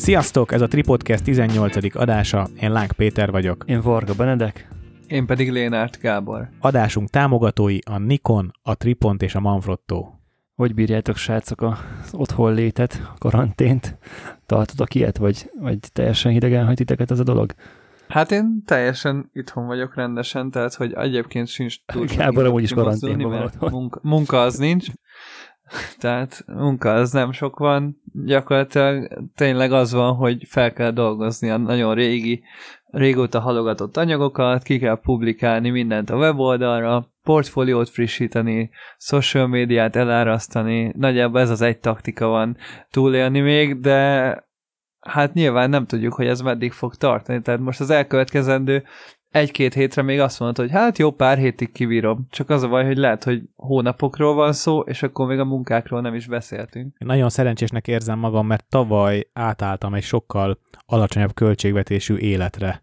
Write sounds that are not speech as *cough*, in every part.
Sziasztok, ez a Tripodcast 18. adása, én Lánk Péter vagyok. Én Varga Benedek. Én pedig Lénárt Gábor. Adásunk támogatói a Nikon, a Tripont és a Manfrotto. Hogy bírjátok, srácok, az otthon létet, a karantént? Tartotok ilyet, vagy, vagy teljesen hidegen hagy titeket ez a dolog? Hát én teljesen itthon vagyok rendesen, tehát hogy egyébként sincs túl Gábor amúgy is karanténban van otthon. Munka, munka az nincs, *laughs* tehát munka az nem sok van, gyakorlatilag tényleg az van, hogy fel kell dolgozni a nagyon régi, régóta halogatott anyagokat, ki kell publikálni mindent a weboldalra, portfóliót frissíteni, social médiát elárasztani, nagyjából ez az egy taktika van túlélni még, de hát nyilván nem tudjuk, hogy ez meddig fog tartani, tehát most az elkövetkezendő egy-két hétre még azt mondod, hogy hát jó, pár hétig kivírom. Csak az a baj, hogy lehet, hogy hónapokról van szó, és akkor még a munkákról nem is beszéltünk. Én nagyon szerencsésnek érzem magam, mert tavaly átálltam egy sokkal alacsonyabb költségvetésű életre.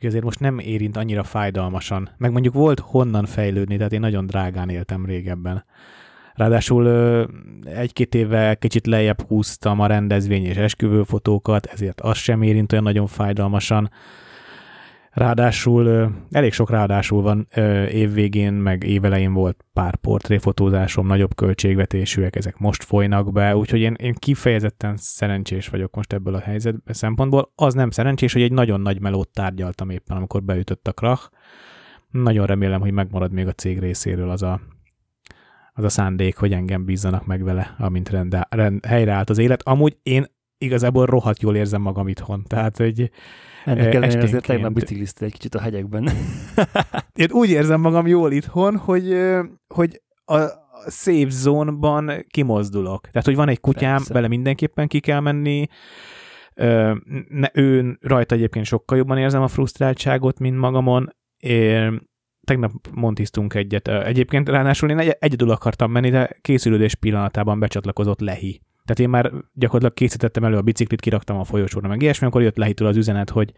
Ezért most nem érint annyira fájdalmasan. Meg mondjuk volt honnan fejlődni, tehát én nagyon drágán éltem régebben. Ráadásul egy-két éve kicsit lejjebb húztam a rendezvény és esküvőfotókat, ezért az sem érint olyan nagyon fájdalmasan Ráadásul elég sok ráadásul van évvégén, meg évelején volt pár portréfotózásom, nagyobb költségvetésűek, ezek most folynak be, úgyhogy én, én kifejezetten szerencsés vagyok most ebből a helyzet szempontból. Az nem szerencsés, hogy egy nagyon nagy melót tárgyaltam éppen, amikor beütött a krach. Nagyon remélem, hogy megmarad még a cég részéről az a, az a szándék, hogy engem bízzanak meg vele, amint rende, rend, helyreállt az élet. Amúgy én igazából rohadt jól érzem magam itthon, tehát hogy ennek ellenére azért tegnap biciklizte egy kicsit a hegyekben. *laughs* Én úgy érzem magam jól itthon, hogy, hogy a safe zone-ban kimozdulok. Tehát, hogy van egy kutyám, Persze. vele mindenképpen ki kell menni, ne, ő rajta egyébként sokkal jobban érzem a frusztráltságot, mint magamon. É, tegnap montiztunk egyet. Egyébként ráadásul én egy, egyedül akartam menni, de készülődés pillanatában becsatlakozott Lehi. Tehát én már gyakorlatilag készítettem elő a biciklit, kiraktam a folyosóra, meg ilyesmi, akkor jött lehitől az üzenet, hogy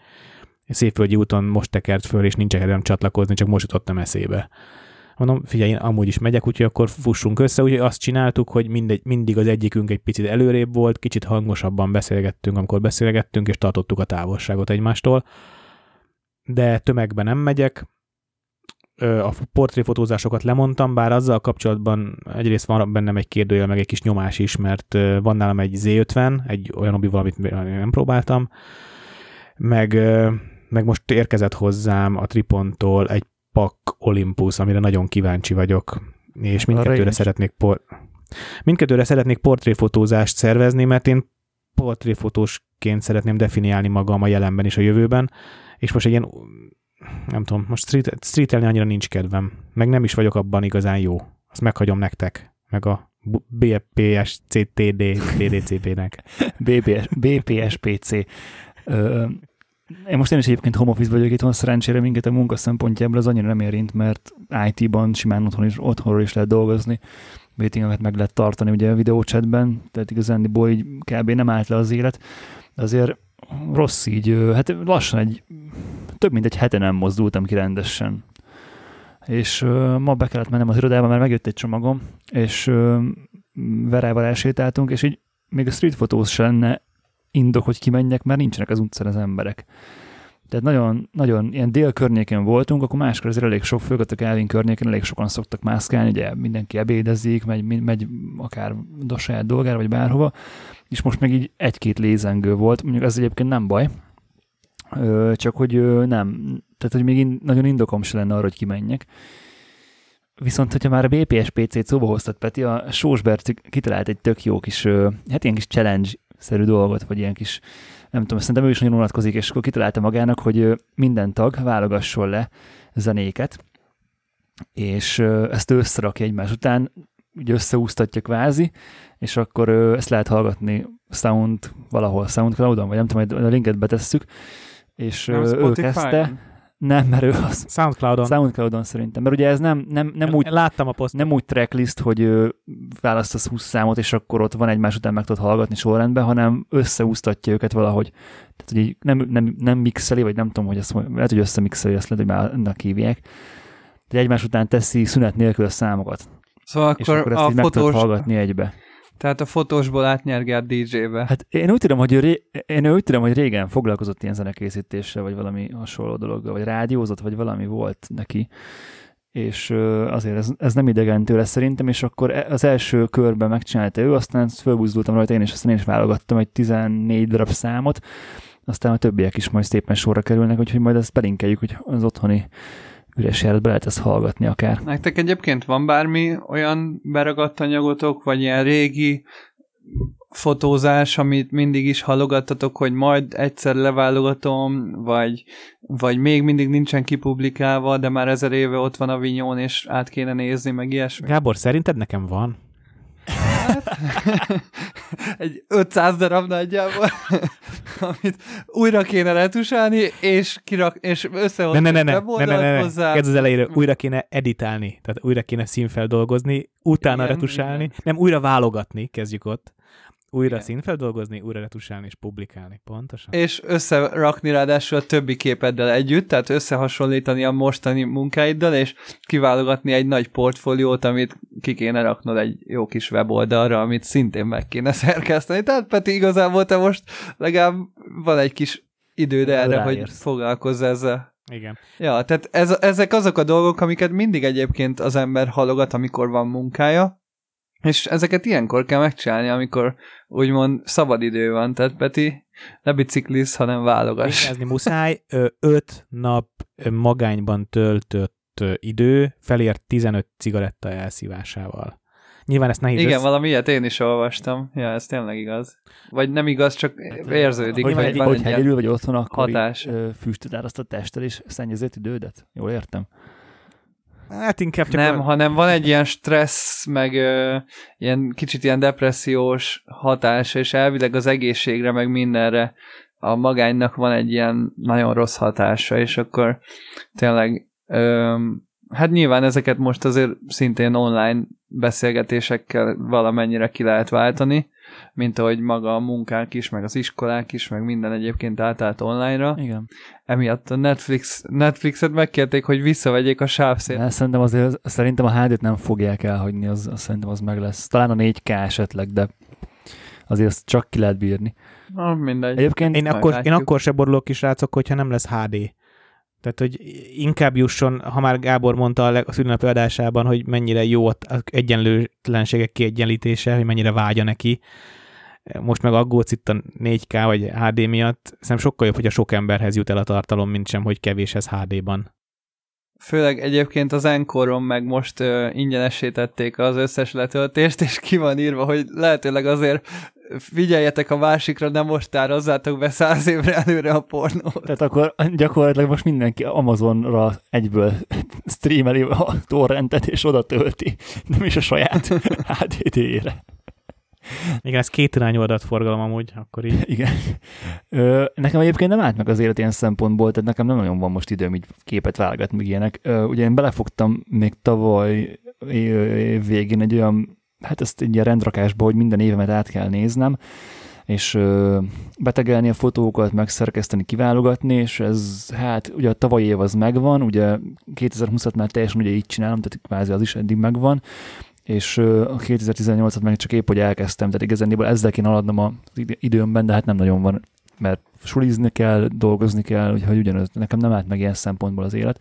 Szépvölgyi úton most tekert föl, és nincs kedvem csatlakozni, csak most jutottam eszébe. Mondom, figyelj, én amúgy is megyek, úgyhogy akkor fussunk össze, úgyhogy azt csináltuk, hogy mindegy, mindig az egyikünk egy picit előrébb volt, kicsit hangosabban beszélgettünk, amikor beszélgettünk, és tartottuk a távolságot egymástól. De tömegben nem megyek, a portréfotózásokat lemondtam, bár azzal kapcsolatban egyrészt van bennem egy kérdőjel, meg egy kis nyomás is, mert van nálam egy Z50, egy olyan obi amit nem próbáltam, meg, meg most érkezett hozzám a Triponttól egy Pak Olympus, amire nagyon kíváncsi vagyok, és mindkettőre szeretnék por... mindkettőre szeretnék portréfotózást szervezni, mert én portréfotósként szeretném definiálni magam a jelenben és a jövőben, és most egy ilyen nem tudom, most street, streetelni annyira nincs kedvem, meg nem is vagyok abban igazán jó. Azt meghagyom nektek, meg a BPS CTD TDCP-nek. BPS, BPSPC. Én most én is egyébként home office vagyok itthon, szerencsére minket a munka szempontjából az annyira nem érint, mert IT-ban simán otthon is, otthonról is lehet dolgozni, meetingeket meg lehet tartani ugye a videóchatben, tehát igazán így kb. nem állt le az élet, azért rossz így, hát lassan egy, több mint egy hete nem mozdultam ki rendesen. És uh, ma be kellett mennem az irodába, mert megjött egy csomagom, és uh, Verával elsétáltunk, és így még a street fotós se lenne indok, hogy kimenjek, mert nincsenek az utcán az emberek. Tehát nagyon, nagyon ilyen dél környéken voltunk, akkor máskor azért elég sok, főleg a Kelvin környéken elég sokan szoktak mászkálni, ugye mindenki ebédezik, megy, megy akár a saját dolgára, vagy bárhova, és most meg így egy-két lézengő volt, mondjuk ez egyébként nem baj, csak hogy nem, tehát hogy még in, nagyon indokom se lenne arra, hogy kimenjek. Viszont, hogyha már a BPS PC-t szóba hoztat, Peti, a Sósbert kitalált egy tök jó kis, hát ilyen kis challenge-szerű dolgot, vagy ilyen kis, nem tudom, szerintem ő is nagyon unatkozik, és akkor kitalálta magának, hogy minden tag válogasson le zenéket, és ezt összerakja egymás után, ugye összeúsztatja kvázi, és akkor ezt lehet hallgatni Sound valahol, Soundcloud-on, vagy nem tudom, majd a linket betesszük, és nem, ő kezdte. Nem, mert ő az... Soundcloud-on. Soundcloud-on szerintem. Mert ugye ez nem, nem, nem úgy... Láttam a poszt. Nem úgy tracklist, hogy választasz 20 számot, és akkor ott van egymás után meg tudod hallgatni sorrendben, hanem összeúsztatja őket valahogy. Tehát, hogy így nem, nem, nem mixeli, vagy nem tudom, hogy ezt lehet, hogy összemixeli, ezt lehet, hogy már ennek hívják. De egymás után teszi szünet nélkül a számokat. Szóval akkor, és akkor ezt a így fotós... meg hallgatni egybe. Tehát a fotósból átnyergelt DJ-be. Hát én úgy tudom, hogy ő, ré... én úgy tudom, hogy régen foglalkozott ilyen zenekészítéssel, vagy valami hasonló dologgal, vagy rádiózott, vagy valami volt neki és azért ez, ez nem idegen tőle szerintem, és akkor e, az első körben megcsinálta ő, aztán fölbuzdultam rajta én, és aztán én is válogattam egy 14 darab számot, aztán a többiek is majd szépen sorra kerülnek, úgyhogy majd ezt belinkeljük, hogy az otthoni üres járat be lehet ezt hallgatni akár. Nektek egyébként van bármi olyan beragadt anyagotok, vagy ilyen régi fotózás, amit mindig is halogattatok, hogy majd egyszer leválogatom, vagy, vagy még mindig nincsen kipublikálva, de már ezer éve ott van a vinyón, és át kéne nézni, meg ilyesmi. Gábor, szerinted nekem van? *laughs* Egy 500 darab nagyjából, amit újra kéne retusálni, és, kirak, és összehozni ne, ne, ne, ne, ne, ne, ne, hozzá. Kezd az elejére, újra kéne editálni, tehát újra kéne színfeldolgozni, utána igen, retusálni, igen. nem újra válogatni, kezdjük ott, újra Igen. színfeldolgozni, újra retusálni és publikálni, pontosan. És összerakni ráadásul a többi képeddel együtt, tehát összehasonlítani a mostani munkáiddal, és kiválogatni egy nagy portfóliót, amit ki kéne raknod egy jó kis weboldalra, amit szintén meg kéne *laughs* szerkeszteni. Tehát Peti, igazából te most legalább van egy kis időd erre, Ráérsz. hogy foglalkozz ezzel. Igen. Ja, tehát ez, ezek azok a dolgok, amiket mindig egyébként az ember halogat, amikor van munkája, és ezeket ilyenkor kell megcsinálni, amikor úgymond szabadidő van, tehát Peti, ne bicikliz, hanem válogass. Vigyázni muszáj, öt nap magányban töltött idő felért 15 cigaretta elszívásával. Nyilván ezt nehéz Igen, össze... valami ilyet én is olvastam. Ja, ez tényleg igaz. Vagy nem igaz, csak hát, érződik. Hogy, hogy, hogy hegyedül vagy otthon, akkor hatás. füstöd áraszt a testtel és szennyezett idődet. Jól értem? Hát inkább csak... Nem, a... hanem van egy ilyen stressz, meg ö, ilyen kicsit ilyen depressziós hatása, és elvileg az egészségre, meg mindenre a magánynak van egy ilyen nagyon rossz hatása, és akkor tényleg ö, hát nyilván ezeket most azért szintén online beszélgetésekkel valamennyire ki lehet váltani, mint ahogy maga a munkák is, meg az iskolák is, meg minden egyébként átállt online-ra. Igen. Emiatt a Netflix, Netflixet megkérték, hogy visszavegyék a sávszét. De szerintem azért, szerintem a HD-t nem fogják elhagyni, az, az, szerintem az meg lesz. Talán a 4K esetleg, de azért azt csak ki lehet bírni. Na, mindegy. Egyébként én akkor, én akkor se borulok is, rácok, hogyha nem lesz HD. Tehát, hogy inkább jusson, ha már Gábor mondta a szülinapi adásában, hogy mennyire jó az egyenlőtlenségek kiegyenlítése, hogy mennyire vágya neki. Most meg aggódsz itt a 4K vagy HD miatt. Szerintem sokkal jobb, hogy a sok emberhez jut el a tartalom, mint sem, hogy kevés ez HD-ban. Főleg egyébként az Enkoron meg most uh, ingyenesítették az összes letöltést, és ki van írva, hogy lehetőleg azért figyeljetek a másikra, nem most tározzátok be száz évre előre a pornót. Tehát akkor gyakorlatilag most mindenki Amazonra egyből streameli a torrentet, és oda tölti, nem is a saját *laughs* HDD-ére. Igen, ez két irányú adatforgalom amúgy, akkor így. *laughs* Igen. Ö, nekem egyébként nem állt meg az élet ilyen szempontból, tehát nekem nem nagyon van most időm így képet válogatni, meg ilyenek. Ö, ugye én belefogtam még tavaly év végén egy olyan hát ezt egy ilyen rendrakásba, hogy minden évemet át kell néznem, és ö, betegelni a fotókat, megszerkeszteni, kiválogatni, és ez, hát ugye a tavalyi év az megvan, ugye 2020-at már teljesen ugye így csinálom, tehát kvázi az is eddig megvan, és a 2018-at meg csak épp, hogy elkezdtem, tehát igazából ezzel kéne aladnom az időmben, de hát nem nagyon van, mert sulizni kell, dolgozni kell, úgyhogy ugyanaz, nekem nem állt meg ilyen szempontból az élet.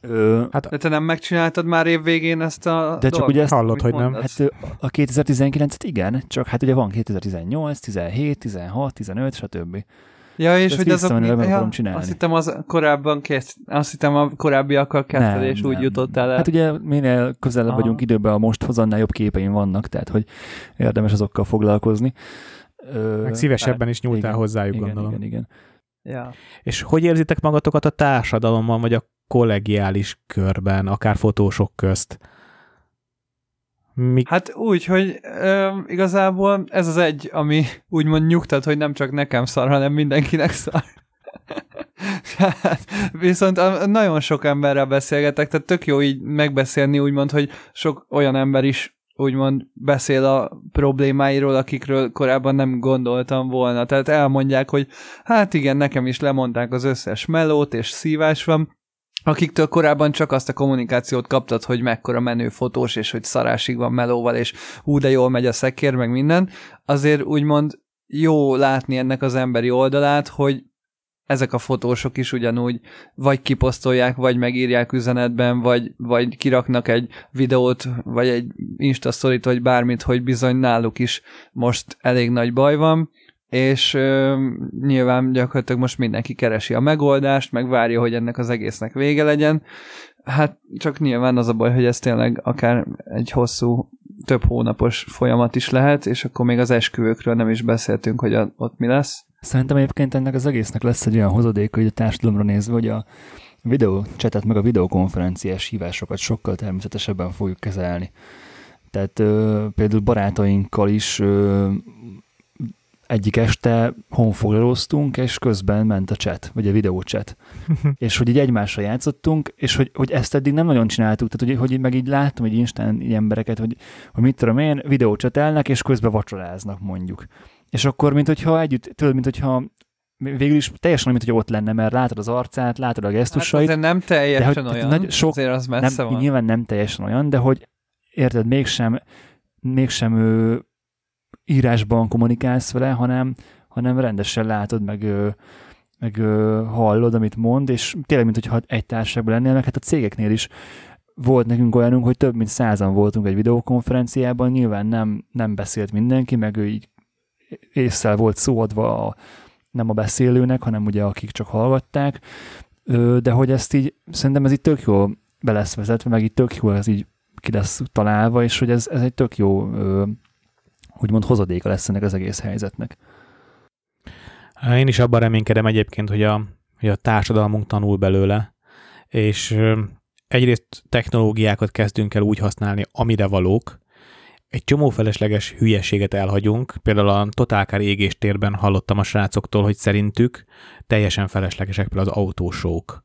Ö, hát, de te nem megcsináltad már év végén ezt a De csak dolgot, ugye ezt hallod, hogy nem. Hát a 2019-et igen, csak hát ugye van 2018, 17, 16, 15, stb. Ja, és hogy azok, ja, csinálni. azt hittem az korábban kész, azt hittem a korábbiakkal kezdted, és nem. úgy jutottál el. Hát ugye minél közelebb Aha. vagyunk időben a mosthoz, annál jobb képeim vannak, tehát hogy érdemes azokkal foglalkozni. Ö, Meg szívesebben is nyúltál igen, hozzájuk, igen, gondolom. Igen, igen. Ja. És hogy érzitek magatokat a társadalomban, vagy a kollegiális körben, akár fotósok közt? Mi... Hát úgy, hogy ö, igazából ez az egy, ami úgymond nyugtat, hogy nem csak nekem szar, hanem mindenkinek szar. *laughs* hát, viszont nagyon sok emberrel beszélgetek, tehát tök jó így megbeszélni, úgymond, hogy sok olyan ember is úgymond beszél a problémáiról, akikről korábban nem gondoltam volna. Tehát elmondják, hogy hát igen, nekem is lemondták az összes melót, és szívás van, akiktől korábban csak azt a kommunikációt kaptad, hogy mekkora menő fotós, és hogy szarásig van melóval, és hú, de jól megy a szekér, meg minden, azért úgymond jó látni ennek az emberi oldalát, hogy ezek a fotósok is ugyanúgy vagy kiposztolják, vagy megírják üzenetben, vagy, vagy kiraknak egy videót, vagy egy Insta vagy bármit, hogy bizony náluk is most elég nagy baj van, és ö, nyilván gyakorlatilag most mindenki keresi a megoldást, meg várja, hogy ennek az egésznek vége legyen. Hát csak nyilván az a baj, hogy ez tényleg akár egy hosszú, több hónapos folyamat is lehet, és akkor még az esküvőkről nem is beszéltünk, hogy a, ott mi lesz. Szerintem egyébként ennek az egésznek lesz egy olyan hozadéka, hogy a társadalomra nézve, hogy a videócsetet meg a videokonferenciás hívásokat sokkal természetesebben fogjuk kezelni. Tehát ö, például barátainkkal is ö, egyik este honfoglalóztunk, és közben ment a chat, vagy a videóchat. *laughs* és hogy így egymásra játszottunk, és hogy, hogy ezt eddig nem nagyon csináltuk, tehát hogy, hogy meg így láttam egy Instán így embereket, hogy, hogy mit tudom én, videócsatelnek, és közben vacsoráznak mondjuk. És akkor, mint hogyha együtt, tudod, mint hogyha végül is teljesen mint hogy ott lenne, mert látod az arcát, látod a gesztusait. Hát nem teljesen de, hogy, olyan, nagy, sok, azért az messze nem, van. Nyilván nem teljesen olyan, de hogy érted, mégsem, mégsem ő, írásban kommunikálsz vele, hanem, hanem rendesen látod, meg, meg hallod, amit mond, és tényleg, mint hogyha egy társaságban lennél, meg hát a cégeknél is volt nekünk olyanunk, hogy több mint százan voltunk egy videokonferenciában, nyilván nem, nem beszélt mindenki, meg ő így észszel volt szóadva a, nem a beszélőnek, hanem ugye akik csak hallgatták, de hogy ezt így, szerintem ez így tök jó be lesz vezetve, meg így tök jó ez így ki lesz találva, és hogy ez, ez egy tök jó úgymond hozadéka lesz ennek az egész helyzetnek. Én is abban reménykedem egyébként, hogy a, hogy a társadalmunk tanul belőle, és egyrészt technológiákat kezdünk el úgy használni, amire valók, egy csomó felesleges hülyeséget elhagyunk. Például a totálkár égéstérben hallottam a srácoktól, hogy szerintük teljesen feleslegesek például az autósók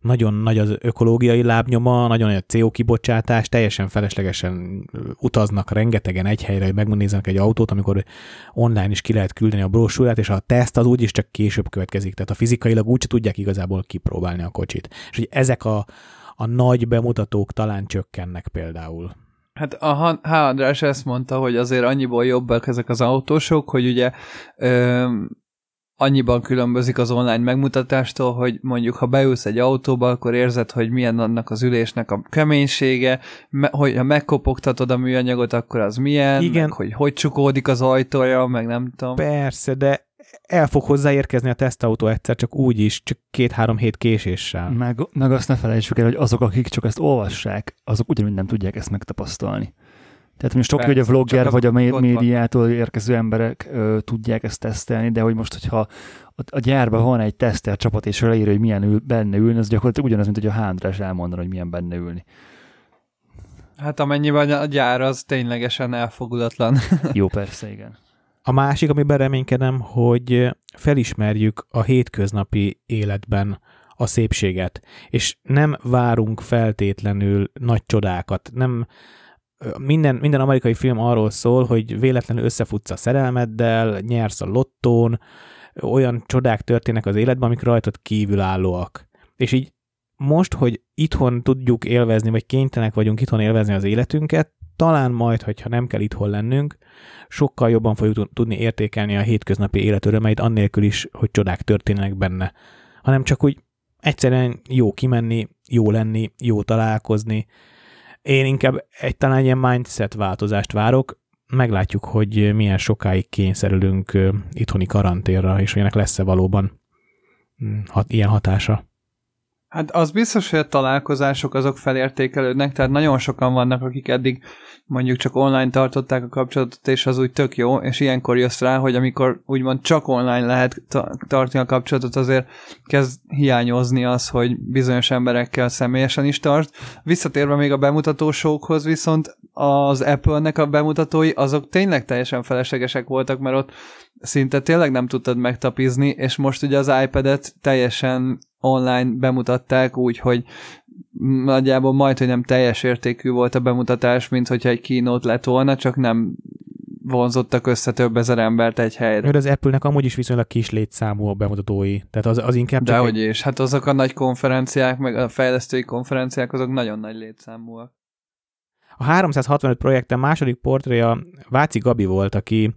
nagyon nagy az ökológiai lábnyoma, nagyon nagy a CO kibocsátás, teljesen feleslegesen utaznak rengetegen egy helyre, hogy megnéznek egy autót, amikor online is ki lehet küldeni a brosúrát, és a teszt az úgyis csak később következik, tehát a fizikailag úgy tudják igazából kipróbálni a kocsit. És hogy ezek a, a nagy bemutatók talán csökkennek például. Hát a H. András ezt mondta, hogy azért annyiból jobbak ezek az autósok, hogy ugye ö, annyiban különbözik az online megmutatástól, hogy mondjuk ha beülsz egy autóba, akkor érzed, hogy milyen annak az ülésnek a keménysége, me- hogy ha megkopogtatod a műanyagot, akkor az milyen, Igen. meg hogy hogy csukódik az ajtója, meg nem tudom. Persze, de el fog hozzáérkezni a tesztautó egyszer, csak úgy is, csak két-három hét késéssel. Meg, meg azt ne felejtsük el, hogy azok, akik csak ezt olvassák, azok ugyanúgy nem tudják ezt megtapasztalni. Tehát most oké, hogy a vlogger a vagy a médiától érkező emberek ö, tudják ezt tesztelni, de hogy most, hogyha a, a gyárban van egy tesztel csapat, és leírja, hogy milyen ül, benne ülni, az gyakorlatilag ugyanaz, mint hogy a Hándrás elmondana, hogy milyen benne ülni. Hát amennyiben a gyár az ténylegesen elfogulatlan. *laughs* Jó, persze, igen. A másik, amiben reménykedem, hogy felismerjük a hétköznapi életben a szépséget, és nem várunk feltétlenül nagy csodákat, nem minden, minden amerikai film arról szól, hogy véletlenül összefutsz a szerelmeddel, nyersz a lottón, olyan csodák történnek az életben, amik rajtad kívülállóak. És így most, hogy itthon tudjuk élvezni, vagy kénytelenek vagyunk itthon élvezni az életünket, talán majd, hogyha nem kell itthon lennünk, sokkal jobban fogjuk tudni értékelni a hétköznapi élet örömeit, annélkül is, hogy csodák történnek benne. Hanem csak úgy egyszerűen jó kimenni, jó lenni, jó találkozni, én inkább egy talán ilyen mindset változást várok, meglátjuk, hogy milyen sokáig kényszerülünk itthoni karanténra, és hogy ennek lesz-e valóban mm, hat, ilyen hatása. Hát az biztos, hogy a találkozások azok felértékelődnek, tehát nagyon sokan vannak, akik eddig mondjuk csak online tartották a kapcsolatot, és az úgy tök jó, és ilyenkor jössz rá, hogy amikor úgymond csak online lehet tartani a kapcsolatot, azért kezd hiányozni az, hogy bizonyos emberekkel személyesen is tart. Visszatérve még a bemutatósókhoz, viszont az Apple-nek a bemutatói, azok tényleg teljesen feleslegesek voltak, mert ott szinte tényleg nem tudtad megtapizni, és most ugye az iPad-et teljesen online bemutatták úgy, hogy nagyjából majd, hogy nem teljes értékű volt a bemutatás, mint hogyha egy keynote lett volna, csak nem vonzottak össze több ezer embert egy helyre. Mert az Apple-nek amúgy is viszonylag kis létszámú a bemutatói, tehát az, az inkább csak Dehogy egy... is, hát azok a nagy konferenciák, meg a fejlesztői konferenciák, azok nagyon nagy létszámúak. A 365 projekten második portréja Váci Gabi volt, aki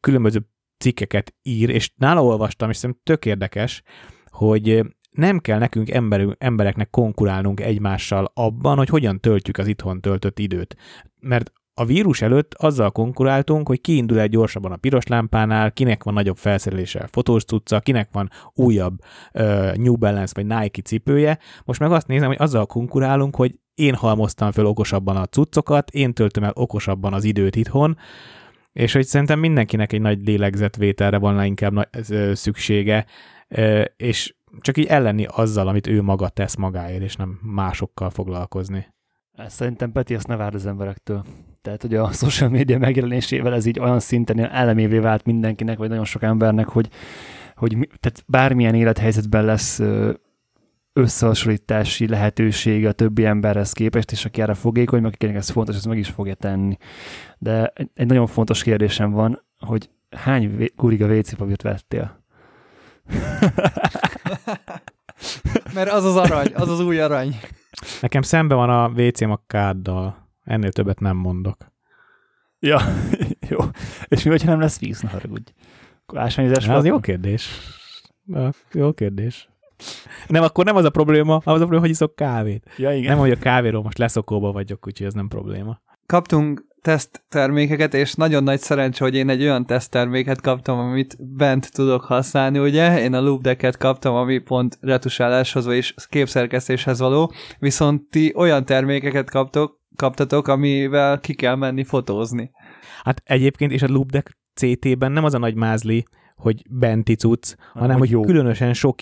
különböző cikkeket ír, és nála olvastam, és szerintem tök érdekes, hogy nem kell nekünk ember, embereknek konkurálnunk egymással abban, hogy hogyan töltjük az itthon töltött időt. Mert a vírus előtt azzal konkuráltunk, hogy ki indul egy gyorsabban a piros lámpánál, kinek van nagyobb felszerelése fotós cucca, kinek van újabb uh, New Balance vagy Nike cipője. Most meg azt nézem, hogy azzal konkurálunk, hogy én halmoztam fel okosabban a cuccokat, én töltöm el okosabban az időt itthon, és hogy szerintem mindenkinek egy nagy lélegzetvételre volna inkább nagy, szüksége, és csak így ellenni azzal, amit ő maga tesz magáért, és nem másokkal foglalkozni. Ezt szerintem Peti azt ne várd az emberektől. Tehát, hogy a social media megjelenésével ez így olyan szinten elemévé vált mindenkinek, vagy nagyon sok embernek, hogy, hogy tehát bármilyen élethelyzetben lesz összehasonlítási lehetőség a többi emberhez képest, és aki erre fogékony, akinek ez fontos, ez meg is fogja tenni. De egy nagyon fontos kérdésem van, hogy hány kuriga WC papírt vettél? *laughs* Mert az az arany, az az új arany. Nekem szembe van a WC-m a káddal. Ennél többet nem mondok. Ja, *laughs* jó. És mi, hogyha nem lesz víz, ne haragudj? Ásványozás Az jó kérdés. Jó kérdés. Nem, akkor nem az a probléma, az a probléma, hogy iszok kávét. Ja, igen. Nem, hogy a kávéról most leszokóba vagyok, úgyhogy ez nem probléma. Kaptunk teszttermékeket, és nagyon nagy szerencsé, hogy én egy olyan tesztterméket kaptam, amit bent tudok használni, ugye? Én a Loop Decket kaptam, ami pont retusáláshoz és képszerkesztéshez való, viszont ti olyan termékeket kaptok, kaptatok, amivel ki kell menni fotózni. Hát egyébként, és a Loop Deck CT-ben nem az a nagy mázli, hogy benti cucc, hanem hogy, hogy jó. különösen sok,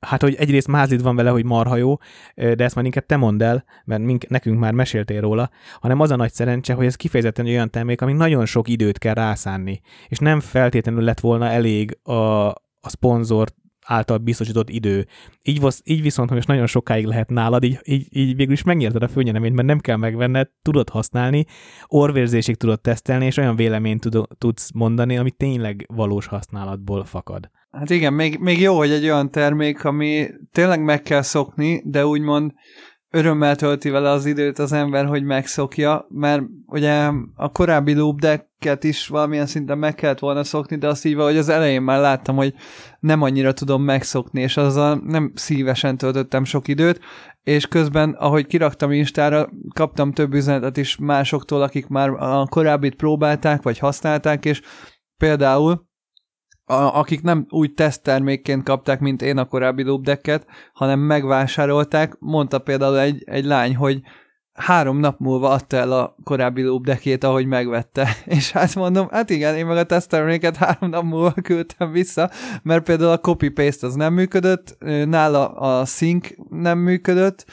hát hogy egyrészt mázlid van vele, hogy marha jó, de ezt már inkább te mondd el, mert mink, nekünk már meséltél róla, hanem az a nagy szerencse, hogy ez kifejezetten olyan termék, amik nagyon sok időt kell rászánni, és nem feltétlenül lett volna elég a, a szponzor által biztosított idő. Így, vasz, így viszont, hogy nagyon sokáig lehet nálad, így, így, így végül is megnyerted a főnyereményt, mert nem kell megvenned, tudod használni, orvérzésig tudod tesztelni, és olyan véleményt tud, tudsz mondani, ami tényleg valós használatból fakad. Hát igen, még, még jó, hogy egy olyan termék, ami tényleg meg kell szokni, de úgymond örömmel tölti vele az időt az ember, hogy megszokja, mert ugye a korábbi loop decket is valamilyen szinten meg kellett volna szokni, de azt így hogy az elején már láttam, hogy nem annyira tudom megszokni, és azzal nem szívesen töltöttem sok időt, és közben, ahogy kiraktam Instára, kaptam több üzenetet is másoktól, akik már a korábbit próbálták, vagy használták, és például akik nem úgy teszttermékként kapták, mint én a korábbi loopdecket, hanem megvásárolták, mondta például egy, egy lány, hogy három nap múlva adta el a korábbi loopdeckét, ahogy megvette. *laughs* És hát mondom, hát igen, én meg a tesztterméket három nap múlva *laughs* küldtem vissza, mert például a copy-paste az nem működött, nála a sync nem működött,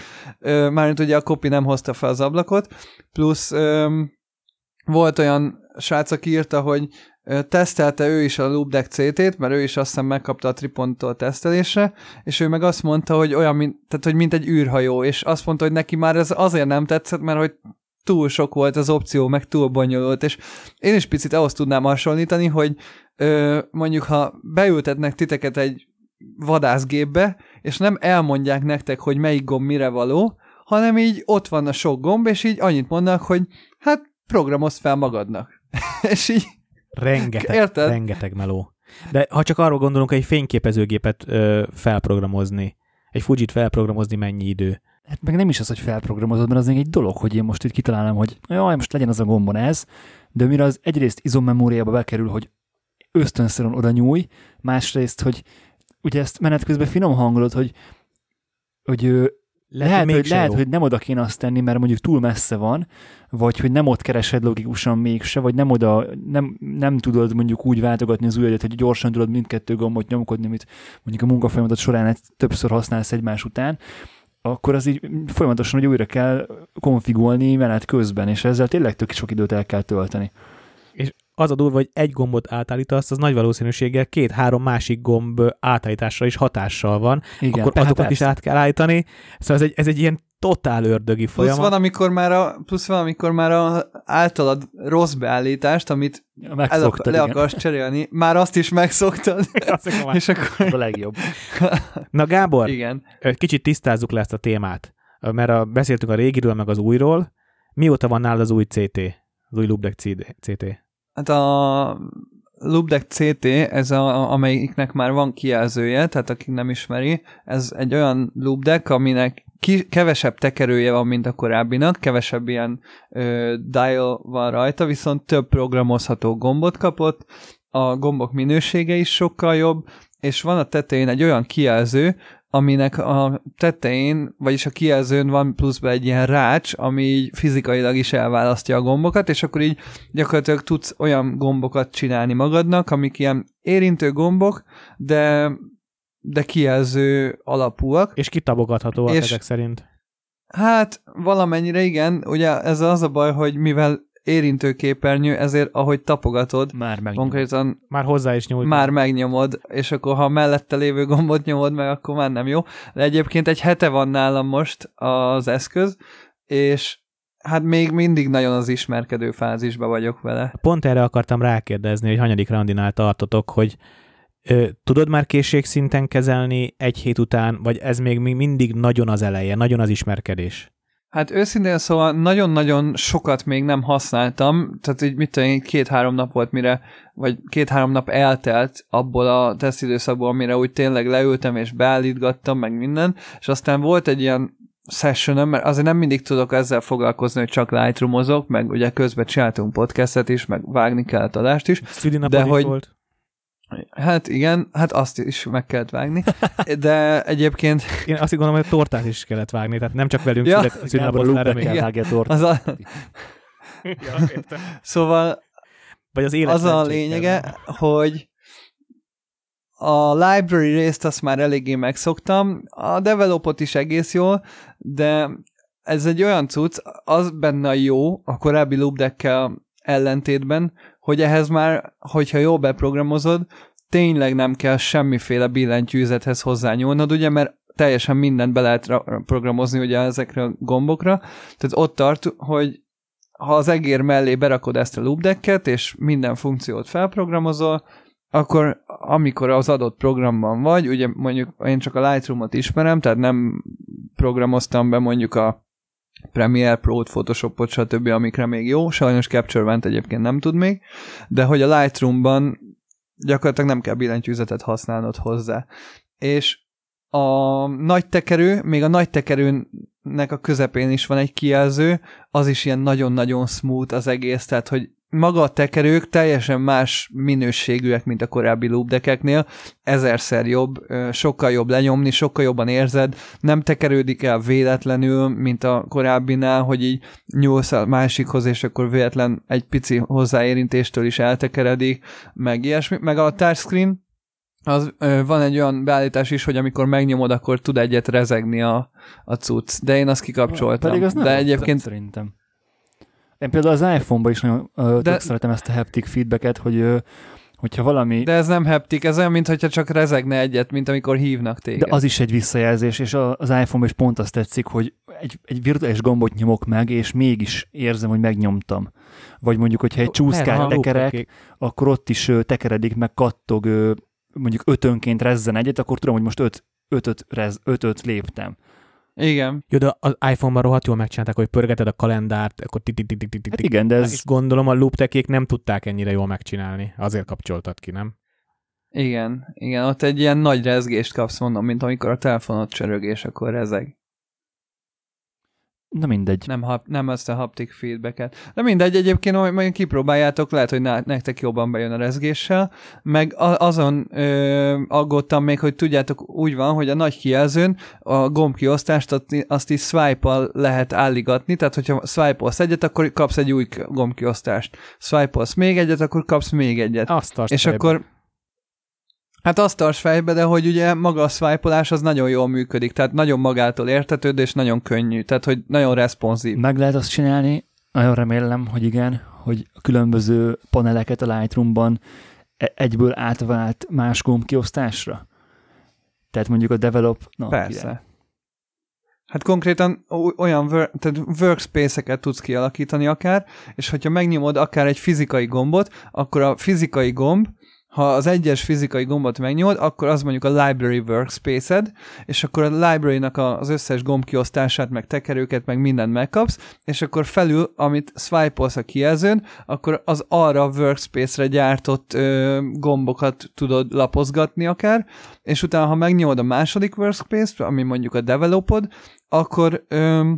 mármint ugye a copy nem hozta fel az ablakot, plusz volt olyan srác, aki írta, hogy tesztelte ő is a Loopdeck CT-t, mert ő is azt hiszem megkapta a Triponttól tesztelésre, és ő meg azt mondta, hogy olyan, mint, tehát, hogy mint egy űrhajó, és azt mondta, hogy neki már ez azért nem tetszett, mert hogy túl sok volt az opció, meg túl bonyolult, és én is picit ahhoz tudnám hasonlítani, hogy ö, mondjuk, ha beültetnek titeket egy vadászgépbe, és nem elmondják nektek, hogy melyik gomb mire való, hanem így ott van a sok gomb, és így annyit mondnak, hogy hát programozd fel magadnak. *laughs* és így Rengeteg, Érted? rengeteg meló. De ha csak arról gondolunk, hogy egy fényképezőgépet ö, felprogramozni, egy Fujit felprogramozni mennyi idő? Hát meg nem is az, hogy felprogramozod, mert az még egy dolog, hogy én most itt kitalálom, hogy jaj, most legyen az a gombon ez, de mire az egyrészt izommemóriába bekerül, hogy ösztönszerűen oda nyúj, másrészt, hogy ugye ezt menet közben finom hangolod, hogy, hogy lehet, lehet, hogy, lehet hogy nem oda kéne azt tenni, mert mondjuk túl messze van, vagy hogy nem ott keresed logikusan mégse, vagy nem oda, nem, nem tudod mondjuk úgy váltogatni az ujjadat, hogy gyorsan tudod mindkettő gombot nyomkodni, amit mondjuk a munkafolyamatot során többször használsz egymás után, akkor az így folyamatosan, hogy újra kell konfigolni menet közben, és ezzel tényleg tök sok időt el kell tölteni. És az a durva, hogy egy gombot átállítasz, az nagy valószínűséggel két-három másik gomb átállításra is hatással van, Igen, akkor persze, azokat is persze. át kell állítani. Szóval ez egy, ez egy ilyen totál ördögi Plusz folyamat. van, amikor már a, plusz van, amikor már a általad rossz beállítást, amit el, Megszoktad, le igen. akarsz cserélni, már azt is megszoktad, *laughs* már- *laughs* és akkor... A legjobb. Na Gábor, Igen. Kicsit tisztázzuk le ezt a témát, mert a, beszéltünk a régiről, meg az újról. Mióta van nálad az új CT? Az új Lubdeck CD CT? Hát a Lubdeck CT, ez a, amelyiknek már van kijelzője, tehát aki nem ismeri, ez egy olyan Lubdeck, aminek ki, kevesebb tekerője van, mint a korábbinak, kevesebb ilyen ö, dial van rajta, viszont több programozható gombot kapott, a gombok minősége is sokkal jobb, és van a tetején egy olyan kijelző, aminek a tetején, vagyis a kijelzőn van pluszban egy ilyen rács, ami így fizikailag is elválasztja a gombokat, és akkor így gyakorlatilag tudsz olyan gombokat csinálni magadnak, amik ilyen érintő gombok, de, de kijelző alapúak. És kitabogathatóak És- ezek szerint. Hát valamennyire igen, ugye ez az a baj, hogy mivel érintőképernyő, ezért ahogy tapogatod, Már konkrétan Már hozzá is nyújt. már megnyomod, és akkor ha mellette lévő gombot nyomod meg, akkor már nem jó. De egyébként egy hete van nálam most az eszköz, és hát még mindig nagyon az ismerkedő fázisba vagyok vele. Pont erre akartam rákérdezni, hogy hanyadik randinál tartotok, hogy ö, tudod már készségszinten kezelni egy hét után, vagy ez még mi- mindig nagyon az eleje, nagyon az ismerkedés? Hát őszintén szóval nagyon-nagyon sokat még nem használtam, tehát így mit tudom két-három nap volt, mire, vagy két-három nap eltelt abból a tesztidőszakból, mire úgy tényleg leültem és beállítgattam, meg minden, és aztán volt egy ilyen sessionem, mert azért nem mindig tudok ezzel foglalkozni, hogy csak Lightroom-ozok, meg ugye közben csináltunk podcastet is, meg vágni kellett adást is, Szülinapod De hogy- volt? Hát igen, hát azt is meg kellett vágni, *laughs* de egyébként Én azt gondolom, hogy a tortát is kellett vágni, tehát nem csak velünk Ja, ja, szület, Gábor szülinapot Lubbe remény. kell a tortát. az a, *laughs* Ja, értem. szóval Vagy az élet az a lényege, hogy a library részt azt már eléggé megszoktam, a developot is egész jól, de ez egy olyan cucc, az benne a jó a korábbi loopdeckkel ellentétben, hogy ehhez már, hogyha jól beprogramozod, tényleg nem kell semmiféle billentyűzethez hozzányúlnod, ugye, mert teljesen mindent be lehet ra- programozni ugye ezekre a gombokra, tehát ott tart, hogy ha az egér mellé berakod ezt a loopdecket, és minden funkciót felprogramozol, akkor amikor az adott programban vagy, ugye mondjuk én csak a Lightroom-ot ismerem, tehát nem programoztam be mondjuk a Premiere Pro-t, Photoshopot, stb., amikre még jó, sajnos Capture One egyébként nem tud még, de hogy a Lightroom-ban gyakorlatilag nem kell billentyűzetet használnod hozzá. És a nagy tekerő, még a nagy tekerőnek a közepén is van egy kijelző, az is ilyen nagyon-nagyon smooth az egész, tehát hogy maga a tekerők teljesen más minőségűek, mint a korábbi loopdekeknél, ezerszer jobb, sokkal jobb lenyomni, sokkal jobban érzed, nem tekerődik el véletlenül, mint a korábbinál, hogy így nyúlsz a másikhoz, és akkor véletlen egy pici hozzáérintéstől is eltekeredik, meg ilyesmi, meg a touchscreen, az, ö, van egy olyan beállítás is, hogy amikor megnyomod, akkor tud egyet rezegni a, a cucc, de én azt kikapcsoltam. Pedig az nem de egyébként Szerintem. Én például az iPhone-ban is nagyon ö, De- szeretem ezt a haptic feedbacket, hogy ö, hogyha valami... De ez nem heptik, ez olyan, mintha csak rezegne egyet, mint amikor hívnak téged. De az is egy visszajelzés, és az iPhone-ban is pont azt tetszik, hogy egy, egy virtuális gombot nyomok meg, és mégis érzem, hogy megnyomtam. Vagy mondjuk, hogyha egy csúszkát tekerek, akkor ott is tekeredik, meg kattog, mondjuk ötönként rezzen egyet, akkor tudom, hogy most öt, ötöt, rez, ötöt léptem. Igen. Jó, de az iPhone-ban rohadt jól megcsinálták, hogy pörgeted a kalendárt, akkor tik tik tik tik Hát igen, de És ez gondolom a looptekék nem tudták ennyire jól megcsinálni. Azért kapcsoltad ki, nem? Igen, igen, ott egy ilyen nagy rezgést kapsz, mondom, mint amikor a telefonot csörög, és akkor rezeg. Na mindegy. Nem, hap, nem ezt a haptic feedbacket. De mindegy, egyébként majd, majd kipróbáljátok, lehet, hogy nektek jobban bejön a rezgéssel. Meg azon ö, aggódtam még, hogy tudjátok, úgy van, hogy a nagy kijelzőn a gombkiosztást azt, is swipe-al lehet álligatni, tehát hogyha swipe-olsz egyet, akkor kapsz egy új gombkiosztást. Swipe-olsz még egyet, akkor kapsz még egyet. Azt És akkor Hát azt tarts fejbe, de hogy ugye maga a swipe az nagyon jól működik, tehát nagyon magától értetődő, és nagyon könnyű, tehát hogy nagyon responsív. Meg lehet azt csinálni, nagyon remélem, hogy igen, hogy a különböző paneleket a Lightroom-ban e- egyből átvált más gombkiosztásra? Tehát mondjuk a develop... Na, Persze. Király. Hát konkrétan olyan tehát workspace-eket tudsz kialakítani akár, és hogyha megnyomod akár egy fizikai gombot, akkor a fizikai gomb ha az egyes fizikai gombot megnyomod, akkor az mondjuk a library workspace-ed, és akkor a library-nak az összes gombkiosztását, meg tekerőket, meg mindent megkapsz, és akkor felül, amit swipe-olsz a kijelzőn, akkor az arra workspace-re gyártott ö, gombokat tudod lapozgatni akár, és utána, ha megnyomod a második workspace-t, ami mondjuk a developod, akkor ö,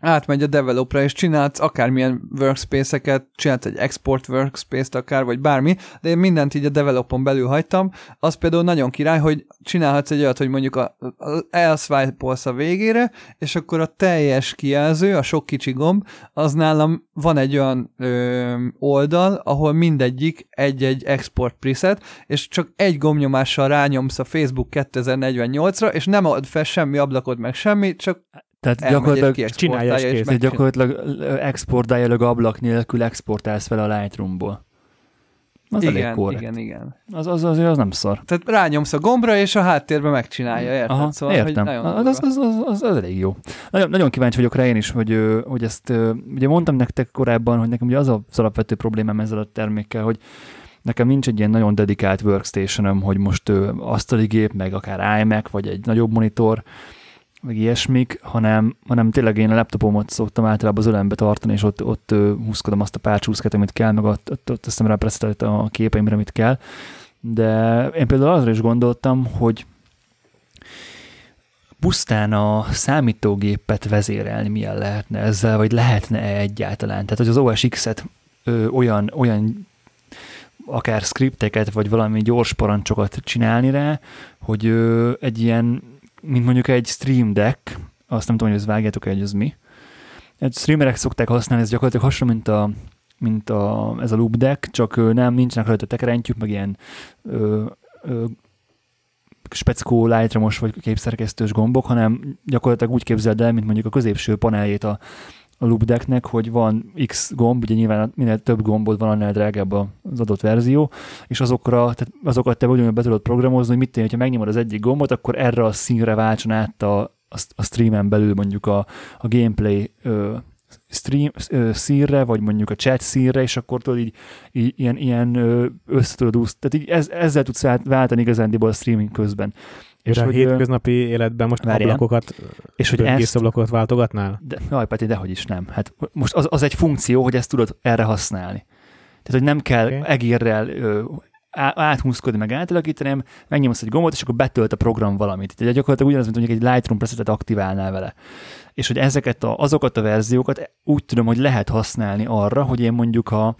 átmegy a developra, és csinálsz akármilyen workspace-eket, csinálsz egy export workspace-t akár, vagy bármi, de én mindent így a developon belül hagytam. Az például nagyon király, hogy csinálhatsz egy olyat, hogy mondjuk a, a elswipe a végére, és akkor a teljes kijelző, a sok kicsi gomb, az nálam van egy olyan ö, oldal, ahol mindegyik egy-egy export preset, és csak egy gombnyomással rányomsz a Facebook 2048-ra, és nem ad fel semmi ablakod meg semmi, csak tehát gyakorlatilag csinálja és kész. Tehát gyakorlatilag ablak ablak nélkül exportálsz fel a Lightroomból. Az igen, elég korrekt. igen, igen. Az, az, az, az nem szar. Tehát rányomsz a gombra, és a háttérben megcsinálja, érted? Aha, szóval, értem. Hogy az, az, az, az, az, az, elég jó. Nagyon, nagyon kíváncsi vagyok rá én is, hogy, hogy ezt, ugye mondtam nektek korábban, hogy nekem ugye az az alapvető problémám ezzel a termékkel, hogy nekem nincs egy ilyen nagyon dedikált workstation hogy most asztali gép, meg akár iMac, vagy egy nagyobb monitor, meg ilyesmik, hanem, hanem tényleg én a laptopomot szoktam általában az ölembe tartani, és ott, ott húzkodom azt a pár csúszket, amit kell, meg ott, ott, ott teszem rá a képeimre, amit kell. De én például arra is gondoltam, hogy pusztán a számítógépet vezérelni milyen lehetne ezzel, vagy lehetne-e egyáltalán. Tehát, hogy az OS X-et ö, olyan, olyan akár skripteket, vagy valami gyors parancsokat csinálni rá, hogy ö, egy ilyen mint mondjuk egy Stream Deck, azt nem tudom, hogy ez vágjátok hogy ez mi. Egy streamerek szokták használni, ez gyakorlatilag hasonló, mint a, mint a, ez a loop deck, csak nem nincsenek rajta tekerentjük, meg ilyen ö, ö, speckó lightromos vagy képszerkesztős gombok, hanem gyakorlatilag úgy képzeld el, mint mondjuk a középső paneljét a, a loop decknek, hogy van X gomb, ugye nyilván minél több gombod van, annál drágább az adott verzió, és azokra, tehát azokat te vagyunk be tudod programozni, hogy mit tenni, ha megnyomod az egyik gombot, akkor erre a színre váltson át a, a, streamen belül mondjuk a, a gameplay ö, stream ö, színre, vagy mondjuk a chat színre, és akkor tudod így, így ilyen, ilyen össze úszni. Tehát így ez, ezzel tudsz váltani igazándiból a streaming közben. És a hogy, hétköznapi életben most várján, ablakokat, és hogy ezt, ablakokat váltogatnál? De, jaj, Peti, dehogy is nem. Hát most az, az egy funkció, hogy ezt tudod erre használni. Tehát, hogy nem kell okay. egérrel ö, áthúzkodni, meg átalakítani, hanem megnyomsz egy gombot, és akkor betölt a program valamit. Tehát gyakorlatilag ugyanaz, mint mondjuk egy Lightroom presetet aktiválnál vele. És hogy ezeket a, azokat a verziókat úgy tudom, hogy lehet használni arra, hogy én mondjuk a,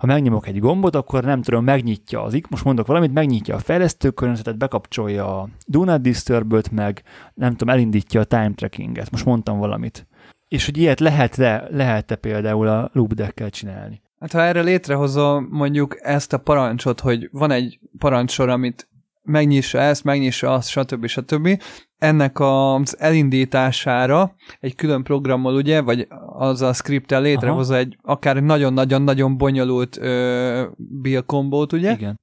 ha megnyomok egy gombot, akkor nem tudom, megnyitja az, most mondok valamit, megnyitja a fejlesztő környezetet, bekapcsolja a Do Not disturb meg nem tudom, elindítja a time trackinget. Most mondtam valamit. És hogy ilyet lehet-e, lehet-e például a loop deck csinálni? Hát ha erre létrehozom mondjuk ezt a parancsot, hogy van egy parancsor, amit megnyissa ezt, megnyissa azt, stb. stb. Ennek az elindítására egy külön programmal, ugye, vagy az a scriptel létrehozza egy akár nagyon-nagyon-nagyon bonyolult ö, build kombót, ugye? Igen.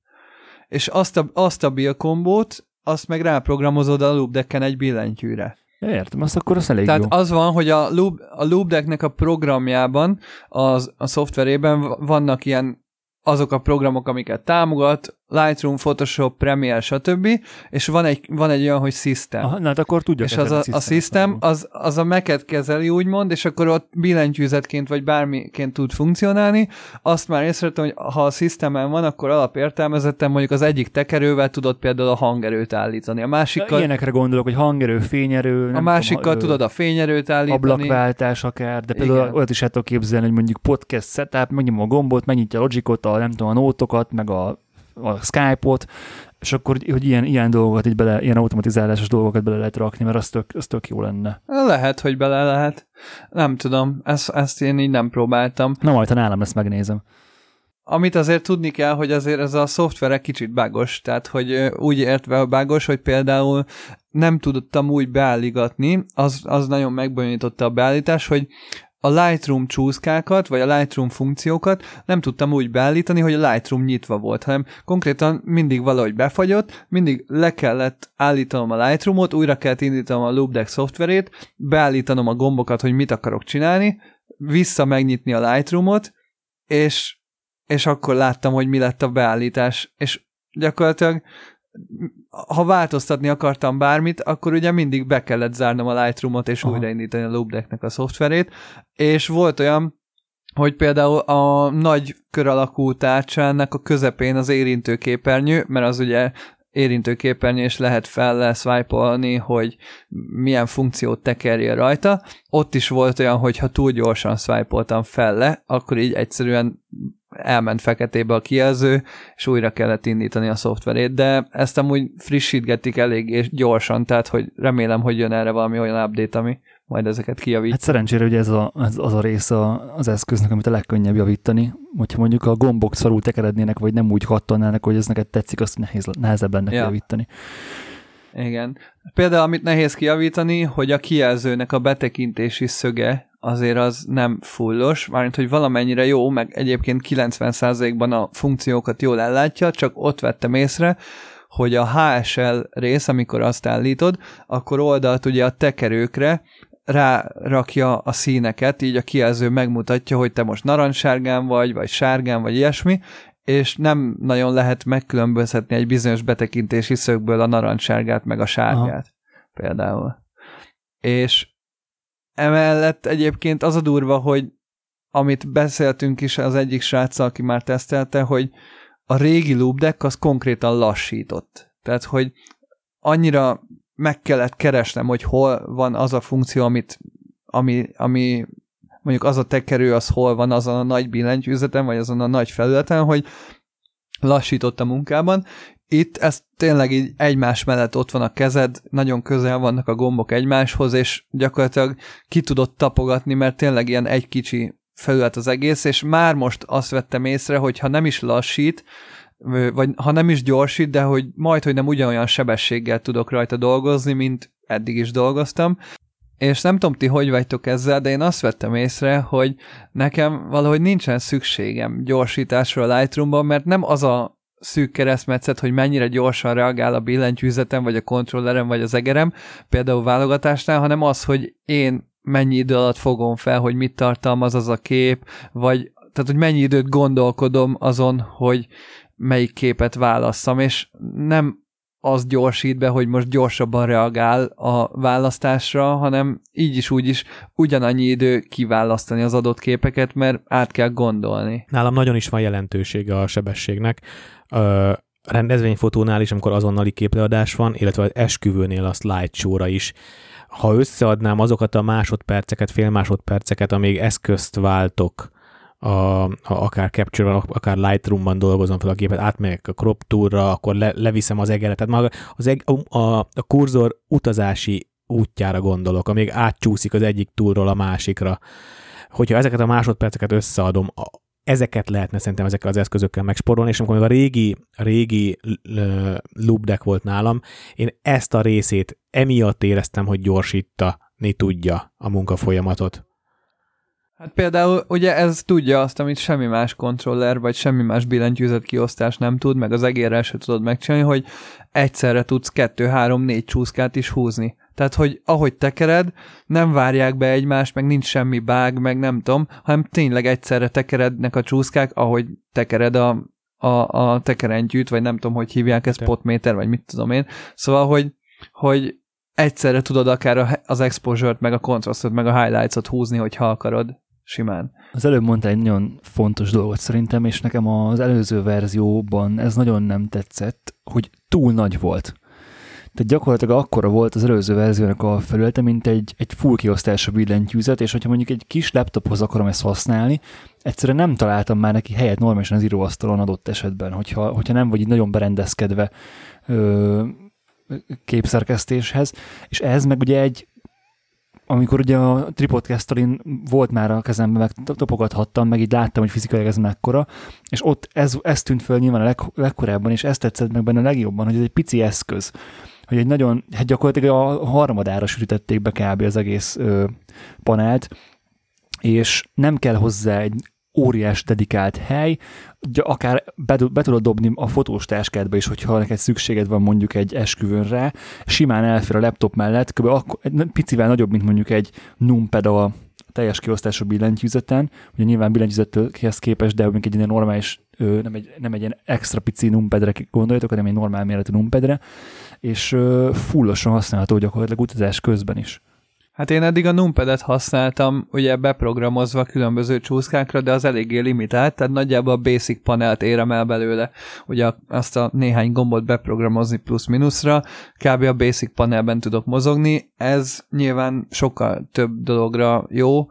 És azt a, azt a build kombót, azt meg ráprogramozod a loop decken egy billentyűre. Értem, azt akkor az elég Tehát jó. az van, hogy a loop, a loop decknek a programjában, az, a szoftverében vannak ilyen azok a programok, amiket támogat, Lightroom, Photoshop, Premiere, stb. És van egy, van egy olyan, hogy System. Aha, na hát akkor tudja. És az a, a System, az, az a Mac-et kezeli, úgymond, és akkor ott billentyűzetként vagy bármiként tud funkcionálni. Azt már észrevettem, hogy ha a Systemen van, akkor alapértelmezetten mondjuk az egyik tekerővel tudod például a hangerőt állítani. A másikkal... Ilyenekre gondolok, hogy hangerő, fényerő. A másikkal tudom, tudod a fényerőt állítani. Ablakváltás akár, de például Igen. olyat is el képzelni, hogy mondjuk podcast setup, megnyomom a gombot, megnyitja a Logicot, a nem tudom, a nótokat, meg a a Skype-ot, és akkor hogy ilyen, ilyen dolgokat így bele, ilyen automatizálásos dolgokat bele lehet rakni, mert az tök, az tök jó lenne. Lehet, hogy bele lehet. Nem tudom, ezt, ezt én így nem próbáltam. Na majd, ha nálam ezt megnézem. Amit azért tudni kell, hogy azért ez a szoftver kicsit bágos, tehát hogy úgy értve a bágos, hogy például nem tudtam úgy beállítani, az, az nagyon megbonyolította a beállítás, hogy a Lightroom csúszkákat, vagy a Lightroom funkciókat nem tudtam úgy beállítani, hogy a Lightroom nyitva volt, hanem konkrétan mindig valahogy befagyott, mindig le kellett állítanom a Lightroomot, újra kellett indítanom a Loopdeck szoftverét, beállítanom a gombokat, hogy mit akarok csinálni, vissza megnyitni a Lightroomot, és, és akkor láttam, hogy mi lett a beállítás, és gyakorlatilag ha változtatni akartam bármit, akkor ugye mindig be kellett zárnom a Lightroom-ot, és Aha. újraindítani a Loopdecknek a szoftverét, és volt olyan, hogy például a nagy kör alakú tárcsának a közepén az érintőképernyő, mert az ugye érintőképernyő, és lehet fel swipe hogy milyen funkciót tekerje rajta. Ott is volt olyan, hogy ha túl gyorsan swipe fel le, akkor így egyszerűen elment feketébe a kijelző, és újra kellett indítani a szoftverét, de ezt amúgy frissítgetik elég és gyorsan, tehát hogy remélem, hogy jön erre valami olyan update, ami majd ezeket kijavít. Hát szerencsére ugye ez, a, ez az a része az eszköznek, amit a legkönnyebb javítani. Hogyha mondjuk a gombok szarul tekerednének, vagy nem úgy kattannának, hogy ez neked tetszik, azt nehéz, nehezebb lenne ja. javítani. Igen. Például, amit nehéz kijavítani, hogy a kijelzőnek a betekintési szöge azért az nem fullos, mármint, hogy valamennyire jó, meg egyébként 90%-ban a funkciókat jól ellátja, csak ott vettem észre, hogy a HSL rész, amikor azt állítod, akkor oldalt ugye a tekerőkre rárakja a színeket, így a kijelző megmutatja, hogy te most narancssárgán vagy, vagy sárgán, vagy ilyesmi, és nem nagyon lehet megkülönböztetni egy bizonyos betekintési szögből a narancssárgát, meg a sárgát Aha. például. És Emellett egyébként az a durva, hogy amit beszéltünk is az egyik sráccal, aki már tesztelte, hogy a régi loop deck az konkrétan lassított. Tehát, hogy annyira meg kellett keresnem, hogy hol van az a funkció, amit, ami, ami mondjuk az a tekerő, az hol van azon a nagy billentyűzeten, vagy azon a nagy felületen, hogy lassított a munkában, itt ez tényleg így egymás mellett ott van a kezed, nagyon közel vannak a gombok egymáshoz, és gyakorlatilag ki tudod tapogatni, mert tényleg ilyen egy kicsi felület az egész, és már most azt vettem észre, hogy ha nem is lassít, vagy ha nem is gyorsít, de hogy majd, hogy nem ugyanolyan sebességgel tudok rajta dolgozni, mint eddig is dolgoztam, és nem tudom, ti hogy vagytok ezzel, de én azt vettem észre, hogy nekem valahogy nincsen szükségem gyorsításra a Lightroomban, mert nem az a szűk keresztmetszet, hogy mennyire gyorsan reagál a billentyűzetem, vagy a kontrollerem, vagy az egerem, például válogatásnál, hanem az, hogy én mennyi idő alatt fogom fel, hogy mit tartalmaz az a kép, vagy tehát, hogy mennyi időt gondolkodom azon, hogy melyik képet válasszam, és nem az gyorsít be, hogy most gyorsabban reagál a választásra, hanem így is úgy is ugyanannyi idő kiválasztani az adott képeket, mert át kell gondolni. Nálam nagyon is van jelentősége a sebességnek a rendezvényfotónál is, amikor azonnali képleadás van, illetve az esküvőnél a slideshow-ra is. Ha összeadnám azokat a másodperceket, fél másodperceket, amíg eszközt váltok, a, a, akár capture akár Lightroom-ban dolgozom fel a gépet, átmegyek a crop toolra, akkor le, leviszem az egeret. Tehát maga az eg, a, a, a kurzor utazási útjára gondolok, amíg átcsúszik az egyik túlról a másikra. Hogyha ezeket a másodperceket összeadom, ezeket lehetne szerintem ezekkel az eszközökkel megsporolni, és amikor a régi, a régi loop deck volt nálam, én ezt a részét emiatt éreztem, hogy gyorsítani tudja a munkafolyamatot. Hát például ugye ez tudja azt, amit semmi más kontroller, vagy semmi más billentyűzet kiosztás nem tud, meg az egérrel se tudod megcsinálni, hogy egyszerre tudsz kettő, három, négy csúszkát is húzni. Tehát, hogy ahogy tekered, nem várják be egymást, meg nincs semmi bág, meg nem tudom, hanem tényleg egyszerre tekerednek a csúszkák, ahogy tekered a, a, a tekerentyűt, vagy nem tudom, hogy hívják ezt, potméter, vagy mit tudom én. Szóval, hogy, hogy egyszerre tudod akár az exposure-t, meg a kontrasztot, meg a highlights-ot húzni, hogyha akarod simán. Az előbb mondta egy nagyon fontos dolgot szerintem, és nekem az előző verzióban ez nagyon nem tetszett, hogy túl nagy volt. Tehát gyakorlatilag akkora volt az előző verziónak a felülete, mint egy, egy full kiosztású billentyűzet, és hogyha mondjuk egy kis laptophoz akarom ezt használni, egyszerűen nem találtam már neki helyet normálisan az íróasztalon adott esetben, hogyha, hogyha nem vagy így nagyon berendezkedve ö, képszerkesztéshez, és ez meg ugye egy amikor ugye a tripodcast volt már a kezemben, meg topogathattam, meg így láttam, hogy fizikailag ez mekkora, és ott ez, ez tűnt föl nyilván a leg, legkorábban, és ezt tetszett meg benne a legjobban, hogy ez egy pici eszköz, hogy egy nagyon, hát gyakorlatilag a harmadára sütítették be kb. az egész ö, panelt, és nem kell hozzá egy óriás dedikált hely, akár be, be tudod dobni a fotós táskádba is, hogyha neked szükséged van mondjuk egy esküvőn simán elfér a laptop mellett, kb. Akkor, picivel nagyobb, mint mondjuk egy numpad a teljes kiosztású billentyűzeten, ugye nyilván billentyűzethez képest, de mondjuk egy ilyen normális, nem egy, nem egy ilyen extra pici numpadre gondoljatok, hanem egy normál méretű numpadre, és fullosan használható gyakorlatilag utazás közben is. Hát én eddig a numpedet használtam, ugye beprogramozva különböző csúszkákra, de az eléggé limitált, tehát nagyjából a basic panelt érem el belőle, ugye azt a néhány gombot beprogramozni plusz-minuszra, kb. a basic panelben tudok mozogni, ez nyilván sokkal több dologra jó,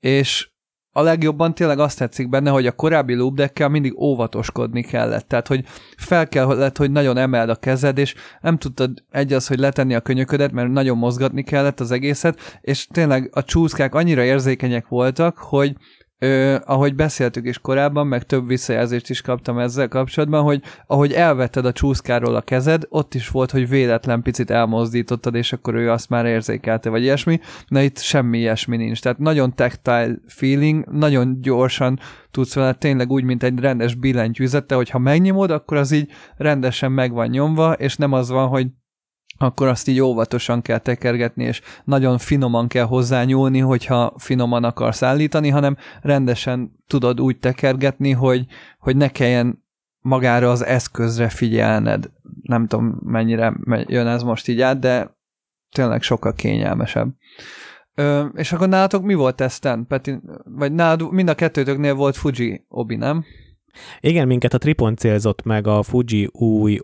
és a legjobban tényleg azt tetszik benne, hogy a korábbi loopdeckkel mindig óvatoskodni kellett. Tehát, hogy fel kellett, hogy nagyon emeld a kezed, és nem tudtad egy az, hogy letenni a könyöködet, mert nagyon mozgatni kellett az egészet, és tényleg a csúszkák annyira érzékenyek voltak, hogy Ö, ahogy beszéltük is korábban, meg több visszajelzést is kaptam ezzel kapcsolatban, hogy ahogy elvetted a csúszkáról a kezed, ott is volt, hogy véletlen picit elmozdítottad, és akkor ő azt már érzékelte, vagy ilyesmi. Na itt semmi ilyesmi nincs. Tehát nagyon tactile feeling, nagyon gyorsan tudsz vele tényleg úgy, mint egy rendes billentyűzete, hogy ha megnyomod, akkor az így rendesen meg van nyomva, és nem az van, hogy akkor azt így óvatosan kell tekergetni, és nagyon finoman kell hozzányúlni, hogyha finoman akarsz állítani, hanem rendesen tudod úgy tekergetni, hogy, hogy ne kelljen magára az eszközre figyelned. Nem tudom, mennyire jön ez most így át, de tényleg sokkal kényelmesebb. Ö, és akkor nálatok mi volt teszten? Peti, vagy nálad mind a kettőtöknél volt Fuji Obi, nem? Igen, minket a Tripon célzott meg a Fuji új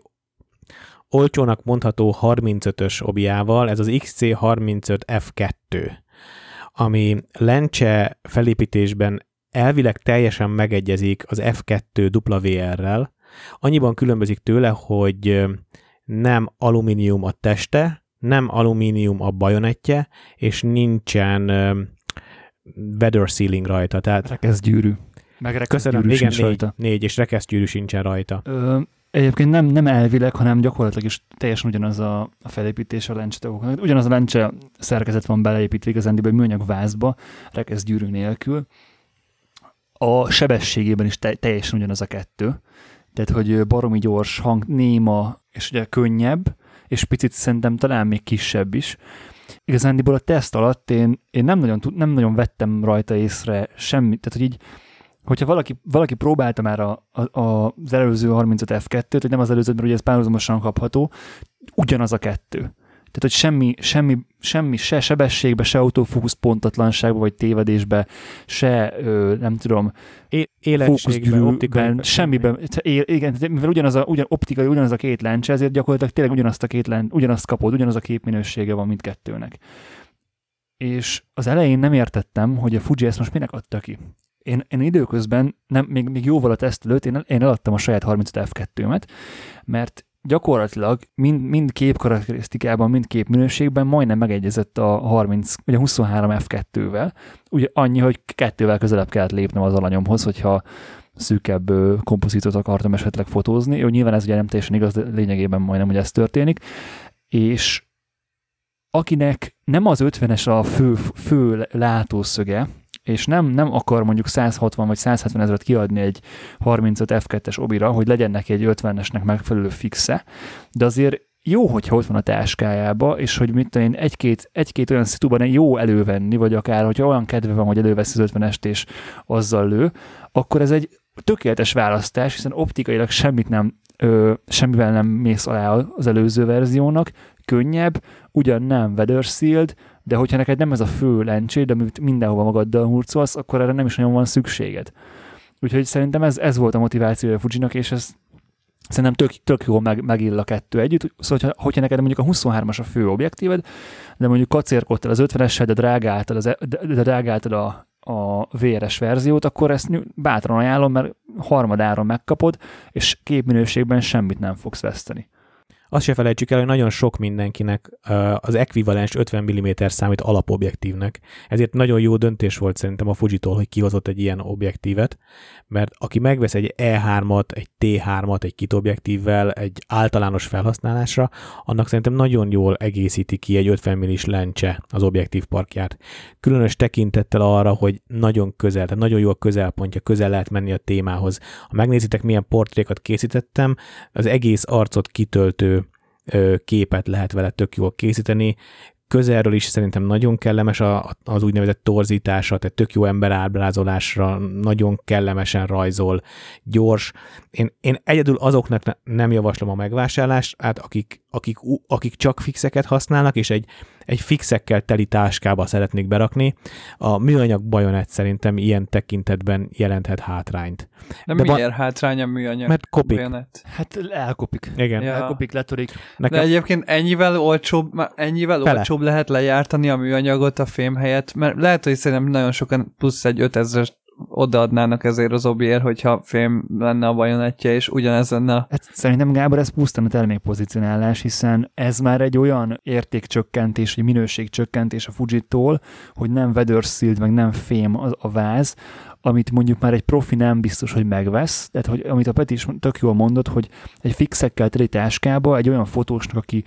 olcsónak mondható 35-ös obiával, ez az XC35F2, ami lencse felépítésben elvileg teljesen megegyezik az F2 WR-rel, annyiban különbözik tőle, hogy nem alumínium a teste, nem alumínium a bajonettje, és nincsen weather sealing rajta. Tehát gyűrű. Meg Köszönöm, igen, négy, négy, és rekeszgyűrű sincsen rajta. Ö, Egyébként nem, nem elvileg, hanem gyakorlatilag is teljesen ugyanaz a, a felépítés a lencsetagoknak. Ugyanaz a lencse szerkezet van beleépítve igazándiból műanyag vázba, rekesz gyűrű nélkül. A sebességében is te, teljesen ugyanaz a kettő. Tehát, hogy baromi gyors, hang, néma, és ugye könnyebb, és picit szerintem talán még kisebb is. Igazándiból a teszt alatt én, én nem, nagyon, nem nagyon vettem rajta észre semmit, tehát hogy így hogyha valaki, valaki próbálta már a, a, a, az előző 35 F2-t, hogy nem az előző, mert ugye ez párhuzamosan kapható, ugyanaz a kettő. Tehát, hogy semmi, semmi, semmi se sebességbe, se autofókusz pontatlanságba, vagy tévedésbe, se, ö, nem tudom, optikai, semmiben, é- igen, mivel ugyanaz a, ugyan, optikai, ugyanaz a két lencse, ezért gyakorlatilag tényleg ugyanazt a két lencse, ugyanazt kapod, ugyanaz a képminősége van mindkettőnek. És az elején nem értettem, hogy a Fuji ezt most minek adta ki én, én időközben, nem, még, még jóval a teszt előtt, én, én eladtam a saját 35 F2-met, mert gyakorlatilag mind, mind kép karakterisztikában, mind kép minőségben majdnem megegyezett a 30, ugye 23 F2-vel, ugye annyi, hogy kettővel közelebb kellett lépnem az alanyomhoz, hogyha szűkebb kompozitot akartam esetleg fotózni. Jó, nyilván ez ugye nem teljesen igaz, de lényegében majdnem, hogy ez történik. És akinek nem az 50-es a fő, fő látószöge, és nem, nem akar mondjuk 160 vagy 170 ezeret kiadni egy 35 F2-es obira, hogy legyen neki egy 50-esnek megfelelő fixe, de azért jó, hogyha ott van a táskájába, és hogy mit tudom én, egy-két, egy-két olyan szituban jó elővenni, vagy akár, hogyha olyan kedve van, hogy elővesz az 50-est és azzal lő, akkor ez egy tökéletes választás, hiszen optikailag semmit nem, ö, semmivel nem mész alá az előző verziónak, könnyebb, ugyan nem weather sealed, de hogyha neked nem ez a fő lencséd, amit mindenhova magaddal hurcolsz, akkor erre nem is nagyon van szükséged. Úgyhogy szerintem ez, ez volt a motivációja Fujinak, és ez szerintem tök, tök jól meg, megill a kettő együtt. Szóval, hogyha, hogyha neked mondjuk a 23-as a fő objektíved, de mondjuk kacérkodtál az 50-essel, de drágáltad, az, e, de drágáltad a, a VRS verziót, akkor ezt bátran ajánlom, mert harmadáron megkapod, és képminőségben semmit nem fogsz veszteni. Azt se felejtsük el, hogy nagyon sok mindenkinek az ekvivalens 50 mm számít alapobjektívnek. Ezért nagyon jó döntés volt szerintem a Fujitól, hogy kihozott egy ilyen objektívet, mert aki megvesz egy E3-at, egy T3-at, egy kit objektívvel, egy általános felhasználásra, annak szerintem nagyon jól egészíti ki egy 50 mm lencse az objektív parkját. Különös tekintettel arra, hogy nagyon közel, tehát nagyon jó a közelpontja, közel lehet menni a témához. Ha megnézitek, milyen portrékat készítettem, az egész arcot kitöltő képet lehet vele tök jól készíteni, közelről is szerintem nagyon kellemes a, az úgynevezett torzítása, tehát tök jó ember ábrázolásra, nagyon kellemesen rajzol, gyors. Én, én egyedül azoknak nem javaslom a megvásárlást, hát akik, akik, akik csak fixeket használnak, és egy, egy fixekkel teli táskába szeretnék berakni. A műanyag bajonett szerintem ilyen tekintetben jelenthet hátrányt. De, De miért ba- hátrány a műanyag Mert kopik. bajonett? Hát elkopik. Igen. Ja. Elkopik, letörik. Nekem... De egyébként ennyivel olcsóbb, ennyivel Fele. olcsóbb lehet lejártani a műanyagot a fém helyett, mert lehet, hogy szerintem nagyon sokan plusz egy 5000 odaadnának ezért az obiért, hogyha fém lenne a bajonettje, és ugyanez lenne. Hát szerintem Gábor ez pusztán a termékpozicionálás, hiszen ez már egy olyan értékcsökkentés, egy minőségcsökkentés a Fujitól, hogy nem sealed, meg nem fém a, a váz, amit mondjuk már egy profi nem biztos, hogy megvesz, tehát hogy, amit a Peti is tök jól mondott, hogy egy fixekkel teli táskába egy olyan fotósnak, aki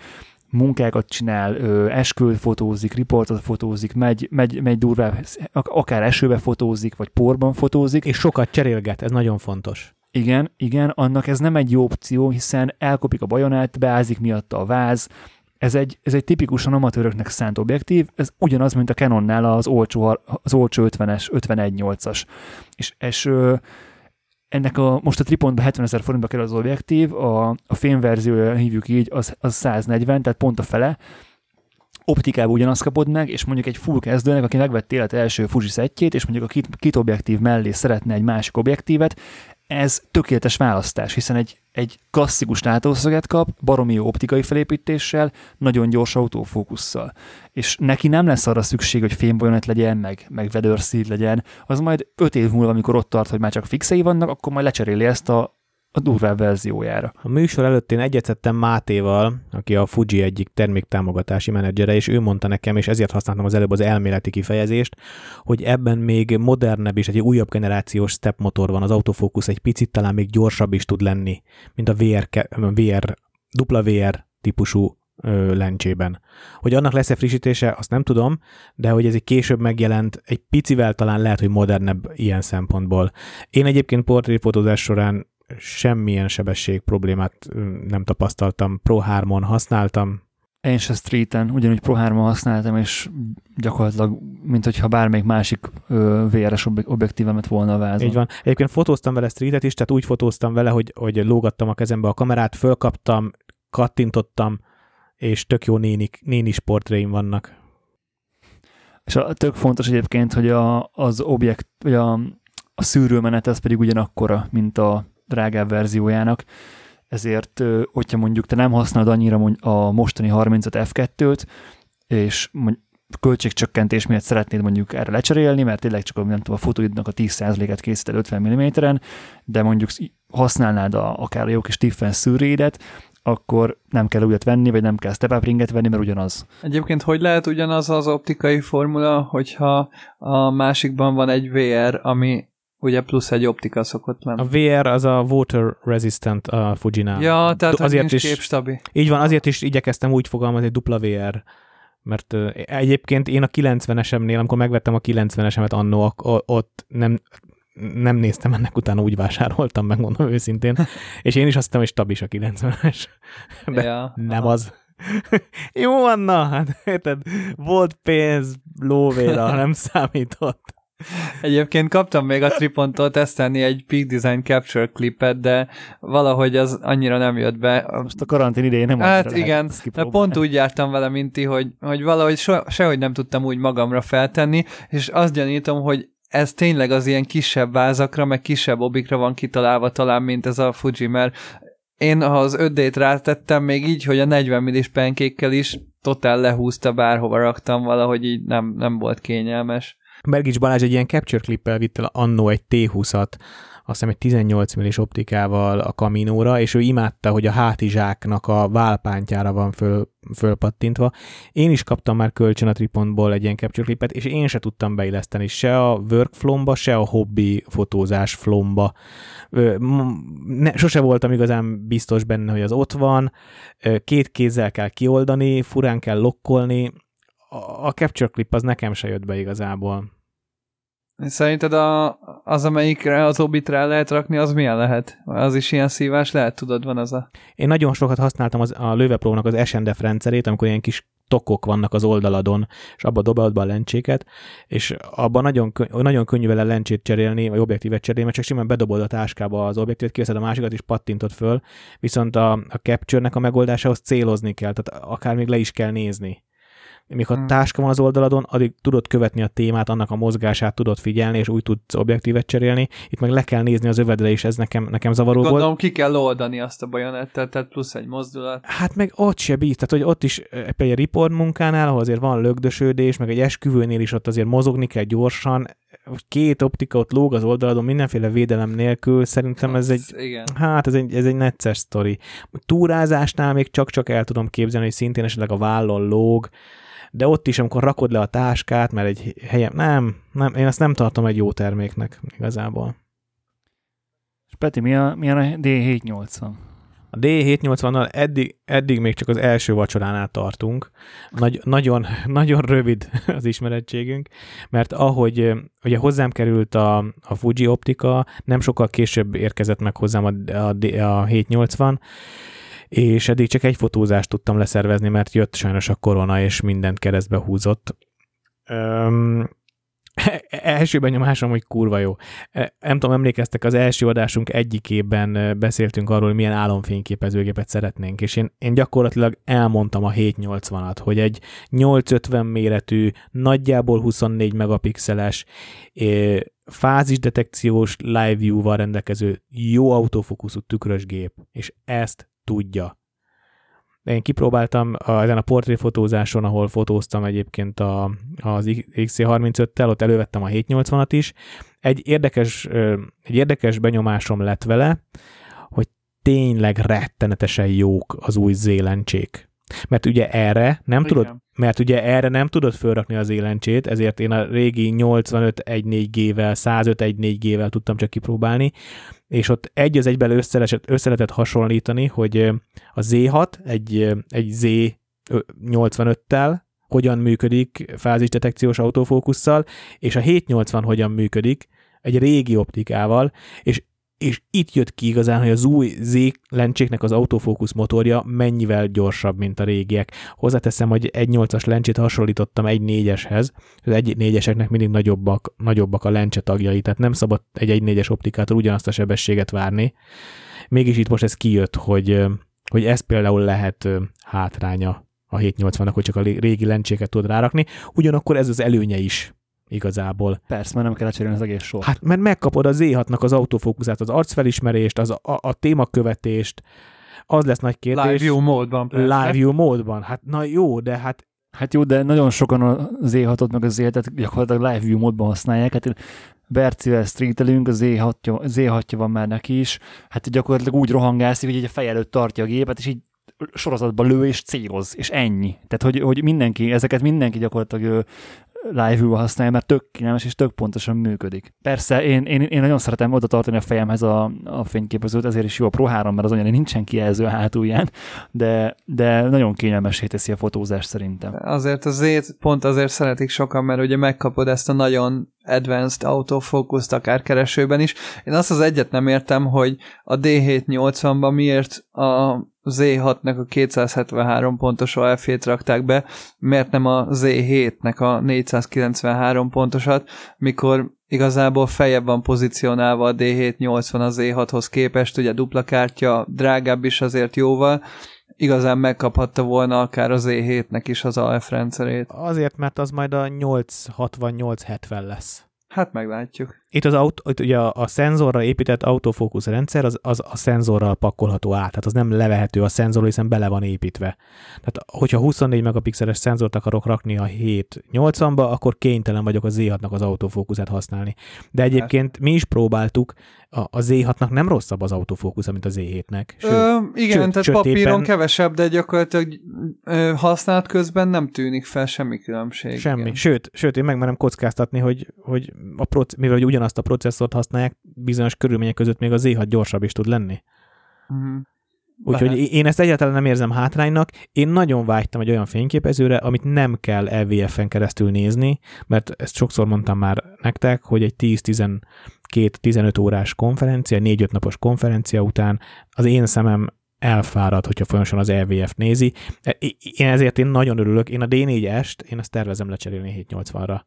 munkákat csinál, esküvőt fotózik, riportot fotózik, megy, megy, megy durvább, akár esőbe fotózik, vagy porban fotózik. És sokat cserélget, ez nagyon fontos. Igen, igen, annak ez nem egy jó opció, hiszen elkopik a bajonát, beázik miatta a váz, ez egy, ez egy tipikusan amatőröknek szánt objektív, ez ugyanaz, mint a Canonnál az olcsó, az olcsó 50-es, 51-8-as. És, és ennek a, most a Tripontba 70 ezer forintba kerül az objektív, a, a fényverziója hívjuk így, az, az 140, tehát pont a fele, optikában ugyanazt kapod meg, és mondjuk egy full kezdőnek, aki megvett élet első Fuji szettjét, és mondjuk a kit, kit objektív mellé szeretne egy másik objektívet, ez tökéletes választás, hiszen egy, egy klasszikus látószöget kap, baromi jó optikai felépítéssel, nagyon gyors autófókusszal. És neki nem lesz arra szükség, hogy fénybolyonet legyen, meg, meg weather legyen, az majd öt év múlva, amikor ott tart, hogy már csak fixei vannak, akkor majd lecseréli ezt a a durvább verziójára. A műsor előtt én egyettettem Mátéval, aki a Fuji egyik terméktámogatási menedzsere, és ő mondta nekem, és ezért használtam az előbb az elméleti kifejezést, hogy ebben még modernebb és egy újabb generációs step motor van, az autofókusz egy picit talán még gyorsabb is tud lenni, mint a VR, VR VR típusú lencsében. Hogy annak lesz-e frissítése, azt nem tudom, de hogy ez egy később megjelent, egy picivel talán lehet, hogy modernebb ilyen szempontból. Én egyébként portréfotózás során semmilyen sebesség problémát nem tapasztaltam. Pro 3-on használtam. Én se streeten, ugyanúgy Pro 3 használtam, és gyakorlatilag, mint hogyha bármelyik másik VR-es objektívemet volna a vázon. Így van. Egyébként fotóztam vele streetet is, tehát úgy fotóztam vele, hogy, hogy lógattam a kezembe a kamerát, fölkaptam, kattintottam, és tök jó nénik, nénis portréim vannak. És a, tök fontos egyébként, hogy a, az objekt, vagy a, a szűrőmenet ez pedig ugyanakkora, mint a drágább verziójának, ezért, hogyha mondjuk te nem használod annyira a mostani 35 F2-t, és költségcsökkentés miatt szeretnéd mondjuk erre lecserélni, mert tényleg csak nem tudom, a fotóidnak a 10%-et készíted 50 mm-en, de mondjuk használnád a, akár a jó kis Tiffen szűrédet, akkor nem kell újat venni, vagy nem kell step ringet venni, mert ugyanaz. Egyébként hogy lehet ugyanaz az optikai formula, hogyha a másikban van egy VR, ami Ugye plusz egy optika szokott lenni. A VR az a water resistant a Fujinál. Ja, tehát azért is képstabi. Így van, azért is igyekeztem úgy fogalmazni, dupla VR. Mert uh, egyébként én a 90-esemnél, amikor megvettem a 90-esemet annó, ott nem, nem néztem ennek utána, úgy vásároltam, megmondom őszintén. *laughs* És én is azt hittem, hogy stabis a 90-es. De ja, nem aha. az. *laughs* Jó, Anna, hát érted, volt pénz, lóvéra, *laughs* nem számított. Egyébként kaptam még a Tripontól tesztelni egy Peak Design Capture klipet, de valahogy az annyira nem jött be. Most a karantén idején nem Hát igen, de pont úgy jártam vele, mint ti, hogy, hogy valahogy so, sehogy nem tudtam úgy magamra feltenni, és azt gyanítom, hogy ez tényleg az ilyen kisebb vázakra, meg kisebb obikra van kitalálva talán, mint ez a Fuji, mert én, ha az 5D-t rátettem, még így, hogy a 40 millis penkékkel is totál lehúzta, bárhova raktam, valahogy így nem, nem volt kényelmes. Bergics Balázs egy ilyen capture clippel vitt el annó egy T20-at, azt hiszem egy 18 millis optikával a kaminóra, és ő imádta, hogy a hátizsáknak a válpántjára van föl, fölpattintva. Én is kaptam már kölcsön a Tripontból egy ilyen capture clipet, és én se tudtam beilleszteni se a workflow se a hobby fotózás flomba. Ne, sose voltam igazán biztos benne, hogy az ott van, két kézzel kell kioldani, furán kell lokkolni, a capture clip az nekem se jött be igazából. Szerinted a, az, amelyikre az obitre lehet rakni, az milyen lehet? Az is ilyen szívás lehet, tudod, van az a... Én nagyon sokat használtam az, a lőveprónak az SNDF rendszerét, amikor ilyen kis tokok vannak az oldaladon, és abba dobálod be a lencséket, és abban nagyon, nagyon könnyű vele lencsét cserélni, vagy objektívet cserélni, mert csak simán bedobod a táskába az objektívet, kiveszed a másikat, és pattintod föl, viszont a, a capture-nek a megoldásához célozni kell, tehát akár még le is kell nézni ha hmm. táska van az oldaladon, addig tudod követni a témát, annak a mozgását tudod figyelni, és úgy tudsz objektívet cserélni. Itt meg le kell nézni az övedre, és ez nekem, nekem zavaró Gondolom, volt. ki kell oldani azt a bajonettet, tehát plusz egy mozdulat. Hát meg ott se bíz, tehát hogy ott is például egy report munkánál, ahol azért van lögdösödés, meg egy esküvőnél is ott azért mozogni kell gyorsan, két optika ott lóg az oldaladon mindenféle védelem nélkül, szerintem hát, ez egy, igen. hát ez egy, ez egy necces sztori. Túrázásnál még csak-csak el tudom képzelni, hogy szintén esetleg a vállon lóg, de ott is, amikor rakod le a táskát, mert egy helyen, nem, nem, én ezt nem tartom egy jó terméknek igazából. És Peti, mi a, mi a D780? A D780-nal eddig, eddig még csak az első vacsoránál tartunk. Nagy, nagyon, *laughs* nagyon rövid *laughs* az ismerettségünk, mert ahogy ugye hozzám került a, a Fuji optika, nem sokkal később érkezett meg hozzám a, a, a 780, és eddig csak egy fotózást tudtam leszervezni, mert jött sajnos a korona, és mindent keresztbe húzott. Öm, *laughs* első benyomásom, hogy kurva jó. Nem tudom, emlékeztek, az első adásunk egyikében beszéltünk arról, hogy milyen álomfényképezőgépet szeretnénk, és én, én gyakorlatilag elmondtam a 780-at, hogy egy 850 méretű, nagyjából 24 megapixeles, fázisdetekciós live view-val rendelkező jó autofókuszú tükrös gép, és ezt tudja. Én kipróbáltam a, ezen a portréfotózáson, ahol fotóztam egyébként a, az XC35-tel, ott elővettem a 780-at is. Egy érdekes, egy érdekes benyomásom lett vele, hogy tényleg rettenetesen jók az új zélencsék. Mert ugye erre nem Igen. tudod, mert ugye erre nem tudod fölrakni az élencsét, ezért én a régi 85 1.4G-vel, 105 1.4G-vel tudtam csak kipróbálni, és ott egy az egyben össze, össze lehetett hasonlítani, hogy a Z6 egy, egy Z85-tel hogyan működik fázisdetekciós autofókusszal, és a 780 hogyan működik egy régi optikával, és és itt jött ki igazán, hogy az új Z lencséknek az autofókusz motorja mennyivel gyorsabb, mint a régiek. Hozzáteszem, hogy egy 8-as lencsét hasonlítottam egy 4-eshez, az egy 4-eseknek mindig nagyobbak, nagyobbak a lencse tagjai, tehát nem szabad egy 1 4-es optikától ugyanazt a sebességet várni. Mégis itt most ez kijött, hogy, hogy ez például lehet hátránya a 780-nak, hogy csak a régi lencséket tud rárakni, ugyanakkor ez az előnye is igazából. Persze, mert nem kell cserélni az egész sort. Hát, mert megkapod az Z6-nak az autofókuszát, az arcfelismerést, az a, a témakövetést, az lesz nagy kérdés. Live view módban. Persze. Live view módban. Hát na jó, de hát Hát jó, de nagyon sokan a Z6-ot meg a Z7-et gyakorlatilag live view módban használják. Hát Bercivel streetelünk, a Z6-ja, Z6 van már neki is, hát gyakorlatilag úgy rohangászik, hogy egy a fej előtt tartja a gépet, és így sorozatban lő és céloz, és ennyi. Tehát, hogy, hogy mindenki, ezeket mindenki gyakorlatilag live használja, mert tök kényelmes és tök pontosan működik. Persze, én, én, én nagyon szeretem oda tartani a fejemhez a, a fényképezőt, ezért is jó a Pro 3, mert az olyan nincsen kijelző a hátulján, de, de nagyon kényelmesé teszi a fotózást szerintem. Azért azért, pont azért szeretik sokan, mert ugye megkapod ezt a nagyon advanced autofocus akár keresőben is. Én azt az egyet nem értem, hogy a D780-ban miért a Z6-nek a 273 pontos OF-ét rakták be, miért nem a Z7-nek a 493 pontosat, mikor igazából fejebb van pozícionálva a D780 a Z6-hoz képest, ugye dupla kártya, drágább is azért jóval, igazán megkaphatta volna akár az E7-nek is az AF rendszerét. Azért, mert az majd a 860-870 lesz. Hát meglátjuk. Itt az autó, itt ugye a, a szenzorra épített autofókusz rendszer az, az a szenzorral pakolható át, tehát az nem levehető a szenzorról, hiszen bele van építve. Tehát hogyha 24 megapixeles szenzort akarok rakni a 780-ba, akkor kénytelen vagyok a Z6-nak az autofókuszát használni. De egyébként mi is próbáltuk, a, a Z6-nak nem rosszabb az autofókusz, mint a Z7-nek. Sőt, ö, igen, sőt, tehát papíron kevesebb, de gyakorlatilag ö, használat közben nem tűnik fel semmi különbség. Semmi. Igen. Sőt, sőt, én megmerem kockáztatni, hogy, hogy a proc- mivel hogy ugyanazt a processzort használják, bizonyos körülmények között még a Z6 gyorsabb is tud lenni. Uh-huh. Úgyhogy én ezt egyáltalán nem érzem hátránynak. Én nagyon vágytam egy olyan fényképezőre, amit nem kell LVF-en keresztül nézni, mert ezt sokszor mondtam már nektek, hogy egy 10-12-15 órás konferencia, 4-5 napos konferencia után az én szemem elfárad, hogyha folyamatosan az LVF nézi. Én ezért én nagyon örülök. Én a D4-est, én ezt tervezem lecserélni 780-ra.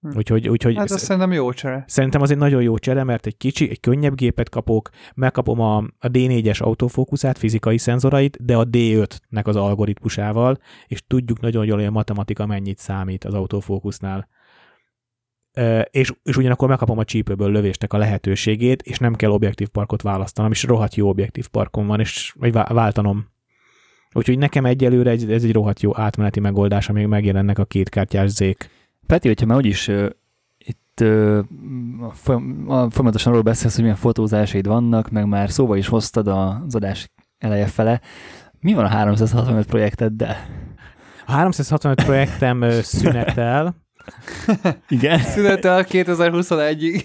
Hm. Úgyhogy, úgyhogy hát azt szerintem jó csere. Szerintem az egy nagyon jó csere, mert egy kicsi, egy könnyebb gépet kapok, megkapom a, a D4-es autofókuszát, fizikai szenzorait, de a D5-nek az algoritmusával, és tudjuk nagyon jól, hogy a matematika mennyit számít az autofókusznál. E, és, és ugyanakkor megkapom a csípőből lövéstek a lehetőségét, és nem kell objektív parkot választanom, és rohadt jó objektív parkom van, és vagy váltanom. Úgyhogy nekem egyelőre ez, ez egy rohadt jó átmeneti megoldás, amíg megjelennek a kétkártyás zék. Peti, hogyha már úgyis uh, itt uh, folyamatosan arról beszélsz, hogy milyen fotózásaid vannak, meg már szóba is hoztad az adás eleje fele, mi van a 365 projekteddel? A 365 projektem szünetel. *laughs* Igen. Szünetel 2021-ig.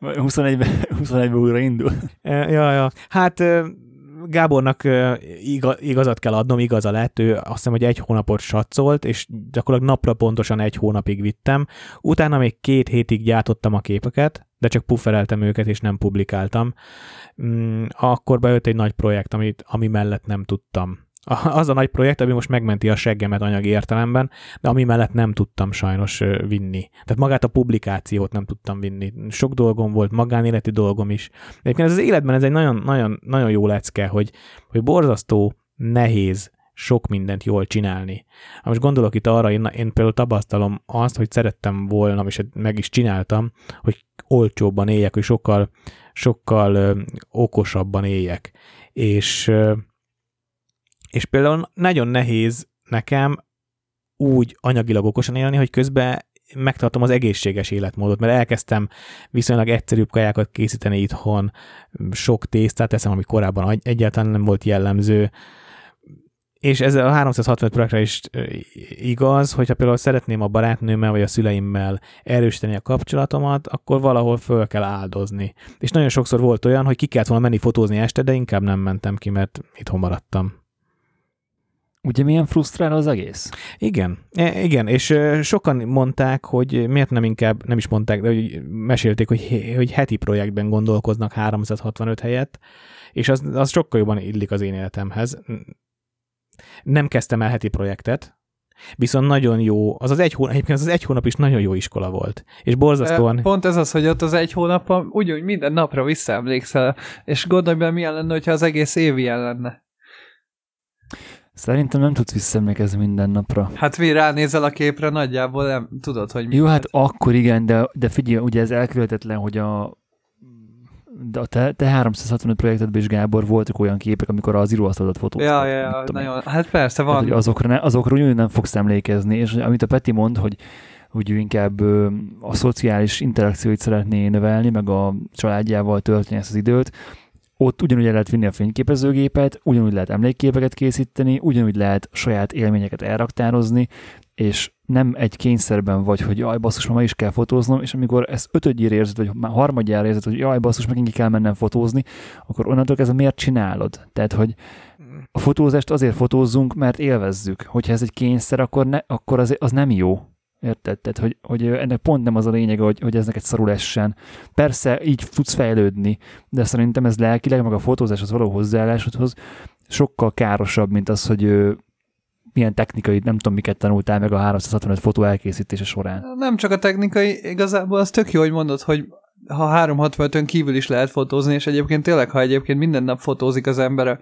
21-ben 21 újra indul. Ja, ja. Hát Gábornak igazat kell adnom, igaza lett, ő azt hiszem, hogy egy hónapot satszolt, és gyakorlatilag napra pontosan egy hónapig vittem. Utána még két hétig gyártottam a képeket, de csak puffereltem őket, és nem publikáltam. Mm, akkor bejött egy nagy projekt, amit, ami mellett nem tudtam az a nagy projekt, ami most megmenti a seggemet anyagi értelemben, de ami mellett nem tudtam sajnos vinni. Tehát magát a publikációt nem tudtam vinni. Sok dolgom volt, magánéleti dolgom is. Egyébként ez az életben ez egy nagyon, nagyon, nagyon jó lecke, hogy, hogy borzasztó nehéz sok mindent jól csinálni. Most gondolok itt arra, én, én például tapasztalom azt, hogy szerettem volna, és meg is csináltam, hogy olcsóbban éljek, hogy sokkal, sokkal ö, okosabban éljek. És ö, és például nagyon nehéz nekem úgy anyagilag okosan élni, hogy közben megtartom az egészséges életmódot, mert elkezdtem viszonylag egyszerűbb kajákat készíteni itthon, sok tésztát teszem, ami korábban egyáltalán nem volt jellemző, és ez a 365 projektre is igaz, hogyha például szeretném a barátnőmmel vagy a szüleimmel erősíteni a kapcsolatomat, akkor valahol föl kell áldozni. És nagyon sokszor volt olyan, hogy ki kellett volna menni fotózni este, de inkább nem mentem ki, mert itthon maradtam. Ugye milyen frusztráló az egész? Igen, e, igen, és sokan mondták, hogy miért nem inkább, nem is mondták, de hogy mesélték, hogy, hogy heti projektben gondolkoznak 365 helyett, és az, az sokkal jobban illik az én életemhez. Nem kezdtem el heti projektet, Viszont nagyon jó, az az egy hónap, egyébként az, az egy hónap is nagyon jó iskola volt. És borzasztóan... Pont ez az, hogy ott az egy hónap, ugyanúgy minden napra visszaemlékszel, és gondolj be, milyen lenne, hogyha az egész év ilyen lenne. Szerintem nem tudsz visszaemlékezni minden napra. Hát mi ránézel a képre, nagyjából nem tudod, hogy mi. Jó, hát akkor igen, de, de figyelj, ugye ez elkerülhetetlen, hogy a de a te, te 365 projektedben is, Gábor, voltak olyan képek, amikor az íróasztalodat fotóztak. Ja, ja, ja nagyon, hát persze van. Tehát, hogy azokra, ne, azokra úgy nem fogsz emlékezni, és amit a Peti mond, hogy hogy ő inkább ö, a szociális interakcióit szeretné növelni, meg a családjával tölteni ezt az időt, ott ugyanúgy el lehet vinni a fényképezőgépet, ugyanúgy lehet emlékképeket készíteni, ugyanúgy lehet saját élményeket elraktározni, és nem egy kényszerben vagy, hogy jaj, basszus, ma is kell fotóznom, és amikor ezt ötödjére érzed, vagy már harmadjára érzed, hogy jaj, basszus, megint kell mennem fotózni, akkor onnantól kezdve miért csinálod? Tehát, hogy a fotózást azért fotózzunk, mert élvezzük. Hogyha ez egy kényszer, akkor, ne, akkor az, az nem jó. Érted? Tehát, hogy, hogy ennek pont nem az a lényeg, hogy, hogy ez neked szarul essen. Persze így tudsz fejlődni, de szerintem ez lelkileg, meg a fotózáshoz való hozzáállásodhoz sokkal károsabb, mint az, hogy milyen technikai, nem tudom, miket tanultál meg a 365 fotó elkészítése során. Nem csak a technikai, igazából az tök jó, hogy mondod, hogy ha 365-ön kívül is lehet fotózni, és egyébként tényleg, ha egyébként minden nap fotózik az ember,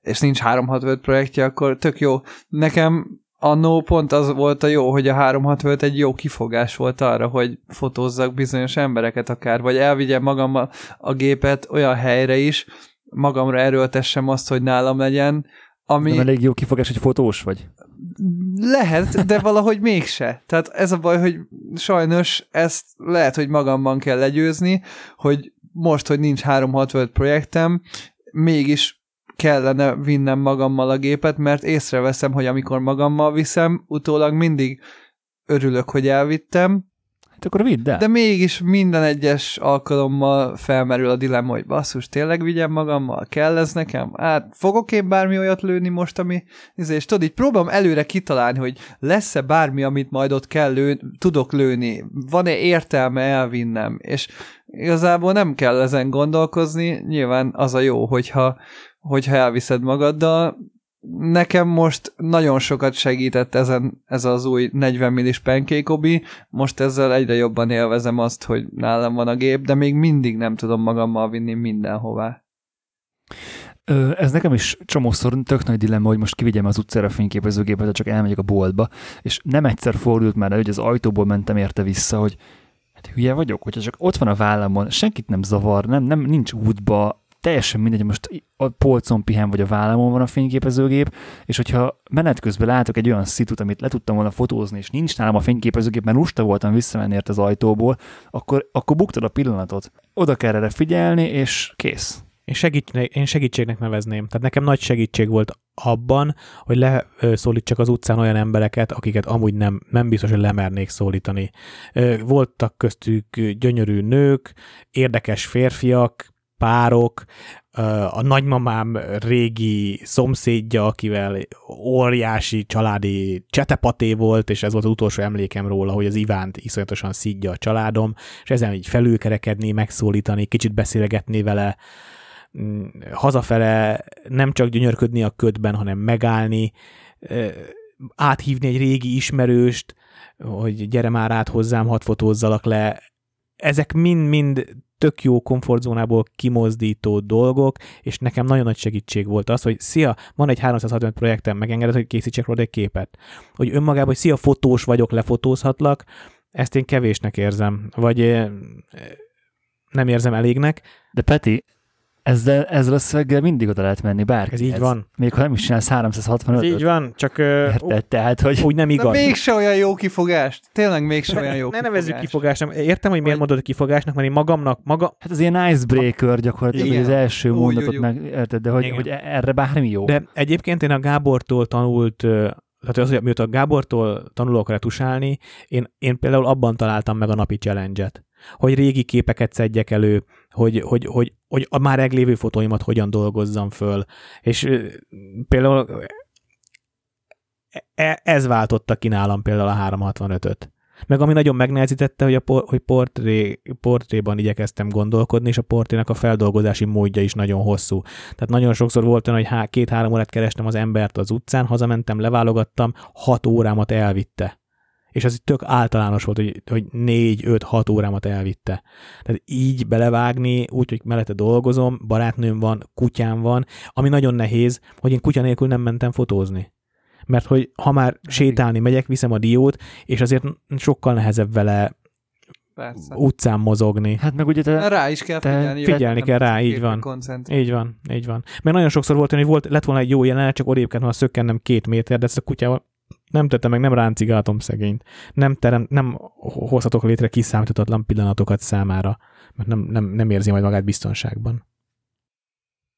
és nincs 365 projektje, akkor tök jó. Nekem annó pont az volt a jó, hogy a 365 egy jó kifogás volt arra, hogy fotózzak bizonyos embereket akár, vagy elvigyem magammal a gépet olyan helyre is, magamra erőltessem azt, hogy nálam legyen, ami... Nem elég jó kifogás, hogy fotós vagy? Lehet, de valahogy mégse. Tehát ez a baj, hogy sajnos ezt lehet, hogy magamban kell legyőzni, hogy most, hogy nincs 365 projektem, mégis kellene vinnem magammal a gépet, mert észreveszem, hogy amikor magammal viszem, utólag mindig örülök, hogy elvittem, Hát akkor vidd el. de mégis minden egyes alkalommal felmerül a dilemma, hogy basszus, tényleg vigyem magammal, kell ez nekem? Hát fogok én bármi olyat lőni most, ami... izé, És tudod, így próbálom előre kitalálni, hogy lesz-e bármi, amit majd ott kell lő, tudok lőni, van-e értelme elvinnem, és igazából nem kell ezen gondolkozni, nyilván az a jó, hogyha, hogyha elviszed magaddal, nekem most nagyon sokat segített ezen ez az új 40 millis pancake obi, most ezzel egyre jobban élvezem azt, hogy nálam van a gép, de még mindig nem tudom magammal vinni mindenhová. Ez nekem is csomószor tök nagy dilemma, hogy most kivigyem az utcára a fényképezőgépet, csak elmegyek a boltba, és nem egyszer fordult már el, hogy az ajtóból mentem érte vissza, hogy hát hülye vagyok, hogyha csak ott van a vállamon, senkit nem zavar, nem, nem nincs útba, teljesen mindegy, most a polcon pihen, vagy a vállamon van a fényképezőgép, és hogyha menet közben látok egy olyan szitut, amit le tudtam volna fotózni, és nincs nálam a fényképezőgép, mert lusta voltam visszamenni ért az ajtóból, akkor, akkor buktad a pillanatot. Oda kell erre figyelni, és kész. Én, segít, én segítségnek nevezném. Tehát nekem nagy segítség volt abban, hogy leszólítsak az utcán olyan embereket, akiket amúgy nem, nem biztos, hogy lemernék szólítani. Voltak köztük gyönyörű nők, érdekes férfiak, párok, a nagymamám régi szomszédja, akivel óriási családi csetepaté volt, és ez volt az utolsó emlékem róla, hogy az Ivánt iszonyatosan szídja a családom, és ezen így felülkerekedni, megszólítani, kicsit beszélgetni vele, mm, hazafele nem csak gyönyörködni a ködben, hanem megállni, áthívni egy régi ismerőst, hogy gyere már át hozzám, hadd fotózzalak le. Ezek mind-mind tök jó komfortzónából kimozdító dolgok, és nekem nagyon nagy segítség volt az, hogy szia, van egy 365 projektem, megengeded, hogy készítsek róla egy képet. Hogy önmagában, hogy szia, fotós vagyok, lefotózhatlak, ezt én kevésnek érzem, vagy eh, nem érzem elégnek. De Peti, ezzel, ezzel a szöveggel mindig oda lehet menni, bárki. Ez így van. Még ha nem is csinál 365 Ez így van, csak Érted? Tehát, hogy úgy nem De igaz. mégse olyan jó kifogást. Tényleg mégse olyan jó ne nevezzük kifogás. kifogásnak. Értem, hogy miért Vagy- mondod kifogásnak, mert én magamnak, maga, Hát az ilyen icebreaker gyakorlatilag, Igen. hogy az első Úgy, mondatot úgy, meg, érted, de hogy, Igen. hogy erre bármi jó. De egyébként én a Gábortól tanult, tehát az, hogy mióta a Gábortól tanulok retusálni, én, én például abban találtam meg a napi challenge-et, hogy régi képeket szedjek elő, hogy, hogy, hogy, hogy a már meglévő fotóimat hogyan dolgozzam föl. És például e- ez váltotta ki nálam például a 365-öt. Meg ami nagyon megnehezítette, hogy a por, hogy portré, portréban igyekeztem gondolkodni, és a portrének a feldolgozási módja is nagyon hosszú. Tehát nagyon sokszor volt olyan, hogy há, két-három órát kerestem az embert az utcán, hazamentem, leválogattam, hat órámat elvitte. És az így tök általános volt, hogy, hogy négy, öt, hat órámat elvitte. Tehát így belevágni, úgy, hogy mellette dolgozom, barátnőm van, kutyám van, ami nagyon nehéz, hogy én kutya nélkül nem mentem fotózni. Mert hogy ha már sétálni megyek, viszem a diót, és azért sokkal nehezebb vele Persze. utcán mozogni. Hát meg ugye te, Rá is kell te figyelni. figyelni kell rá, így van. Így van, így van. Meg nagyon sokszor volt, hogy volt, lett volna egy jó jelenet, csak odébb kellett volna szökkennem két méter, de ezt a kutyával nem tettem meg, nem ráncigáltam szegényt. Nem, terem, nem hozhatok létre kiszámíthatatlan pillanatokat számára, mert nem, nem, nem érzi majd magát biztonságban.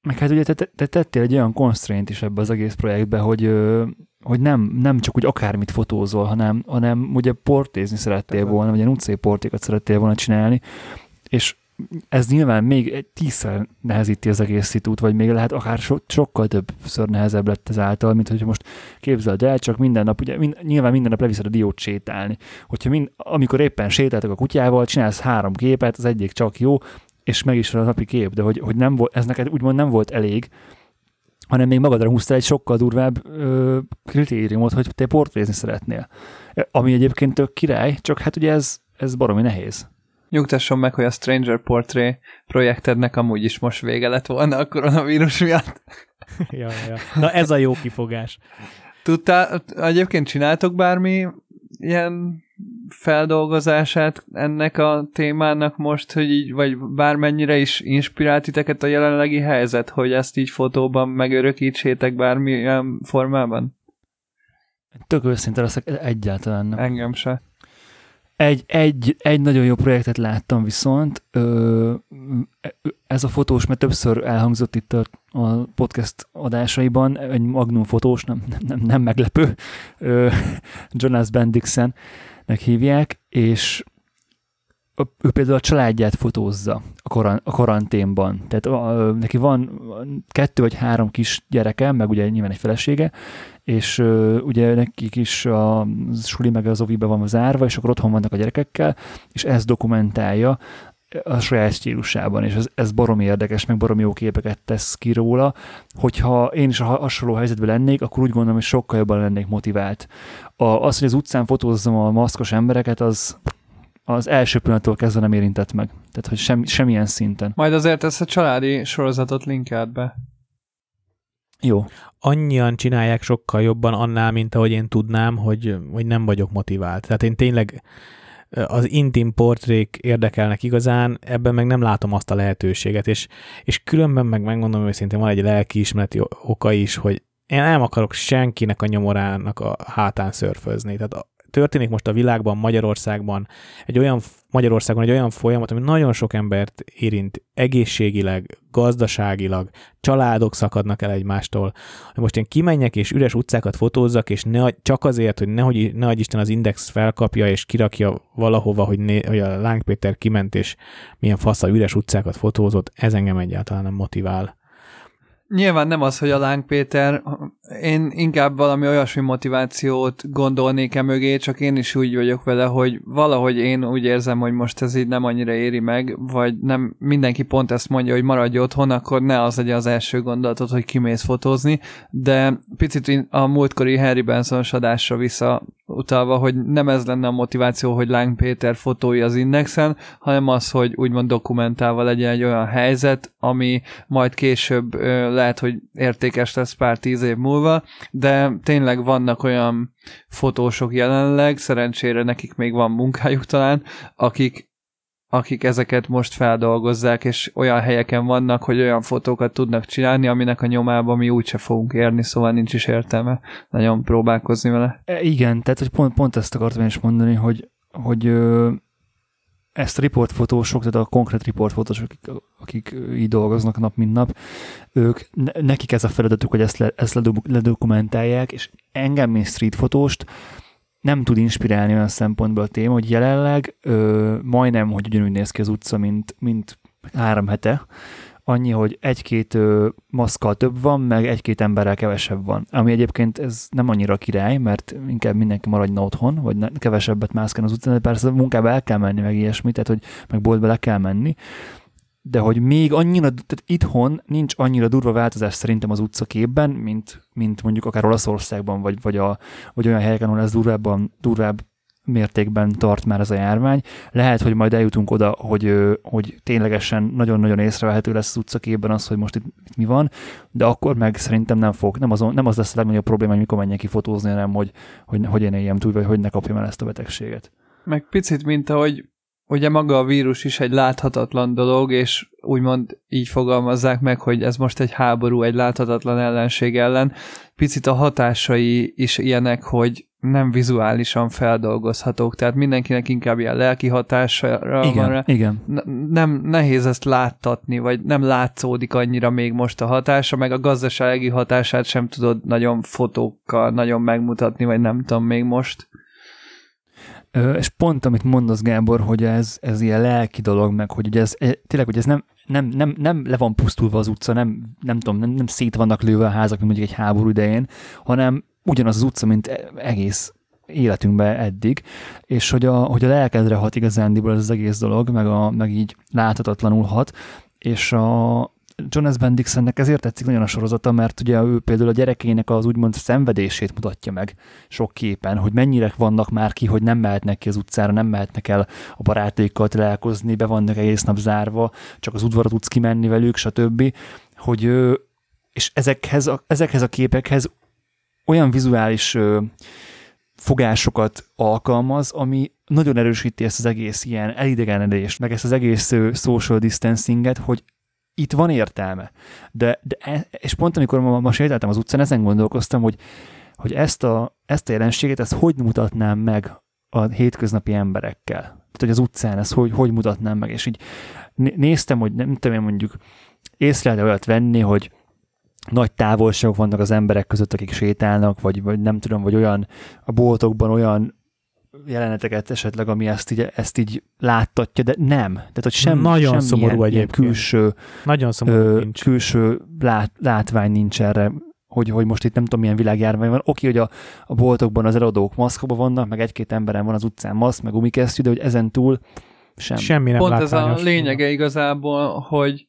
meg hát ugye te, te tettél egy olyan constraint is ebbe az egész projektbe, hogy, hogy nem, nem csak úgy akármit fotózol, hanem, hanem ugye portézni szerettél volna, vagy ilyen utcai portékat szerettél volna csinálni, és ez nyilván még egy tízszer nehezíti az egész szitút, vagy még lehet akár so, sokkal többször nehezebb lett ezáltal, mint hogy most képzeld el, csak minden nap, ugye mind, nyilván minden nap leviszed a diót sétálni. Hogyha mind, amikor éppen sétáltak a kutyával, csinálsz három képet, az egyik csak jó, és meg is van a napi kép, de hogy, hogy nem volt, ez neked úgymond nem volt elég, hanem még magadra húztál egy sokkal durvább ö, kritériumot, hogy te portrézni szeretnél. Ami egyébként tök király, csak hát ugye ez, ez baromi nehéz. Nyugtasson meg, hogy a Stranger Portrait projektednek amúgy is most vége lett volna a koronavírus miatt. *laughs* ja, ja. Na ez a jó kifogás. Tudtál, egyébként csináltok bármi ilyen feldolgozását ennek a témának most, hogy így, vagy bármennyire is inspirált titeket a jelenlegi helyzet, hogy ezt így fotóban megörökítsétek bármilyen formában? Tök őszinte leszek, egyáltalán nem. Engem se. Egy, egy, egy nagyon jó projektet láttam viszont, ez a fotós, mert többször elhangzott itt a, a podcast adásaiban, egy Magnum fotós, nem, nem, nem meglepő, Jonas Bendixennek hívják, és ő például a családját fotózza a, koran, a karanténban. Tehát a, neki van kettő vagy három kis gyereke, meg ugye nyilván egy felesége, és uh, ugye nekik is a suli meg az ovibe van zárva, és akkor otthon vannak a gyerekekkel, és ezt dokumentálja a saját stílusában, és ez, ez baromi érdekes, meg baromi jó képeket tesz ki róla. Hogyha én is a hasonló helyzetben lennék, akkor úgy gondolom, hogy sokkal jobban lennék motivált. A, az, hogy az utcán fotózzam a maszkos embereket, az az első pillanattól kezdve nem érintett meg. Tehát, hogy sem, semmilyen szinten. Majd azért ezt a családi sorozatot linkelt be. Jó. Annyian csinálják sokkal jobban annál, mint ahogy én tudnám, hogy, hogy nem vagyok motivált. Tehát én tényleg az intim portrék érdekelnek igazán, ebben meg nem látom azt a lehetőséget, és, és különben meg megmondom őszintén, van egy lelkiismereti oka is, hogy én nem akarok senkinek a nyomorának a hátán szörfözni. Tehát történik most a világban, Magyarországban, egy olyan, Magyarországon egy olyan folyamat, ami nagyon sok embert érint egészségileg, gazdaságilag, családok szakadnak el egymástól, hogy most én kimenjek és üres utcákat fotózzak, és ne, csak azért, hogy nehogy, nehogy Isten az Index felkapja és kirakja valahova, hogy, né, hogy a Láng Péter kiment és milyen fasza üres utcákat fotózott, ez engem egyáltalán nem motivál. Nyilván nem az, hogy a Láng Péter, én inkább valami olyasmi motivációt gondolnék e mögé, csak én is úgy vagyok vele, hogy valahogy én úgy érzem, hogy most ez így nem annyira éri meg, vagy nem mindenki pont ezt mondja, hogy maradj otthon, akkor ne az legyen az első gondolatot, hogy kimész fotózni, de picit a múltkori Harry Benson adásra vissza utalva, hogy nem ez lenne a motiváció, hogy Láng Péter fotói az Indexen, hanem az, hogy úgymond dokumentálva legyen egy olyan helyzet, ami majd később lehet, hogy értékes lesz pár tíz év múlva, de tényleg vannak olyan fotósok jelenleg, szerencsére nekik még van munkájuk talán, akik akik ezeket most feldolgozzák, és olyan helyeken vannak, hogy olyan fotókat tudnak csinálni, aminek a nyomába mi úgyse fogunk érni, szóval nincs is értelme nagyon próbálkozni vele. E, igen, tehát hogy pont, pont ezt akartam is mondani, hogy, hogy ö, ezt a riportfotósok, tehát a konkrét riportfotósok, akik, akik így dolgoznak nap, mint nap, ők, nekik ez a feladatuk, hogy ezt, le, ezt ledokumentálják, és engem, mint streetfotóst, nem tud inspirálni olyan szempontból a téma, hogy jelenleg ö, majdnem, hogy ugyanúgy néz ki az utca, mint, mint három hete, annyi, hogy egy-két ö, maszkkal több van, meg egy-két emberrel kevesebb van. Ami egyébként ez nem annyira király, mert inkább mindenki maradna otthon, vagy ne, kevesebbet mászkál az utcán, de persze munkába el kell menni, meg ilyesmi, tehát hogy meg boltba le kell menni, de hogy még annyira, tehát itthon nincs annyira durva változás szerintem az utcaképben, mint, mint mondjuk akár Olaszországban, vagy, vagy, a, vagy olyan helyeken, ahol ez durvábban, durvább mértékben tart már ez a járvány. Lehet, hogy majd eljutunk oda, hogy, hogy ténylegesen nagyon-nagyon észrevehető lesz az utcaképben az, hogy most itt, itt mi van, de akkor meg szerintem nem fog, nem az, nem az lesz a legnagyobb probléma, hogy mikor menjek ki fotózni, hanem hogy, hogy, hogy én éljem túl, vagy hogy ne kapjam el ezt a betegséget. Meg picit, mint ahogy ugye maga a vírus is egy láthatatlan dolog, és úgymond így fogalmazzák meg, hogy ez most egy háború egy láthatatlan ellenség ellen. Picit a hatásai is ilyenek, hogy nem vizuálisan feldolgozhatók, tehát mindenkinek inkább ilyen lelki hatására igen, van rá. Igen. nem, nehéz ezt láttatni, vagy nem látszódik annyira még most a hatása, meg a gazdasági hatását sem tudod nagyon fotókkal nagyon megmutatni, vagy nem tudom még most. És pont amit mondasz, Gábor, hogy ez, ez ilyen lelki dolog, meg hogy ugye ez, e, tényleg, hogy ez nem, nem, nem, nem le van pusztulva az utca, nem, nem tudom, nem, nem szét vannak lőve a házak, mint mondjuk egy háború idején, hanem ugyanaz az utca, mint e, egész életünkben eddig, és hogy a, hogy a lelkedre hat igazándiból ez az egész dolog, meg, a, meg így láthatatlanul hat, és a, Jonas Bendixennek ezért tetszik nagyon a sorozata, mert ugye ő például a gyerekének az úgymond szenvedését mutatja meg sok képen, hogy mennyire vannak már ki, hogy nem mehetnek ki az utcára, nem mehetnek el a barátékkal találkozni, be vannak egész nap zárva, csak az udvarra tudsz kimenni velük, stb. Hogy ő, és ezekhez a, ezekhez a képekhez olyan vizuális fogásokat alkalmaz, ami nagyon erősíti ezt az egész ilyen elidegenedést, meg ezt az egész social distancinget, hogy itt van értelme. De, de e, és pont amikor ma, ma sétáltam az utcán, ezen gondolkoztam, hogy, hogy ezt, a, ezt a jelenséget, ezt hogy mutatnám meg a hétköznapi emberekkel. Tehát, hogy az utcán ezt hogy, hogy mutatnám meg. És így néztem, hogy nem tudom én mondjuk észre olyat venni, hogy nagy távolságok vannak az emberek között, akik sétálnak, vagy, vagy nem tudom, vagy olyan a boltokban olyan jeleneteket esetleg, ami ezt így, ezt így láttatja, de nem. Tehát, hogy sem, Nagyon szomorú ilyen, ilyen külső, Nagyon szomorú ö, nincs. külső lát, látvány nincs erre, hogy, hogy most itt nem tudom, milyen világjárvány van. Oké, hogy a, a boltokban az eladók maszkba vannak, meg egy-két emberen van az utcán maszk, meg gumikesztyű, de hogy ezen túl sem. Semmi nem Pont ez a lényege igazából, hogy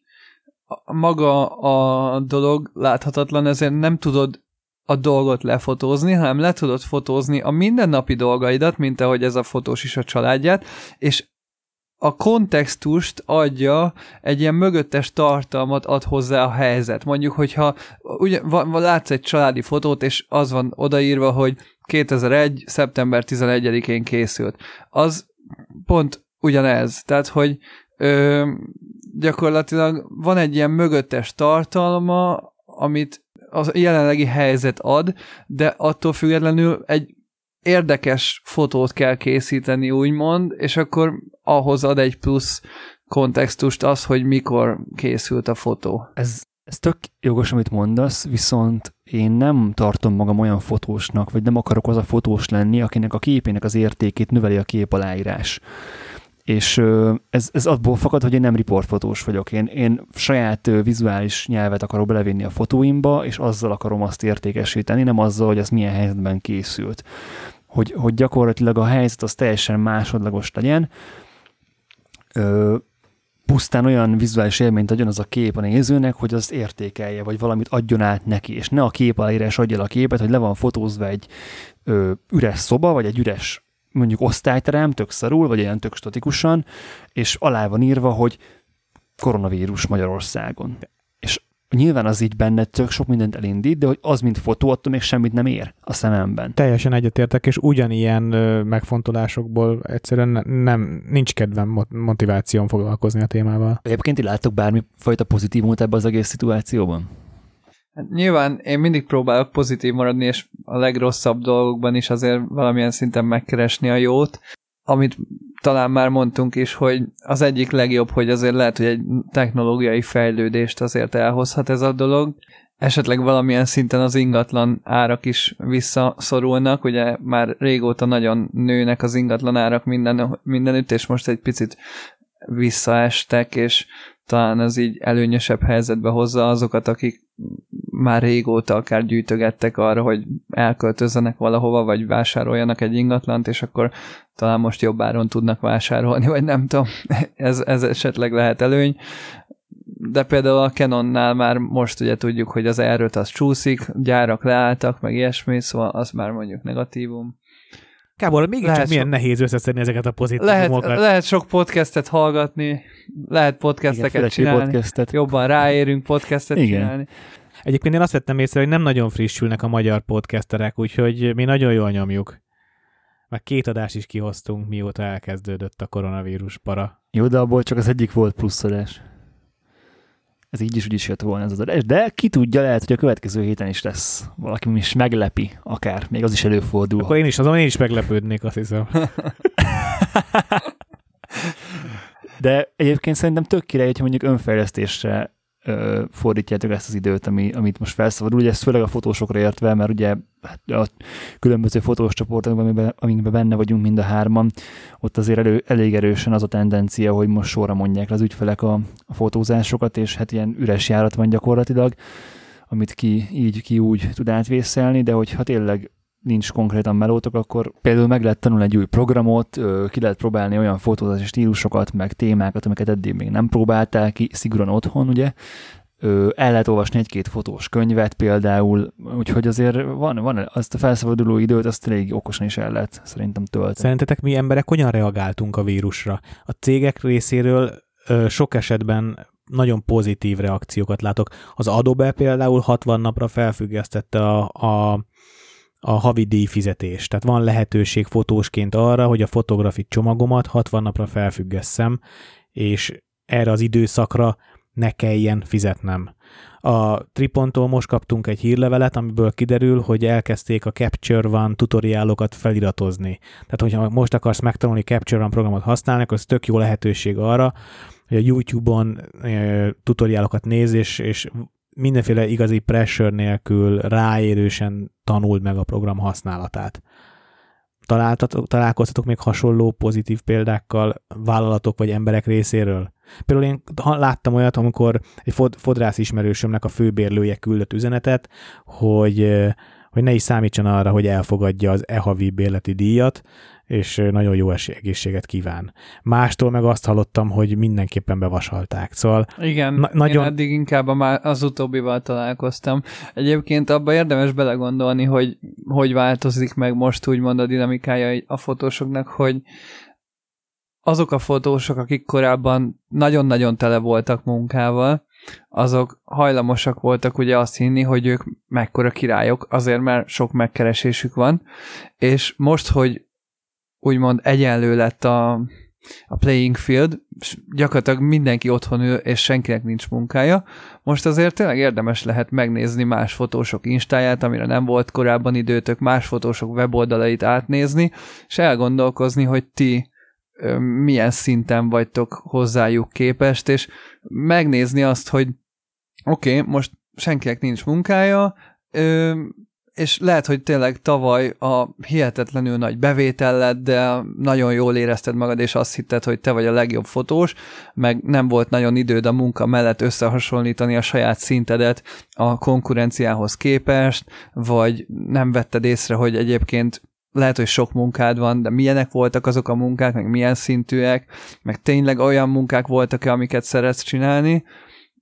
maga a dolog láthatatlan, ezért nem tudod a dolgot lefotózni, hanem le tudod fotózni a mindennapi dolgaidat, mint ahogy ez a fotós is a családját, és a kontextust adja, egy ilyen mögöttes tartalmat ad hozzá a helyzet. Mondjuk, hogyha ugye, van, látsz egy családi fotót, és az van odaírva, hogy 2001. szeptember 11-én készült. Az pont ugyanez. Tehát, hogy ö, gyakorlatilag van egy ilyen mögöttes tartalma, amit a jelenlegi helyzet ad, de attól függetlenül egy érdekes fotót kell készíteni, úgymond, és akkor ahhoz ad egy plusz kontextust az, hogy mikor készült a fotó. Ez, ez tök jogos, amit mondasz, viszont én nem tartom magam olyan fotósnak, vagy nem akarok az a fotós lenni, akinek a képének az értékét növeli a kép aláírás. És ez, ez abból fakad, hogy én nem riportfotós vagyok. Én, én saját vizuális nyelvet akarok belevinni a fotóimba, és azzal akarom azt értékesíteni, nem azzal, hogy az milyen helyzetben készült. Hogy, hogy gyakorlatilag a helyzet az teljesen másodlagos legyen, ö, pusztán olyan vizuális élményt adjon az a kép a nézőnek, hogy azt értékelje, vagy valamit adjon át neki, és ne a kép aláírás adja a képet, hogy le van fotózva egy ö, üres szoba, vagy egy üres mondjuk osztályterem, tök szarul, vagy ilyen tök statikusan, és alá van írva, hogy koronavírus Magyarországon. És nyilván az így benne tök sok mindent elindít, de hogy az, mint fotó, attól még semmit nem ér a szememben. Teljesen egyetértek, és ugyanilyen megfontolásokból egyszerűen nem, nincs kedvem, motivációm foglalkozni a témával. Egyébként ti láttok bármi fajta pozitívumot ebben az egész szituációban? Hát nyilván én mindig próbálok pozitív maradni, és a legrosszabb dolgokban is azért valamilyen szinten megkeresni a jót, amit talán már mondtunk is, hogy az egyik legjobb, hogy azért lehet, hogy egy technológiai fejlődést azért elhozhat ez a dolog, esetleg valamilyen szinten az ingatlan árak is visszaszorulnak, ugye már régóta nagyon nőnek az ingatlan árak minden, mindenütt, és most egy picit visszaestek, és talán az így előnyösebb helyzetbe hozza azokat, akik már régóta akár gyűjtögettek arra, hogy elköltözzenek valahova, vagy vásároljanak egy ingatlant, és akkor talán most jobb áron tudnak vásárolni, vagy nem tudom, *laughs* ez, ez esetleg lehet előny. De például a Canonnál már most ugye tudjuk, hogy az erőt az csúszik, gyárak leálltak, meg ilyesmi, szóval az már mondjuk negatívum. Kábor, mégis csak milyen nehéz összeszedni ezeket a pozitívumokat. Lehet, lehet sok podcastet hallgatni, lehet podcasteket Igen, csinálni, podcastet. jobban ráérünk podcastet Igen. csinálni. Egyébként én azt vettem észre, hogy nem nagyon frissülnek a magyar podcasterek, úgyhogy mi nagyon jól nyomjuk. Meg két adás is kihoztunk, mióta elkezdődött a koronavírus para. Jó, de abból csak az egyik volt pluszadás. Ez így is úgy is jött volna ez az adás, de ki tudja, lehet, hogy a következő héten is lesz valaki is meglepi, akár, még az is előfordul. Akkor én is, azon én is meglepődnék, azt hiszem. *laughs* de egyébként szerintem tök király, hogy mondjuk önfejlesztésre fordítjátok ezt az időt, ami, amit most felszabadul. Ugye ez főleg a fotósokra értve, mert ugye hát a különböző fotós csoportokban, amikben benne vagyunk mind a hárman, ott azért elő, elég erősen az a tendencia, hogy most sorra mondják az ügyfelek a, a fotózásokat, és hát ilyen üres járat van gyakorlatilag, amit ki így, ki úgy tud átvészelni, de hogyha tényleg nincs konkrétan melótok, akkor például meg lehet tanulni egy új programot, ki lehet próbálni olyan fotózási stílusokat, meg témákat, amiket eddig még nem próbáltál ki, szigorúan otthon, ugye, el lehet olvasni egy-két fotós könyvet például, úgyhogy azért van, van azt a felszabaduló időt, azt elég okosan is el lehet szerintem tölteni. Szerintetek mi emberek hogyan reagáltunk a vírusra? A cégek részéről sok esetben nagyon pozitív reakciókat látok. Az Adobe például 60 napra felfüggesztette a, a a havi díjfizetés. Tehát van lehetőség fotósként arra, hogy a fotografit csomagomat 60 napra felfüggesszem, és erre az időszakra ne kelljen fizetnem. A Tripontól most kaptunk egy hírlevelet, amiből kiderül, hogy elkezdték a Capture One tutoriálokat feliratozni. Tehát, hogyha most akarsz megtanulni Capture One programot használni, akkor ez tök jó lehetőség arra, hogy a YouTube-on e, tutoriálokat néz, és, és mindenféle igazi pressure nélkül ráérősen tanuld meg a program használatát. Találtatok, találkoztatok még hasonló pozitív példákkal vállalatok vagy emberek részéről? Például én láttam olyat, amikor egy fod, fodrász ismerősömnek a főbérlője küldött üzenetet, hogy, hogy ne is számítson arra, hogy elfogadja az e-havi bérleti díjat, és nagyon jó egészséget kíván. Mástól meg azt hallottam, hogy mindenképpen bevasalták. Szóval Igen, na- nagyon... én eddig inkább az utóbbival találkoztam. Egyébként abba érdemes belegondolni, hogy hogy változik meg most úgymond a dinamikája a fotósoknak, hogy azok a fotósok, akik korábban nagyon-nagyon tele voltak munkával, azok hajlamosak voltak ugye azt hinni, hogy ők mekkora királyok, azért mert sok megkeresésük van, és most, hogy úgymond egyenlő lett a, a playing field, gyakorlatilag mindenki otthon ül, és senkinek nincs munkája. Most azért tényleg érdemes lehet megnézni más fotósok instáját, amire nem volt korábban időtök, más fotósok weboldalait átnézni, és elgondolkozni, hogy ti milyen szinten vagytok hozzájuk képest, és megnézni azt, hogy oké, okay, most senkinek nincs munkája, és lehet, hogy tényleg tavaly a hihetetlenül nagy bevétel lett, de nagyon jól érezted magad, és azt hitted, hogy te vagy a legjobb fotós, meg nem volt nagyon időd a munka mellett összehasonlítani a saját szintedet a konkurenciához képest, vagy nem vetted észre, hogy egyébként lehet, hogy sok munkád van, de milyenek voltak azok a munkák, meg milyen szintűek, meg tényleg olyan munkák voltak-e, amiket szeretsz csinálni,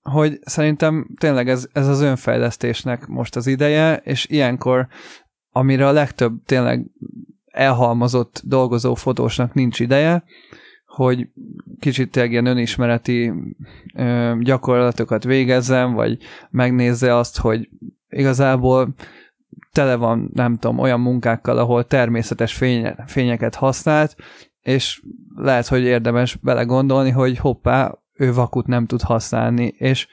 hogy szerintem tényleg ez, ez az önfejlesztésnek most az ideje, és ilyenkor, amire a legtöbb tényleg elhalmozott dolgozó fotósnak nincs ideje, hogy kicsit tényleg ilyen önismereti ö, gyakorlatokat végezzen, vagy megnézze azt, hogy igazából tele van, nem tudom, olyan munkákkal, ahol természetes fény, fényeket használt, és lehet, hogy érdemes belegondolni, hogy hoppá, ő vakut nem tud használni, és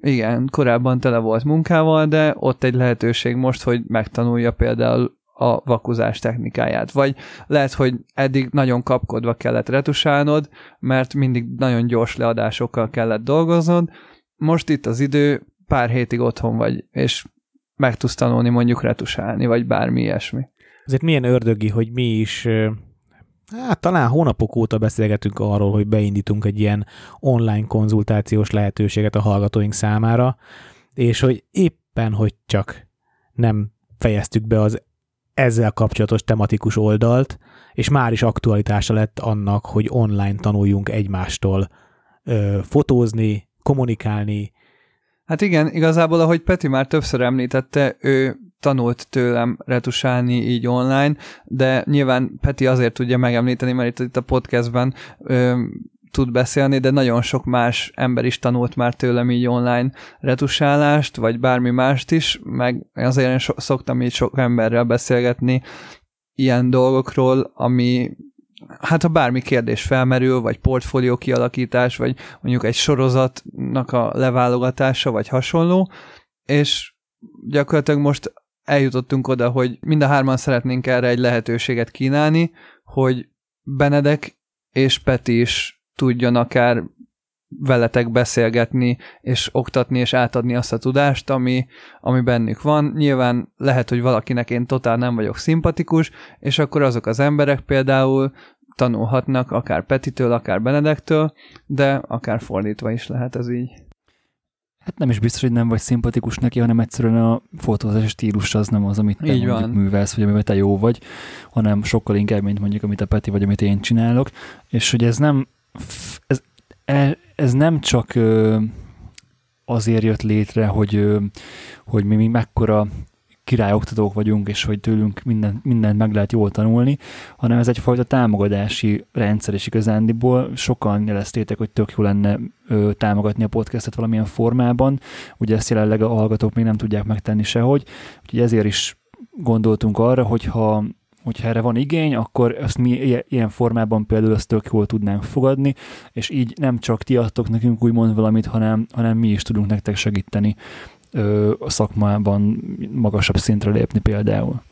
igen, korábban tele volt munkával, de ott egy lehetőség most, hogy megtanulja például a vakuzás technikáját. Vagy lehet, hogy eddig nagyon kapkodva kellett retusálnod, mert mindig nagyon gyors leadásokkal kellett dolgoznod, most itt az idő, pár hétig otthon vagy, és meg tudsz tanulni mondjuk retusálni, vagy bármi ilyesmi. Ezért milyen ördögi, hogy mi is Hát talán hónapok óta beszélgetünk arról, hogy beindítunk egy ilyen online konzultációs lehetőséget a hallgatóink számára, és hogy éppen, hogy csak nem fejeztük be az ezzel kapcsolatos tematikus oldalt, és már is aktualitása lett annak, hogy online tanuljunk egymástól ö, fotózni, kommunikálni. Hát igen, igazából, ahogy Peti már többször említette, ő tanult tőlem retusálni így online, de nyilván Peti azért tudja megemlíteni, mert itt, a podcastben ö, tud beszélni, de nagyon sok más ember is tanult már tőlem így online retusálást, vagy bármi mást is, meg azért én so- szoktam így sok emberrel beszélgetni ilyen dolgokról, ami hát ha bármi kérdés felmerül, vagy portfólió kialakítás, vagy mondjuk egy sorozatnak a leválogatása, vagy hasonló, és gyakorlatilag most eljutottunk oda, hogy mind a hárman szeretnénk erre egy lehetőséget kínálni, hogy Benedek és Peti is tudjon akár veletek beszélgetni, és oktatni, és átadni azt a tudást, ami, ami bennük van. Nyilván lehet, hogy valakinek én totál nem vagyok szimpatikus, és akkor azok az emberek például tanulhatnak akár Petitől, akár Benedektől, de akár fordítva is lehet ez így. Hát nem is biztos, hogy nem vagy szimpatikus neki, hanem egyszerűen a fotózási stílus az nem az, amit te Így mondjuk van. művelsz, vagy amiben te jó vagy, hanem sokkal inkább, mint mondjuk, amit a Peti, vagy amit én csinálok, és hogy ez nem ez, ez nem csak azért jött létre, hogy, hogy mi, mi mekkora királyoktatók vagyunk, és hogy tőlünk minden, mindent meg lehet jól tanulni, hanem ez egyfajta támogatási rendszer, és igazándiból sokan jeleztétek, hogy tök jó lenne ö, támogatni a podcastet valamilyen formában. Ugye ezt jelenleg a hallgatók még nem tudják megtenni sehogy, úgyhogy ezért is gondoltunk arra, hogyha hogyha erre van igény, akkor ezt mi ilyen formában például ezt tök jól tudnánk fogadni, és így nem csak ti adtok nekünk úgymond valamit, hanem, hanem mi is tudunk nektek segíteni ö, a szakmában magasabb szintre lépni például.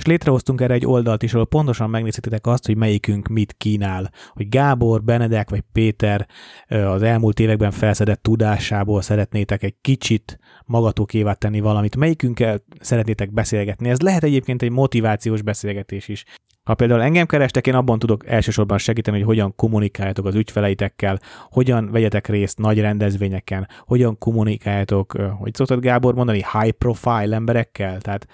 És létrehoztunk erre egy oldalt is, ahol pontosan megnézhetitek azt, hogy melyikünk mit kínál. Hogy Gábor, Benedek vagy Péter az elmúlt években felszedett tudásából szeretnétek egy kicsit magatokévá tenni valamit. Melyikünkkel szeretnétek beszélgetni? Ez lehet egyébként egy motivációs beszélgetés is. Ha például engem kerestek, én abban tudok elsősorban segíteni, hogy hogyan kommunikáljatok az ügyfeleitekkel, hogyan vegyetek részt nagy rendezvényeken, hogyan kommunikáljatok, hogy szoktad Gábor mondani, high profile emberekkel, tehát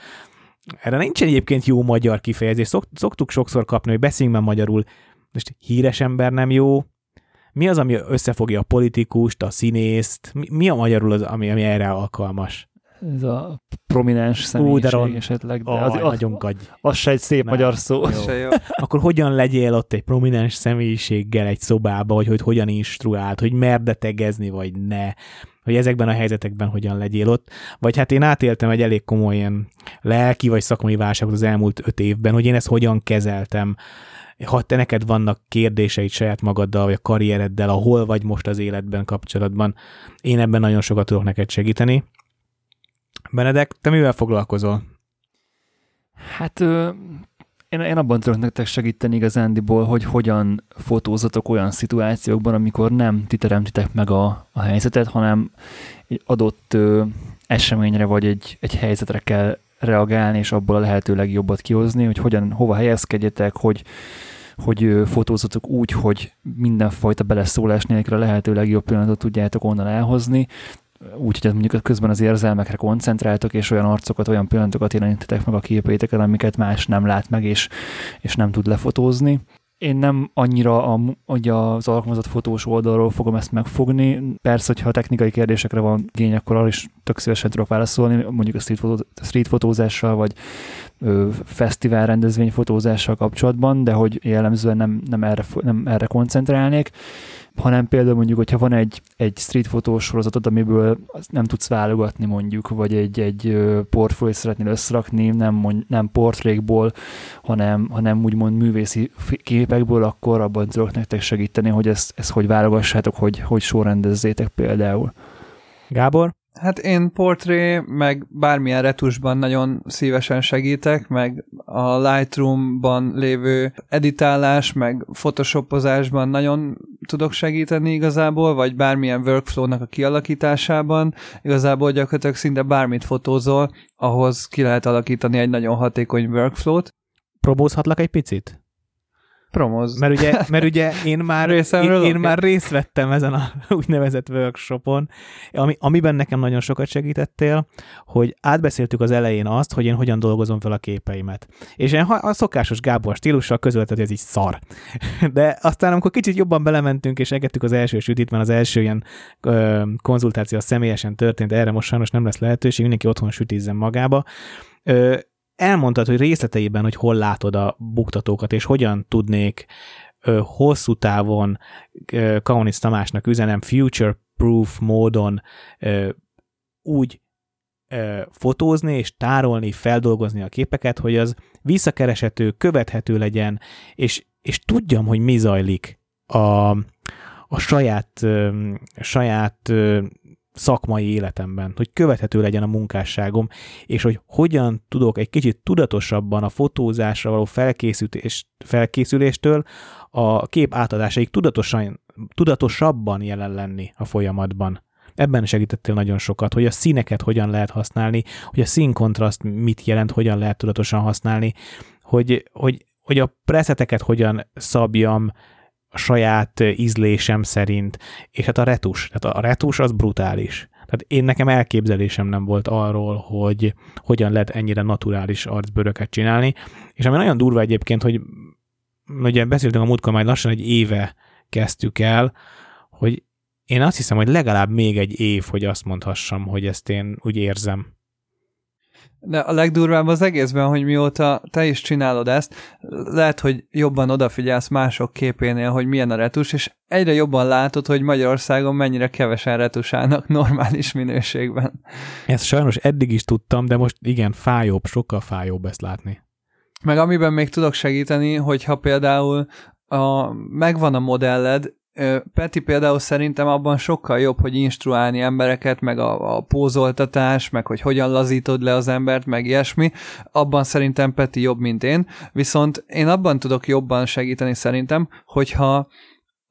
erre nincs egyébként jó magyar kifejezés. Szok, szoktuk sokszor kapni, hogy beszéljünk már magyarul. Most híres ember nem jó. Mi az, ami összefogja a politikust, a színészt? Mi, mi a magyarul az, ami, ami erre alkalmas? Ez a prominens személyiség Ú, de esetleg. De az, az, nagyon gagy. Az se egy szép nem. magyar szó. Jó. *laughs* Akkor hogyan legyél ott egy prominens személyiséggel egy szobába, vagy hogy hogyan instruált, hogy merde tegezni, vagy ne hogy ezekben a helyzetekben hogyan legyél ott. Vagy hát én átéltem egy elég komoly ilyen lelki vagy szakmai válságot az elmúlt öt évben, hogy én ezt hogyan kezeltem, ha te neked vannak kérdéseid saját magaddal, vagy a karriereddel, ahol vagy most az életben kapcsolatban, én ebben nagyon sokat tudok neked segíteni. Benedek, te mivel foglalkozol? Hát én, én abban tudok nektek segíteni igazándiból, hogy hogyan fotózatok olyan szituációkban, amikor nem ti teremtitek meg a, a helyzetet, hanem egy adott ö, eseményre vagy egy, egy helyzetre kell reagálni, és abból a lehető legjobbat kihozni, hogy hogyan, hova helyezkedjetek, hogy, hogy fotózatok úgy, hogy mindenfajta beleszólás nélkül a lehető legjobb pillanatot tudjátok onnan elhozni, úgy, hogy mondjuk közben az érzelmekre koncentráltok, és olyan arcokat, olyan pillanatokat jelenítetek meg a képeiteken, amiket más nem lát meg, és, és nem tud lefotózni. Én nem annyira a, hogy az alkalmazott fotós oldalról fogom ezt megfogni. Persze, hogyha technikai kérdésekre van gény, akkor arra is tök szívesen tudok válaszolni, mondjuk a street, fotó, street fotózással, vagy ö, fesztivál rendezvény fotózással kapcsolatban, de hogy jellemzően nem, nem, erre, nem erre koncentrálnék hanem például mondjuk, hogyha van egy, egy street fotós sorozatod, amiből nem tudsz válogatni mondjuk, vagy egy, egy portfóliót szeretnél összerakni, nem, mond, nem portrékból, hanem, hanem úgymond művészi képekből, akkor abban tudok nektek segíteni, hogy ezt, ezt hogy válogassátok, hogy, hogy sorrendezzétek például. Gábor? Hát én portré, meg bármilyen retusban nagyon szívesen segítek, meg a Lightroom-ban lévő editálás, meg photoshopozásban nagyon tudok segíteni igazából, vagy bármilyen workflow-nak a kialakításában. Igazából gyakorlatilag szinte bármit fotózol, ahhoz ki lehet alakítani egy nagyon hatékony workflow-t. Promózhatlak egy picit? Promoz. Mert ugye, mert ugye én, már, én, én már részt vettem ezen a *laughs* úgynevezett workshopon, ami, amiben nekem nagyon sokat segítettél, hogy átbeszéltük az elején azt, hogy én hogyan dolgozom fel a képeimet. És én a szokásos Gábor stílussal közöltet, hogy ez így szar. *laughs* De aztán, amikor kicsit jobban belementünk, és egettük az első sütit, mert az első ilyen ö, konzultáció személyesen történt, erre most sajnos nem lesz lehetőség, mindenki otthon sütizzen magába, ö, elmondtad, hogy részleteiben, hogy hol látod a buktatókat, és hogyan tudnék ö, hosszú távon ö, Kaunic Tamásnak üzenem future-proof módon ö, úgy ö, fotózni és tárolni, feldolgozni a képeket, hogy az visszakereshető, követhető legyen, és, és tudjam, hogy mi zajlik a, a saját, ö, saját ö, szakmai életemben, hogy követhető legyen a munkásságom, és hogy hogyan tudok egy kicsit tudatosabban a fotózásra való felkészülés, felkészüléstől a kép átadásaig tudatosan, tudatosabban jelen lenni a folyamatban. Ebben segítettél nagyon sokat, hogy a színeket hogyan lehet használni, hogy a színkontraszt mit jelent, hogyan lehet tudatosan használni, hogy, hogy, hogy a preszeteket hogyan szabjam, saját ízlésem szerint, és hát a retus, tehát a retus az brutális. Tehát én nekem elképzelésem nem volt arról, hogy hogyan lehet ennyire naturális arcbőröket csinálni, és ami nagyon durva egyébként, hogy ugye beszéltünk a múltkor, majd lassan egy éve kezdtük el, hogy én azt hiszem, hogy legalább még egy év, hogy azt mondhassam, hogy ezt én úgy érzem. De a legdurvább az egészben, hogy mióta te is csinálod ezt, lehet, hogy jobban odafigyelsz mások képénél, hogy milyen a retus, és egyre jobban látod, hogy Magyarországon mennyire kevesen retusálnak *laughs* normális minőségben. Ezt sajnos eddig is tudtam, de most igen, fájóbb, sokkal fájóbb ezt látni. Meg amiben még tudok segíteni, hogyha például a, megvan a modelled, Peti például szerintem abban sokkal jobb, hogy instruálni embereket, meg a, a pózoltatás, meg hogy hogyan lazítod le az embert, meg ilyesmi. Abban szerintem Peti jobb, mint én. Viszont én abban tudok jobban segíteni szerintem, hogyha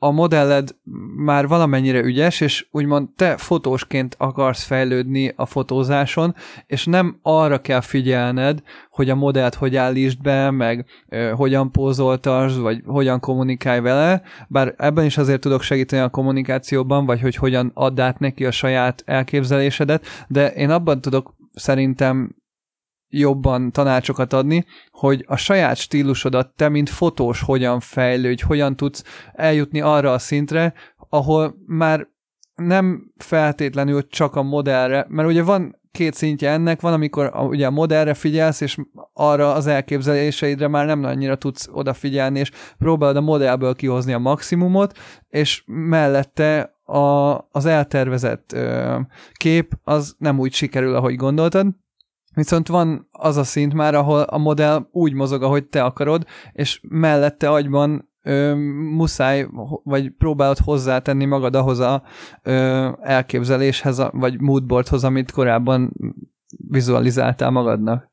a modelled már valamennyire ügyes, és úgymond te fotósként akarsz fejlődni a fotózáson, és nem arra kell figyelned, hogy a modellt hogy állítsd be, meg ö, hogyan pózoltasd, vagy hogyan kommunikálj vele, bár ebben is azért tudok segíteni a kommunikációban, vagy hogy hogyan add át neki a saját elképzelésedet, de én abban tudok szerintem jobban tanácsokat adni, hogy a saját stílusodat te, mint fotós hogyan fejlődj, hogyan tudsz eljutni arra a szintre, ahol már nem feltétlenül csak a modellre, mert ugye van két szintje ennek, van, amikor a, ugye a modellre figyelsz, és arra az elképzeléseidre már nem annyira tudsz odafigyelni, és próbálod a modellből kihozni a maximumot, és mellette a, az eltervezett ö, kép az nem úgy sikerül, ahogy gondoltad, Viszont van az a szint már, ahol a modell úgy mozog, ahogy te akarod, és mellette agyban ö, muszáj, vagy próbálod hozzátenni magad ahhoz a ö, elképzeléshez, vagy moodboardhoz, amit korábban vizualizáltál magadnak.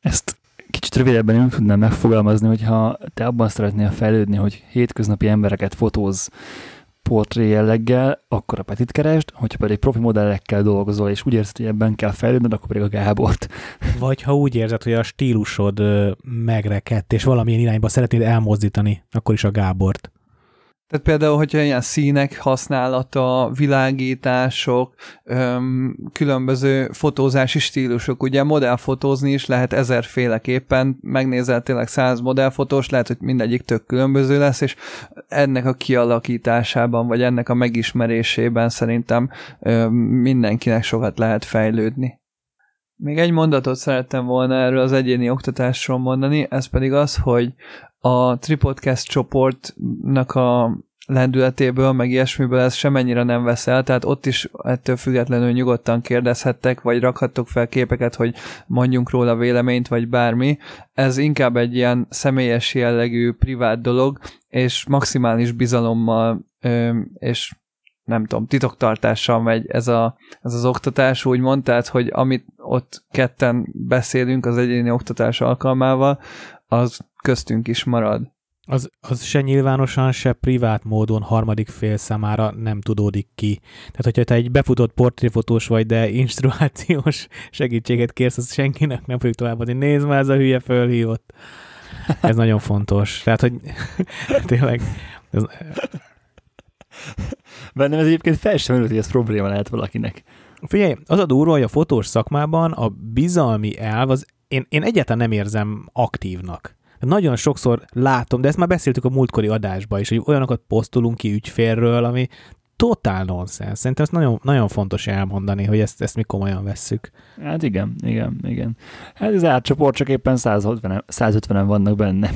Ezt kicsit rövidebben nem tudnám megfogalmazni, hogyha te abban szeretnél fejlődni, hogy hétköznapi embereket fotóz, portré jelleggel, akkor a Petit keresd, hogyha pedig profi modellekkel dolgozol, és úgy érzed, hogy ebben kell fejlődnöd, akkor pedig a Gábort. *laughs* Vagy ha úgy érzed, hogy a stílusod megrekedt, és valamilyen irányba szeretnéd elmozdítani, akkor is a Gábort. Tehát például, hogyha ilyen színek használata, világítások, öm, különböző fotózási stílusok, ugye modellfotózni is lehet ezerféleképpen, megnézel tényleg száz modellfotós, lehet, hogy mindegyik tök különböző lesz, és ennek a kialakításában, vagy ennek a megismerésében szerintem öm, mindenkinek sokat lehet fejlődni. Még egy mondatot szerettem volna erről az egyéni oktatásról mondani, ez pedig az, hogy a Tripodcast csoportnak a lendületéből, meg ilyesmiből ez semennyire nem veszel, tehát ott is ettől függetlenül nyugodtan kérdezhettek, vagy rakhattok fel képeket, hogy mondjunk róla véleményt, vagy bármi. Ez inkább egy ilyen személyes jellegű, privát dolog, és maximális bizalommal és nem tudom, titoktartással megy ez, a, ez az oktatás, úgymond, tehát, hogy amit ott ketten beszélünk az egyéni oktatás alkalmával, az köztünk is marad. Az, az se nyilvánosan, se privát módon harmadik fél számára nem tudódik ki. Tehát, hogyha te egy befutott portréfotós vagy, de instruációs *laughs* segítséget kérsz, az senkinek nem fogjuk továbbadni. Nézd már, ez a hülye fölhívott. Ez nagyon fontos. Tehát, hogy *laughs* tényleg... Ez... Bennem ez egyébként fel sem hogy ez probléma lehet valakinek. Figyelj, az a durva, hogy a fotós szakmában a bizalmi elv, az én, én egyáltalán nem érzem aktívnak. Nagyon sokszor látom, de ezt már beszéltük a múltkori adásban is, hogy olyanokat posztolunk ki ügyfélről, ami totál nonsens. Szerintem ezt nagyon, nagyon fontos elmondani, hogy ezt, ezt mi komolyan vesszük. Hát igen, igen, igen. Hát az átcsoport csak éppen 150, 150-en vannak benne.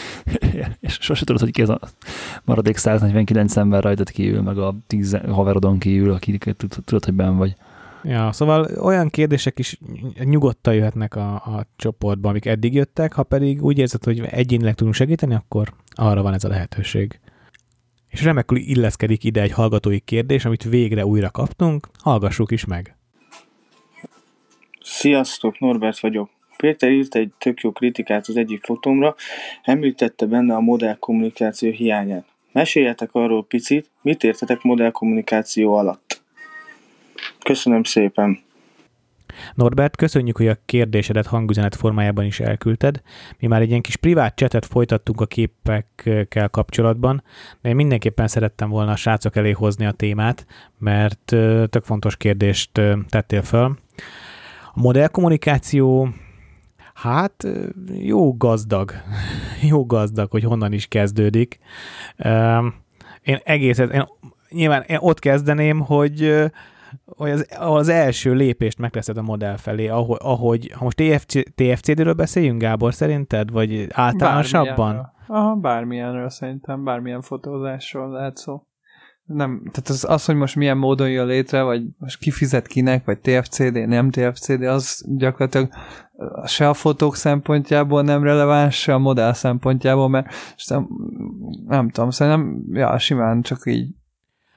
*laughs* és sose tudod, hogy ki ez a maradék 149 ember rajtad kívül, meg a 10 haverodon kívül, akiket tudod, hogy benn vagy. Ja, szóval olyan kérdések is nyugodtan jöhetnek a, a csoportba, amik eddig jöttek, ha pedig úgy érzed, hogy egyénileg tudunk segíteni, akkor arra van ez a lehetőség. És remekül illeszkedik ide egy hallgatói kérdés, amit végre újra kaptunk, hallgassuk is meg. Sziasztok, Norbert vagyok. Péter írt egy tök jó kritikát az egyik fotómra, említette benne a modellkommunikáció hiányát. Meséljetek arról picit, mit értetek modellkommunikáció alatt? Köszönöm szépen! Norbert, köszönjük, hogy a kérdésedet hangüzenet formájában is elküldted. Mi már egy ilyen kis privát csetet folytattunk a képekkel kapcsolatban, de én mindenképpen szerettem volna a srácok elé hozni a témát, mert tök fontos kérdést tettél föl. A modellkommunikáció Hát jó gazdag, *laughs* jó gazdag, hogy honnan is kezdődik. Én egészet, én, nyilván én ott kezdeném, hogy hogy az, az első lépést megteszed a modell felé, ahogy, ahogy ha most TFC, TFCD-ről beszéljünk, Gábor, szerinted? Vagy általánosabban? Bármilyenről. Aha, bármilyenről szerintem, bármilyen fotózásról lehet szó. Nem, tehát az, az, hogy most milyen módon jön létre, vagy most kifizet kinek, vagy TFCD, nem TFCD, az gyakorlatilag se a fotók szempontjából nem releváns, se a modell szempontjából, mert nem, nem tudom, szerintem ja, simán csak így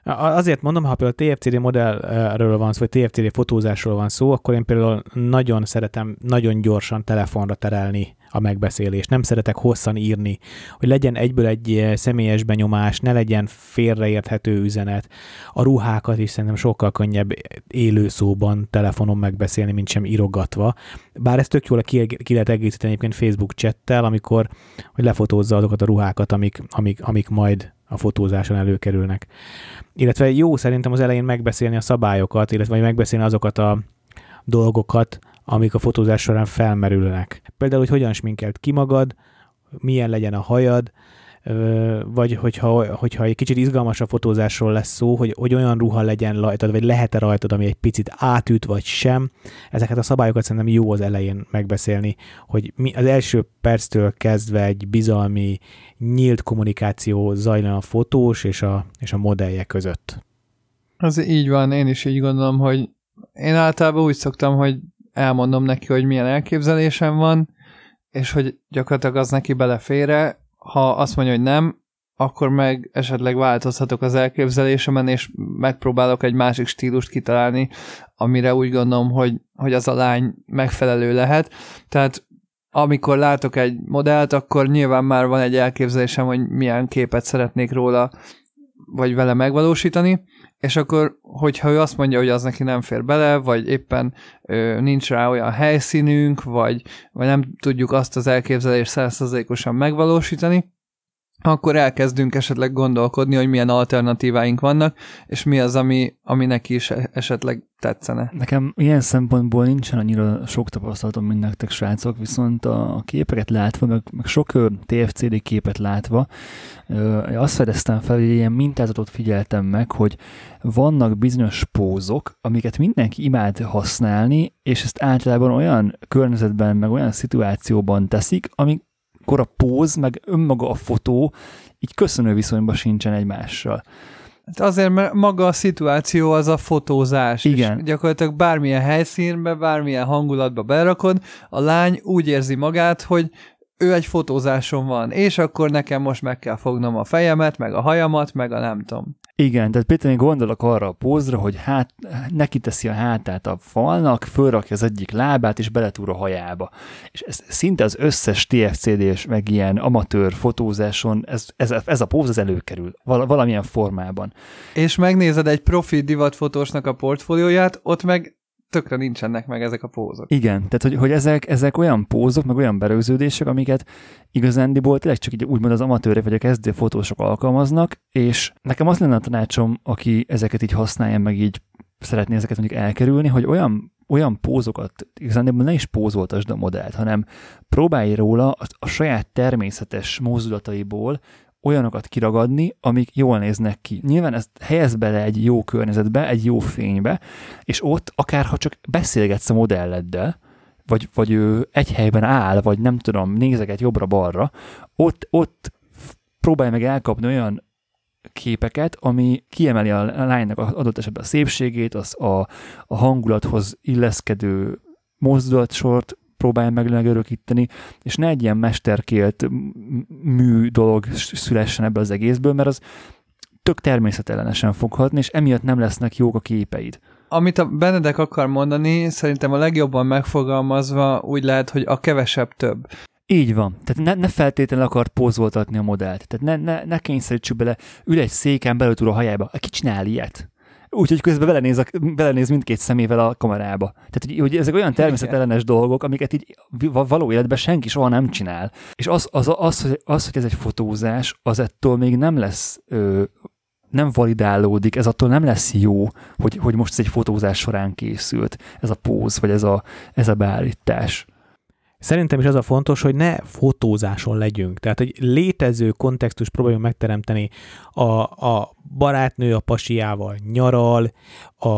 Azért mondom, ha például TFCD modellről van szó, vagy TFCD fotózásról van szó, akkor én például nagyon szeretem nagyon gyorsan telefonra terelni a megbeszélést. Nem szeretek hosszan írni, hogy legyen egyből egy személyes benyomás, ne legyen félreérthető üzenet. A ruhákat is szerintem sokkal könnyebb élő szóban telefonon megbeszélni, mint sem írogatva. Bár ez tök jól ki, ki lehet egészíteni egyébként Facebook csettel, amikor hogy lefotózza azokat a ruhákat, amik, amik, amik majd a fotózáson előkerülnek. Illetve jó szerintem az elején megbeszélni a szabályokat, illetve megbeszélni azokat a dolgokat, amik a fotózás során felmerülnek. Például, hogy hogyan sminkelt ki magad, milyen legyen a hajad, vagy hogyha, hogyha egy kicsit izgalmasabb fotózásról lesz szó, hogy, hogy olyan ruha legyen rajtad, vagy lehet-e rajtad, ami egy picit átüt, vagy sem. Ezeket a szabályokat szerintem jó az elején megbeszélni, hogy mi az első perctől kezdve egy bizalmi, nyílt kommunikáció zajlon a fotós és a, és a modellje között. Az így van, én is így gondolom, hogy én általában úgy szoktam, hogy elmondom neki, hogy milyen elképzelésem van, és hogy gyakorlatilag az neki belefére, ha azt mondja, hogy nem, akkor meg esetleg változhatok az elképzelésemen, és megpróbálok egy másik stílust kitalálni, amire úgy gondolom, hogy, hogy az a lány megfelelő lehet. Tehát amikor látok egy modellt, akkor nyilván már van egy elképzelésem, hogy milyen képet szeretnék róla, vagy vele megvalósítani, és akkor, hogyha ő azt mondja, hogy az neki nem fér bele, vagy éppen ö, nincs rá olyan helyszínünk, vagy, vagy nem tudjuk azt az elképzelést százszerzékosan megvalósítani, akkor elkezdünk esetleg gondolkodni, hogy milyen alternatíváink vannak, és mi az, ami, ami neki is esetleg tetszene. Nekem ilyen szempontból nincsen annyira sok tapasztalatom, mint nektek srácok, viszont a képeket látva, meg, meg sok TFCD képet látva, azt fedeztem fel, hogy ilyen mintázatot figyeltem meg, hogy vannak bizonyos pózok, amiket mindenki imád használni, és ezt általában olyan környezetben, meg olyan szituációban teszik, amik akkor a póz, meg önmaga a fotó így köszönő viszonyban sincsen egymással. Hát azért, mert maga a szituáció az a fotózás. Igen. És gyakorlatilag bármilyen helyszínbe, bármilyen hangulatba berakod, a lány úgy érzi magát, hogy ő egy fotózáson van, és akkor nekem most meg kell fognom a fejemet, meg a hajamat, meg a nem tudom. Igen, tehát Péter, gondolok arra a pózra, hogy hát, neki teszi a hátát a falnak, fölrakja az egyik lábát, és beletúr a hajába. És ez szinte az összes TFCD-s, meg ilyen amatőr fotózáson ez, ez, ez a póz az előkerül, val- valamilyen formában. És megnézed egy profi divatfotósnak a portfólióját, ott meg tökre nincsenek meg ezek a pózok. Igen, tehát hogy, hogy ezek, ezek olyan pózok, meg olyan berögződések, amiket igazándiból tényleg csak így úgymond az amatőrek vagy a kezdő fotósok alkalmaznak, és nekem az lenne a tanácsom, aki ezeket így használja, meg így szeretné ezeket mondjuk elkerülni, hogy olyan olyan pózokat, igazán ne is pózoltasd a modellt, hanem próbálj róla a, a saját természetes mozdulataiból olyanokat kiragadni, amik jól néznek ki. Nyilván ezt helyez bele egy jó környezetbe, egy jó fénybe, és ott akár ha csak beszélgetsz a modelleddel, vagy, vagy ő egy helyben áll, vagy nem tudom, nézeget jobbra-balra, ott, ott próbálj meg elkapni olyan képeket, ami kiemeli a lánynak adott esetben a szépségét, az a, a hangulathoz illeszkedő mozdulatsort, próbálja meg megörökíteni, és ne egy ilyen mesterkélt mű dolog szülessen ebből az egészből, mert az tök természetellenesen fog hatni, és emiatt nem lesznek jók a képeid. Amit a Benedek akar mondani, szerintem a legjobban megfogalmazva úgy lehet, hogy a kevesebb több. Így van. Tehát ne, ne feltétlenül akart pózoltatni a modellt. Tehát ne, ne, ne kényszerítsük bele, ül egy széken, belül a hajába. Ki csinál ilyet? Úgyhogy közben belenéz, a, belenéz mindkét szemével a kamerába. Tehát, hogy, hogy ezek olyan természetellenes dolgok, amiket így való életben senki soha nem csinál. És az, az, az, az, hogy, az hogy ez egy fotózás, az ettől még nem lesz ö, nem validálódik, ez attól nem lesz jó, hogy, hogy most ez egy fotózás során készült, ez a póz, vagy ez a, ez a beállítás. Szerintem is az a fontos, hogy ne fotózáson legyünk. Tehát, hogy létező kontextus próbáljunk megteremteni a, a barátnő a pasiával nyaral, a,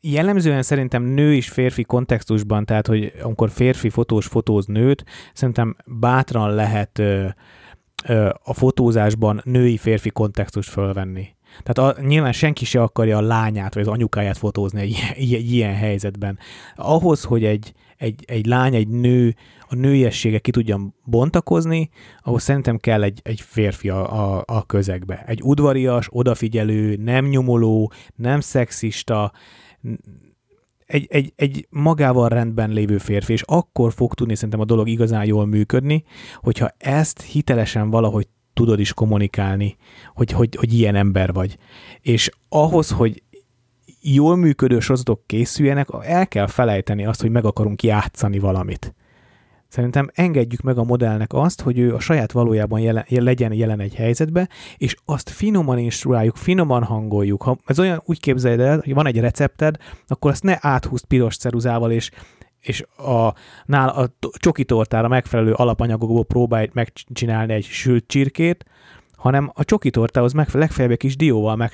jellemzően szerintem nő és férfi kontextusban, tehát hogy amikor férfi fotós fotóz nőt, szerintem bátran lehet ö, ö, a fotózásban női-férfi kontextust fölvenni. Tehát a, nyilván senki se akarja a lányát vagy az anyukáját fotózni egy, egy, egy ilyen helyzetben. Ahhoz, hogy egy, egy, egy lány, egy nő a nőiessége ki tudjon bontakozni, ahhoz szerintem kell egy, egy férfi a, a, a közegbe. Egy udvarias, odafigyelő, nem nyomoló, nem szexista, egy, egy, egy magával rendben lévő férfi, és akkor fog tudni szerintem a dolog igazán jól működni, hogyha ezt hitelesen valahogy tudod is kommunikálni, hogy, hogy, hogy ilyen ember vagy. És ahhoz, hogy jól működő sorozatok készüljenek, el kell felejteni azt, hogy meg akarunk játszani valamit. Szerintem engedjük meg a modellnek azt, hogy ő a saját valójában jelen, legyen jelen egy helyzetbe, és azt finoman instruáljuk, finoman hangoljuk. Ha ez olyan úgy képzeld el, hogy van egy recepted, akkor azt ne áthúzd piros ceruzával, és és a, nál, a csokitortára megfelelő alapanyagokból próbálj megcsinálni egy sült csirkét, hanem a csokitortához megfelelő, legfeljebb egy kis dióval meg.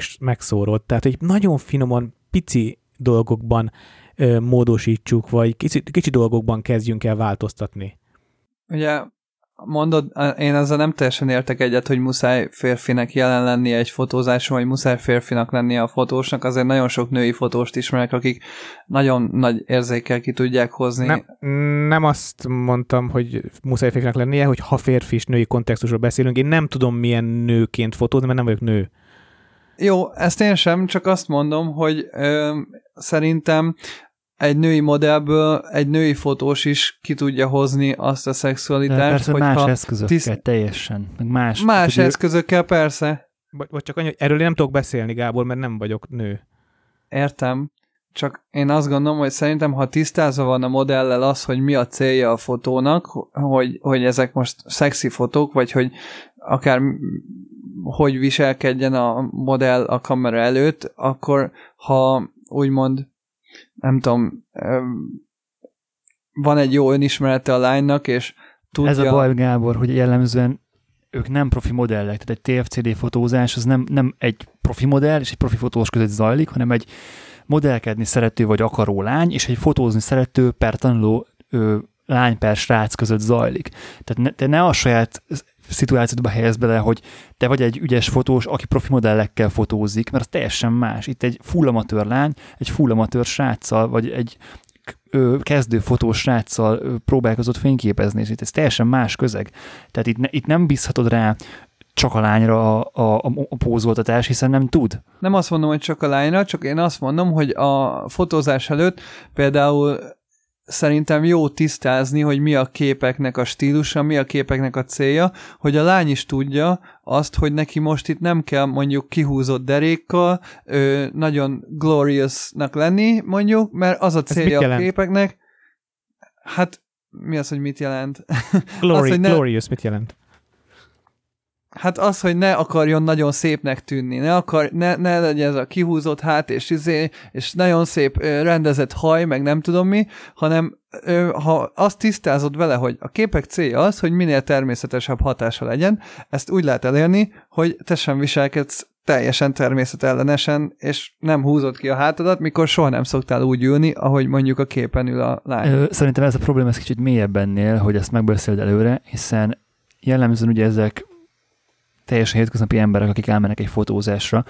Tehát, hogy nagyon finoman, pici dolgokban ö, módosítsuk, vagy kicsi, kicsi dolgokban kezdjünk el változtatni. Ugye mondod, én ezzel nem teljesen értek egyet, hogy muszáj férfinek jelen lennie egy fotózáson, vagy muszáj férfinak lennie a fotósnak, azért nagyon sok női fotóst ismerek, akik nagyon nagy érzékkel ki tudják hozni. Nem, nem azt mondtam, hogy muszáj férfinak lennie, hogy ha férfi és női kontextusról beszélünk, én nem tudom milyen nőként fotózni, mert nem vagyok nő. Jó, ezt én sem, csak azt mondom, hogy ö, szerintem egy női modellből egy női fotós is ki tudja hozni azt a szexualitást. De persze más eszközökkel, tiszt... teljesen. Meg más más tudja... eszközökkel, persze. Vagy, vagy csak annyi, hogy erről én nem tudok beszélni, Gábor, mert nem vagyok nő. Értem. Csak én azt gondolom, hogy szerintem, ha tisztázva van a modellel az, hogy mi a célja a fotónak, hogy, hogy ezek most szexi fotók, vagy hogy akár hogy viselkedjen a modell a kamera előtt, akkor ha úgymond nem tudom, van egy jó önismerete a lánynak, és tudja... Ez a baj, Gábor, hogy jellemzően ők nem profi modellek, tehát egy TFCD fotózás az nem, nem egy profi modell és egy profi fotós között zajlik, hanem egy modellkedni szerető vagy akaró lány, és egy fotózni szerető per tanuló ö, lány per srác között zajlik. Tehát ne, te ne a saját szituációdba helyez bele, hogy te vagy egy ügyes fotós, aki profi modellekkel fotózik, mert az teljesen más. Itt egy full amatőr lány, egy full amatőr sráccal, vagy egy kezdő fotós sráccal próbálkozott fényképezni, és itt ez teljesen más közeg. Tehát itt, ne, itt nem bízhatod rá csak a lányra a, a, a pózoltatás, hiszen nem tud. Nem azt mondom, hogy csak a lányra, csak én azt mondom, hogy a fotózás előtt például szerintem jó tisztázni, hogy mi a képeknek a stílusa, mi a képeknek a célja, hogy a lány is tudja azt, hogy neki most itt nem kell mondjuk kihúzott derékkal ö, nagyon gloriousnak lenni, mondjuk, mert az a célja a képeknek, hát mi az, hogy mit jelent? *laughs* Glory, az, hogy ne... Glorious mit jelent? Hát az, hogy ne akarjon nagyon szépnek tűnni, ne, akar, ne, ne legyen ez a kihúzott hát, és, izé, és nagyon szép rendezett haj, meg nem tudom mi, hanem ha azt tisztázod vele, hogy a képek célja az, hogy minél természetesebb hatása legyen, ezt úgy lehet elérni, hogy te sem viselkedsz teljesen természetellenesen, és nem húzott ki a hátadat, mikor soha nem szoktál úgy ülni, ahogy mondjuk a képen ül a lány. Szerintem ez a probléma ez kicsit mélyebb ennél, hogy ezt megbeszéld előre, hiszen jellemzően ugye ezek teljesen hétköznapi emberek, akik elmennek egy fotózásra,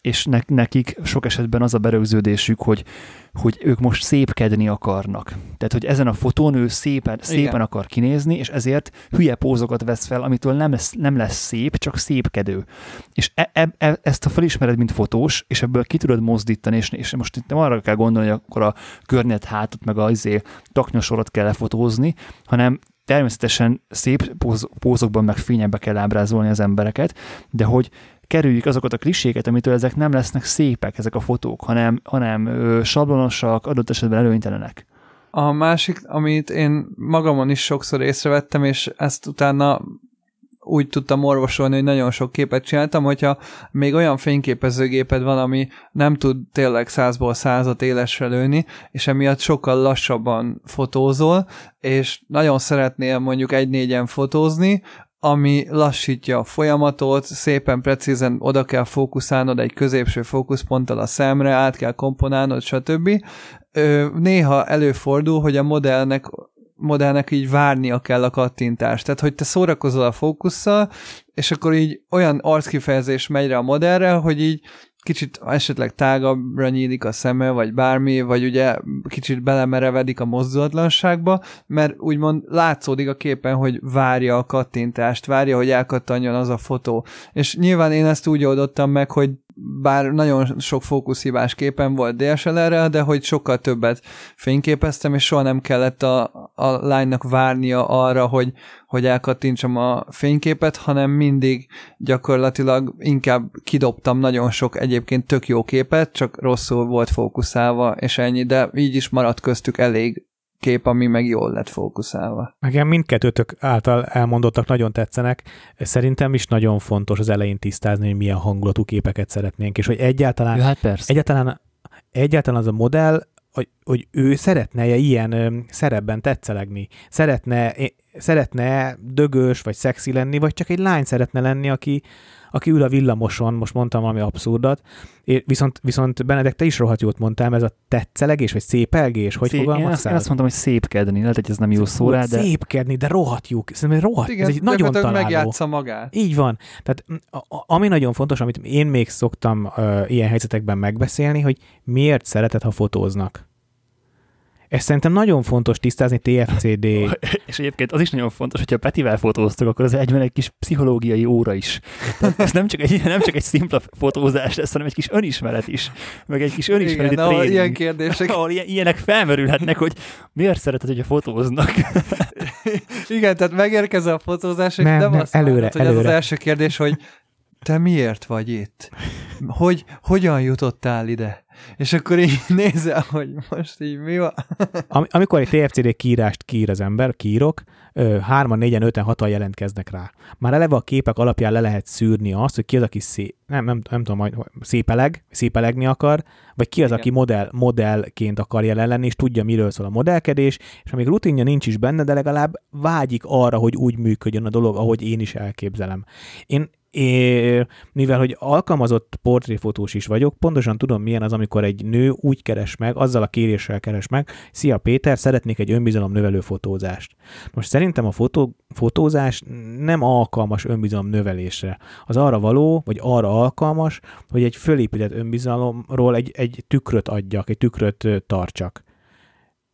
és ne, nekik sok esetben az a berögződésük, hogy, hogy ők most szépkedni akarnak. Tehát, hogy ezen a fotón ő szépen, szépen akar kinézni, és ezért hülye pózokat vesz fel, amitől nem lesz, nem lesz szép, csak szépkedő. És e, e, e, ezt a felismered, mint fotós, és ebből ki tudod mozdítani, és, és most itt nem arra kell gondolni, hogy akkor a környet hátat, meg a izé, taknyosorat kell lefotózni, hanem természetesen szép pózokban meg fényebbe kell ábrázolni az embereket, de hogy kerüljük azokat a kliséket, amitől ezek nem lesznek szépek, ezek a fotók, hanem, hanem sablonosak, adott esetben előnytelenek. A másik, amit én magamon is sokszor észrevettem, és ezt utána úgy tudtam orvosolni, hogy nagyon sok képet csináltam, hogyha még olyan fényképezőgéped van, ami nem tud tényleg százból százat élesre lőni, és emiatt sokkal lassabban fotózol, és nagyon szeretnél mondjuk egy négyen fotózni, ami lassítja a folyamatot, szépen precízen oda kell fókuszálnod egy középső fókuszponttal a szemre, át kell komponálnod, stb. Néha előfordul, hogy a modellnek modellnek így várnia kell a kattintást. Tehát, hogy te szórakozol a fókusszal, és akkor így olyan arckifejezés megy rá a modellre, hogy így kicsit esetleg tágabbra nyílik a szeme, vagy bármi, vagy ugye kicsit belemerevedik a mozdulatlanságba, mert úgymond látszódik a képen, hogy várja a kattintást, várja, hogy elkattanjon az a fotó. És nyilván én ezt úgy oldottam meg, hogy bár nagyon sok fókuszhibás képen volt DSLR-rel, de hogy sokkal többet fényképeztem, és soha nem kellett a, a lánynak várnia arra, hogy, hogy elkattintsam a fényképet, hanem mindig gyakorlatilag inkább kidobtam nagyon sok egyébként tök jó képet, csak rosszul volt fókuszálva, és ennyi, de így is maradt köztük elég kép, ami meg jól lett fókuszálva. Nekem mindkettőtök által elmondottak nagyon tetszenek. Szerintem is nagyon fontos az elején tisztázni, hogy milyen hangulatú képeket szeretnénk, és hogy egyáltalán, ja, hát persze. egyáltalán, egyáltalán az a modell, hogy, hogy ő szeretne -e ilyen ö, szerepben tetszelegni, szeretne, szeretne dögös vagy szexi lenni, vagy csak egy lány szeretne lenni, aki, aki ül a villamoson, most mondtam valami abszurdat, és viszont, viszont Benedek, te is rohadt jót mondtál, ez a tetszelegés, vagy szépelgés, hogy Szép, én azt, én azt mondtam, hogy szépkedni, lehet, hogy ez nem jó szó rá, de... Szépkedni, de rohadt jó, szerintem rohadt, Igen, ez egy nagyon találó. megjátsza magát. Így van. Tehát ami nagyon fontos, amit én még szoktam uh, ilyen helyzetekben megbeszélni, hogy miért szereted, ha fotóznak. Ez szerintem nagyon fontos tisztázni TFCD. *laughs* És egyébként az is nagyon fontos, hogyha Petivel fotóztok, akkor az egyben egy kis pszichológiai óra is. Tehát ez nem csak egy, nem csak egy szimpla fotózás lesz, hanem egy kis önismeret is, meg egy kis önismereti Igen, tréning. ilyen kérdések. Ahol ilyen, ilyenek felmerülhetnek, hogy miért szereted, hogyha fotóznak. Igen, tehát megérkezel a fotózás, és nem, nem, nem azt előre, mondod, hogy előre. az az első kérdés, hogy te miért vagy itt? Hogy, hogyan jutottál ide? És akkor így *laughs* nézel, hogy most így mi van. *laughs* Am- amikor egy TFCD kiírást kiír az ember, kiírok, hárman, négyen, öten, hatan jelentkeznek rá. Már eleve a képek alapján le lehet szűrni azt, hogy ki az, aki szé- nem, nem, nem tudom, majd szépeleg, szépelegni akar, vagy ki az, Igen. aki modell, modellként akar jelen lenni, és tudja, miről szól a modellkedés, és amíg rutinja nincs is benne, de legalább vágyik arra, hogy úgy működjön a dolog, ahogy én is elképzelem. Én, É, mivel, hogy alkalmazott portréfotós is vagyok, pontosan tudom, milyen az, amikor egy nő úgy keres meg, azzal a kéréssel keres meg, szia Péter, szeretnék egy önbizalom növelő fotózást. Most szerintem a fotó, fotózás nem alkalmas önbizalom növelésre. Az arra való, vagy arra alkalmas, hogy egy fölépített önbizalomról egy, egy tükröt adjak, egy tükröt tartsak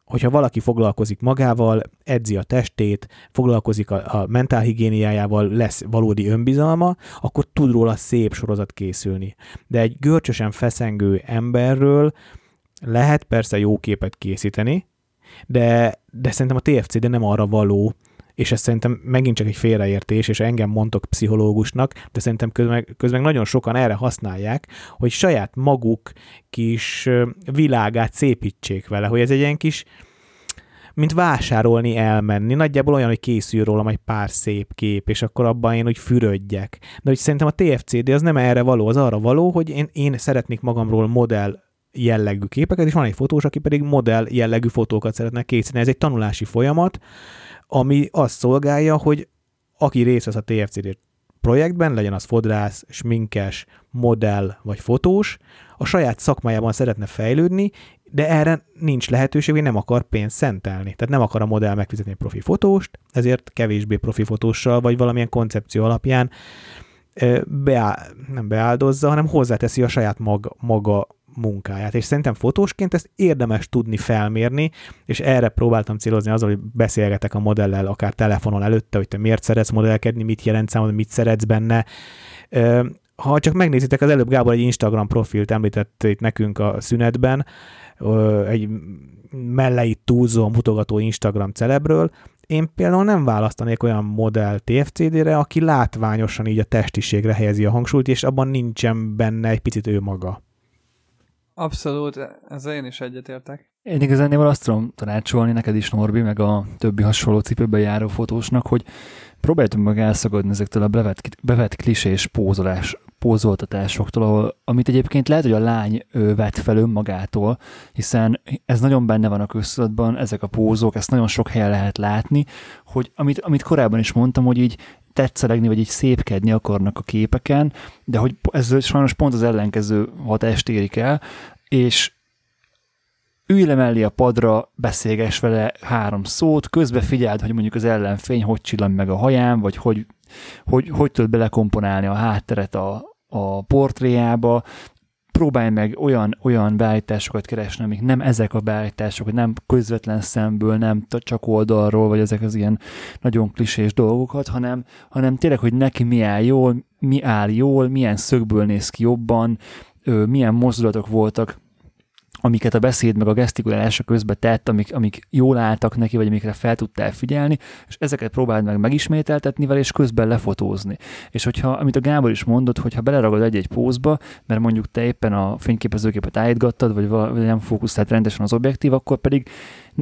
hogyha valaki foglalkozik magával, edzi a testét, foglalkozik a, a mentálhigiéniájával, lesz valódi önbizalma, akkor tud róla szép sorozat készülni. De egy görcsösen feszengő emberről lehet persze jó képet készíteni, de, de szerintem a TFCD nem arra való, és ez szerintem megint csak egy félreértés, és engem mondtok pszichológusnak, de szerintem közben, közben nagyon sokan erre használják, hogy saját maguk kis világát szépítsék vele, hogy ez egy ilyen kis, mint vásárolni, elmenni. Nagyjából olyan, hogy készül rólam egy pár szép kép, és akkor abban én úgy fürödjek. De hogy szerintem a TFCD az nem erre való, az arra való, hogy én, én szeretnék magamról modell jellegű képeket, és van egy fotós, aki pedig modell jellegű fotókat szeretne készíteni. Ez egy tanulási folyamat, ami azt szolgálja, hogy aki részt vesz a TFCD projektben, legyen az fodrász, sminkes, modell vagy fotós, a saját szakmájában szeretne fejlődni, de erre nincs lehetőség, hogy nem akar pénzt szentelni. Tehát nem akar a modell megfizetni egy profi fotóst, ezért kevésbé profi fotóssal, vagy valamilyen koncepció alapján beá- nem beáldozza, hanem hozzáteszi a saját mag- maga munkáját. És szerintem fotósként ezt érdemes tudni felmérni, és erre próbáltam célozni azzal, hogy beszélgetek a modellel, akár telefonon előtte, hogy te miért szeretsz modellkedni, mit jelent számodra, mit szeretsz benne. Ha csak megnézitek, az előbb Gábor egy Instagram profilt említett itt nekünk a szünetben, egy melleit túlzó, mutogató Instagram celebről, én például nem választanék olyan modell TFCD-re, aki látványosan így a testiségre helyezi a hangsúlyt, és abban nincsen benne egy picit ő maga. Abszolút, ezzel én is egyetértek. Én igazán azt tudom tanácsolni neked is, Norbi, meg a többi hasonló cipőben járó fotósnak, hogy próbáltunk meg elszagadni ezektől a bevett, bevett klisés pózolás, pózoltatásoktól, ahol, amit egyébként lehet, hogy a lány ő vett fel önmagától, hiszen ez nagyon benne van a köztudatban, ezek a pózók, ezt nagyon sok helyen lehet látni, hogy amit, amit korábban is mondtam, hogy így tetszelegni, vagy így szépkedni akarnak a képeken, de hogy ez sajnos pont az ellenkező hatást érik el, és ülj le mellé a padra, beszélges vele három szót, közbe figyeld, hogy mondjuk az ellenfény hogy csillan meg a haján, vagy hogy, hogy, hogy tud belekomponálni a hátteret a, a portréjába, próbálj meg olyan, olyan beállításokat keresni, amik nem ezek a beállítások, nem közvetlen szemből, nem csak oldalról, vagy ezek az ilyen nagyon klisés dolgokat, hanem, hanem tényleg, hogy neki mi áll jól, mi áll jól, milyen szögből néz ki jobban, milyen mozdulatok voltak amiket a beszéd meg a gesztikulálása közben tett, amik, amik jól álltak neki, vagy amikre fel tudtál figyelni, és ezeket próbáld meg megismételtetni vele, és közben lefotózni. És hogyha, amit a Gábor is mondott, hogyha beleragad egy-egy pózba, mert mondjuk te éppen a fényképezőgépet állítgattad, vagy, vagy nem fókuszált rendesen az objektív, akkor pedig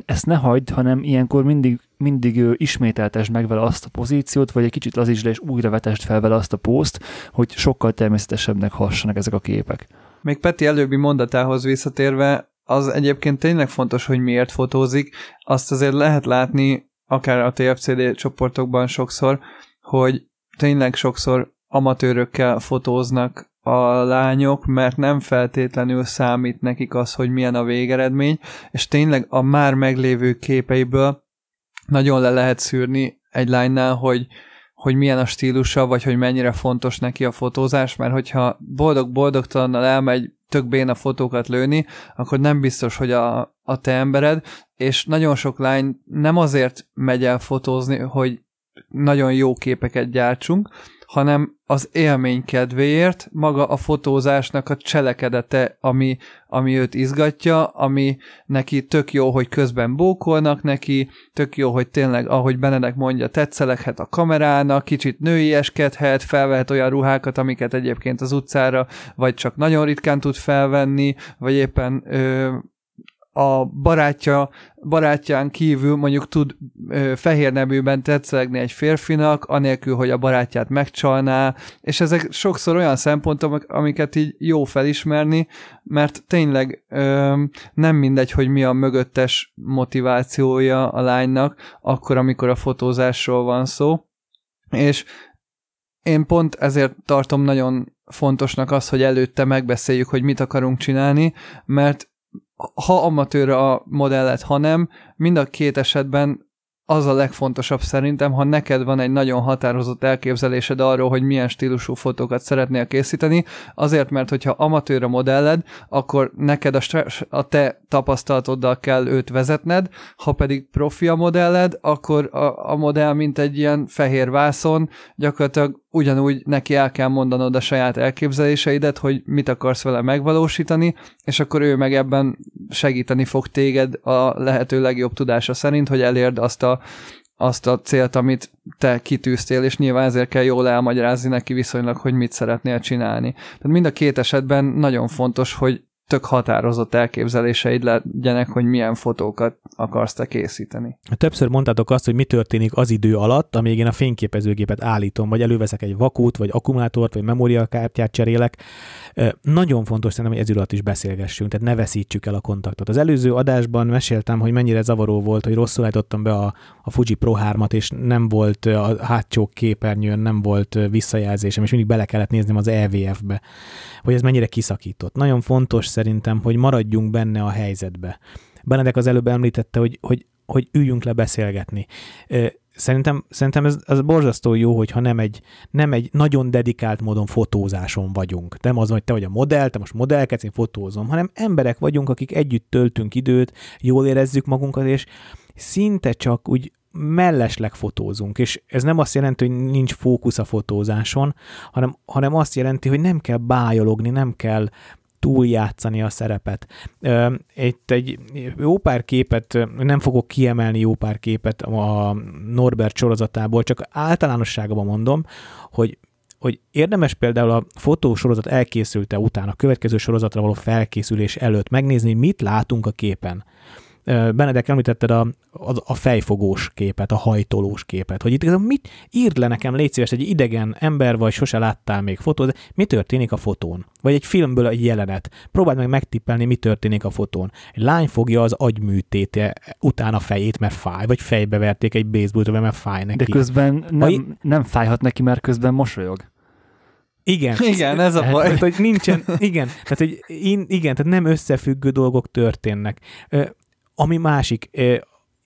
ezt ne hagyd, hanem ilyenkor mindig, mindig ismételtesd meg vele azt a pozíciót, vagy egy kicsit lazítsd le, és újra vetesd fel vele azt a pószt, hogy sokkal természetesebbnek hassanak ezek a képek. Még Peti előbbi mondatához visszatérve, az egyébként tényleg fontos, hogy miért fotózik. Azt azért lehet látni, akár a TFCD csoportokban sokszor, hogy tényleg sokszor amatőrökkel fotóznak a lányok, mert nem feltétlenül számít nekik az, hogy milyen a végeredmény, és tényleg a már meglévő képeiből nagyon le lehet szűrni egy lánynál, hogy, hogy milyen a stílusa, vagy hogy mennyire fontos neki a fotózás, mert hogyha boldog-boldogtalannal elmegy tök béna fotókat lőni, akkor nem biztos, hogy a, a te embered, és nagyon sok lány nem azért megy el fotózni, hogy nagyon jó képeket gyártsunk, hanem az élmény kedvéért, maga a fotózásnak a cselekedete, ami, ami őt izgatja, ami neki tök jó, hogy közben bókolnak neki, tök jó, hogy tényleg, ahogy Benedek mondja, tetszeleghet a kamerának, kicsit nőieskedhet, felvehet olyan ruhákat, amiket egyébként az utcára, vagy csak nagyon ritkán tud felvenni, vagy éppen ö, a barátja, barátján kívül mondjuk tud ö, fehér neműben tetszelegni egy férfinak, anélkül, hogy a barátját megcsalná, és ezek sokszor olyan szempontok, amiket így jó felismerni, mert tényleg ö, nem mindegy, hogy mi a mögöttes motivációja a lánynak, akkor, amikor a fotózásról van szó, és én pont ezért tartom nagyon fontosnak az, hogy előtte megbeszéljük, hogy mit akarunk csinálni, mert ha amatőr a modellet, ha nem, mind a két esetben az a legfontosabb szerintem, ha neked van egy nagyon határozott elképzelésed arról, hogy milyen stílusú fotókat szeretnél készíteni, azért, mert hogyha amatőr a modelled, akkor neked a, a te tapasztalatoddal kell őt vezetned, ha pedig profi a modelled, akkor a, a modell, mint egy ilyen fehér vászon, gyakorlatilag ugyanúgy neki el kell mondanod a saját elképzeléseidet, hogy mit akarsz vele megvalósítani, és akkor ő meg ebben segíteni fog téged a lehető legjobb tudása szerint, hogy elérd azt a, azt a célt, amit te kitűztél, és nyilván ezért kell jól elmagyarázni neki viszonylag, hogy mit szeretnél csinálni. Tehát mind a két esetben nagyon fontos, hogy tök határozott elképzeléseid legyenek, hogy milyen fotókat akarsz te készíteni. Többször mondtátok azt, hogy mi történik az idő alatt, amíg én a fényképezőgépet állítom, vagy előveszek egy vakút, vagy akkumulátort, vagy memóriakártyát cserélek. Nagyon fontos szerintem, hogy ez alatt is beszélgessünk, tehát ne veszítsük el a kontaktot. Az előző adásban meséltem, hogy mennyire zavaró volt, hogy rosszul állítottam be a, a Fuji Pro 3-at, és nem volt a hátsó képernyőn, nem volt visszajelzésem, és mindig bele kellett néznem az EVF-be, hogy ez mennyire kiszakított. Nagyon fontos szerintem, hogy maradjunk benne a helyzetbe. Benedek az előbb említette, hogy, hogy, hogy üljünk le beszélgetni. Szerintem, szerintem ez, ez borzasztó jó, hogyha nem egy, nem egy nagyon dedikált módon fotózáson vagyunk. Nem az, hogy te vagy a modell, te most modellkedsz, én fotózom, hanem emberek vagyunk, akik együtt töltünk időt, jól érezzük magunkat, és szinte csak úgy mellesleg fotózunk, és ez nem azt jelenti, hogy nincs fókusz a fotózáson, hanem, hanem azt jelenti, hogy nem kell bájologni, nem kell túljátszani a szerepet. Itt egy jó pár képet, nem fogok kiemelni jó pár képet a Norbert sorozatából, csak általánosságban mondom, hogy hogy érdemes például a fotósorozat elkészülte után, a következő sorozatra való felkészülés előtt megnézni, mit látunk a képen. Benedek említetted a, a, a fejfogós képet, a hajtolós képet, hogy itt ez mit írd le nekem, légy szíves, egy idegen ember vagy, sose láttál még fotót, mi történik a fotón? Vagy egy filmből egy jelenet. Próbáld meg megtippelni, mi történik a fotón. Egy lány fogja az agyműtéte után a fejét, mert fáj, vagy fejbe verték egy baseball mert fáj neki. De közben nem, Vagy... nem fájhat neki, mert közben mosolyog. Igen. *laughs* Igen, ez a baj. Tehát, hogy nincsen, igen, tehát, hogy in, igen, tehát nem összefüggő dolgok történnek. Ami másik,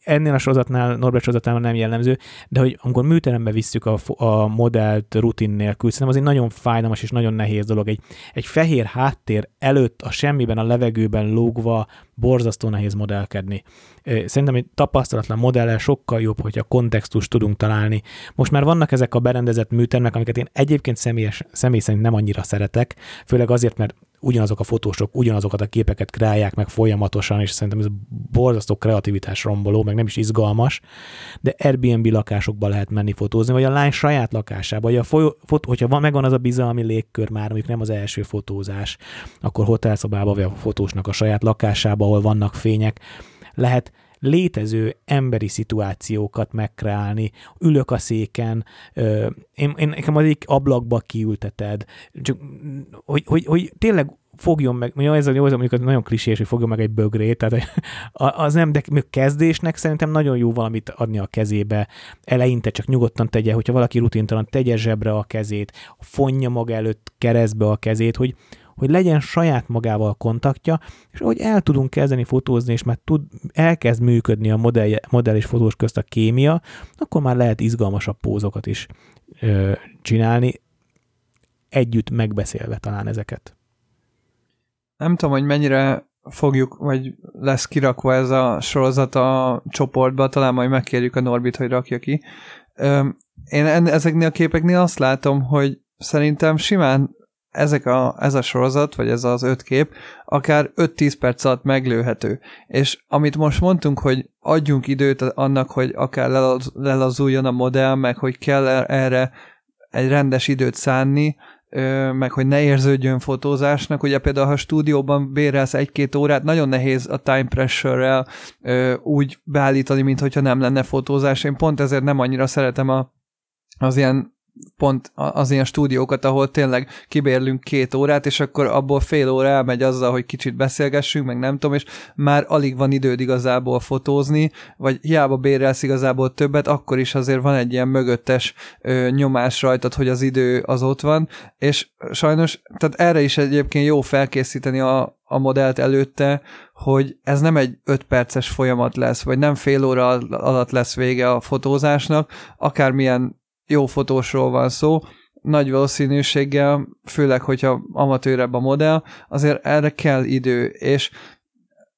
ennél a sorozatnál, Norbert sorozatnál nem jellemző, de hogy amikor műterembe visszük a, a modellt rutin nélkül, szerintem az egy nagyon fájdalmas és nagyon nehéz dolog. Egy, egy fehér háttér előtt a semmiben, a levegőben lógva borzasztó nehéz modellkedni. Szerintem egy tapasztalatlan modellel sokkal jobb, hogyha kontextust tudunk találni. Most már vannak ezek a berendezett műtermek, amiket én egyébként személyes, személy szerint nem annyira szeretek, főleg azért, mert ugyanazok a fotósok ugyanazokat a képeket kreálják meg folyamatosan, és szerintem ez borzasztó kreativitás romboló, meg nem is izgalmas, de Airbnb lakásokba lehet menni fotózni, vagy a lány saját lakásába, vagy a folyó, fotó, hogyha van, megvan az a bizalmi légkör már, mondjuk nem az első fotózás, akkor hotelszobába, vagy a fotósnak a saját lakásába, ahol vannak fények, lehet létező emberi szituációkat megkreálni. Ülök a széken, én, én nekem az egyik ablakba kiülteted, csak hogy, hogy, hogy tényleg fogjon meg, mondjuk ez a jó, mondjuk nagyon klisés, hogy fogjon meg egy bögrét, tehát *laughs* az nem, de kezdésnek szerintem nagyon jó valamit adni a kezébe, eleinte csak nyugodtan tegye, hogyha valaki rutintalan, tegye zsebre a kezét, fonja maga előtt keresztbe a kezét, hogy, hogy legyen saját magával kontaktja, és hogy el tudunk kezdeni fotózni, és már tud, elkezd működni a modell, modell és fotós közt a kémia, akkor már lehet izgalmasabb pózokat is ö, csinálni, együtt megbeszélve talán ezeket. Nem tudom, hogy mennyire fogjuk, vagy lesz kirakva ez a sorozat a csoportba, talán majd megkérjük a Norbit, hogy rakja ki. Én ezeknél a képeknél azt látom, hogy szerintem simán ezek a, ez a sorozat, vagy ez az öt kép, akár 5-10 perc alatt meglőhető. És amit most mondtunk, hogy adjunk időt annak, hogy akár lelazuljon a modell, meg hogy kell erre egy rendes időt szánni, meg hogy ne érződjön fotózásnak. Ugye például, ha stúdióban bérelsz egy-két órát, nagyon nehéz a time pressure-rel úgy beállítani, mint hogyha nem lenne fotózás. Én pont ezért nem annyira szeretem a, az ilyen pont az ilyen stúdiókat, ahol tényleg kibérlünk két órát, és akkor abból fél óra elmegy azzal, hogy kicsit beszélgessünk, meg nem tudom, és már alig van időd igazából fotózni, vagy hiába bérelsz igazából többet, akkor is azért van egy ilyen mögöttes ö, nyomás rajtad, hogy az idő az ott van, és sajnos, tehát erre is egyébként jó felkészíteni a, a modellt előtte, hogy ez nem egy öt perces folyamat lesz, vagy nem fél óra alatt lesz vége a fotózásnak, akármilyen jó fotósról van szó, nagy valószínűséggel, főleg, hogyha amatőrebb a modell, azért erre kell idő, és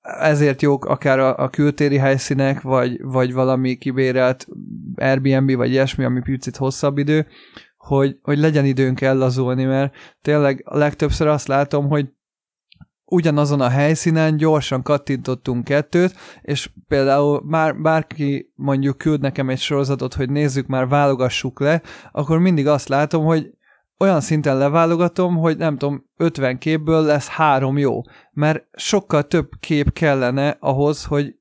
ezért jók akár a, a kültéri helyszínek, vagy, vagy valami kibérelt Airbnb, vagy ilyesmi, ami picit hosszabb idő, hogy, hogy legyen időnk ellazulni, mert tényleg a legtöbbször azt látom, hogy ugyanazon a helyszínen gyorsan kattintottunk kettőt, és például már bárki mondjuk küld nekem egy sorozatot, hogy nézzük már, válogassuk le, akkor mindig azt látom, hogy olyan szinten leválogatom, hogy nem tudom, 50 képből lesz három jó, mert sokkal több kép kellene ahhoz, hogy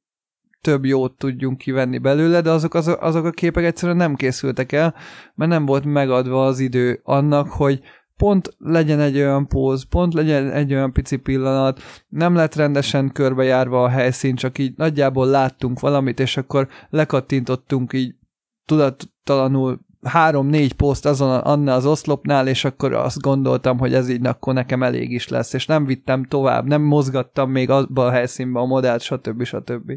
több jót tudjunk kivenni belőle, de azok, azok, azok a képek egyszerűen nem készültek el, mert nem volt megadva az idő annak, hogy pont legyen egy olyan póz, pont legyen egy olyan pici pillanat, nem lett rendesen körbejárva a helyszín, csak így nagyjából láttunk valamit, és akkor lekattintottunk így tudattalanul három-négy poszt azon annál az oszlopnál, és akkor azt gondoltam, hogy ez így akkor nekem elég is lesz, és nem vittem tovább, nem mozgattam még abba a helyszínbe a modellt, stb. stb.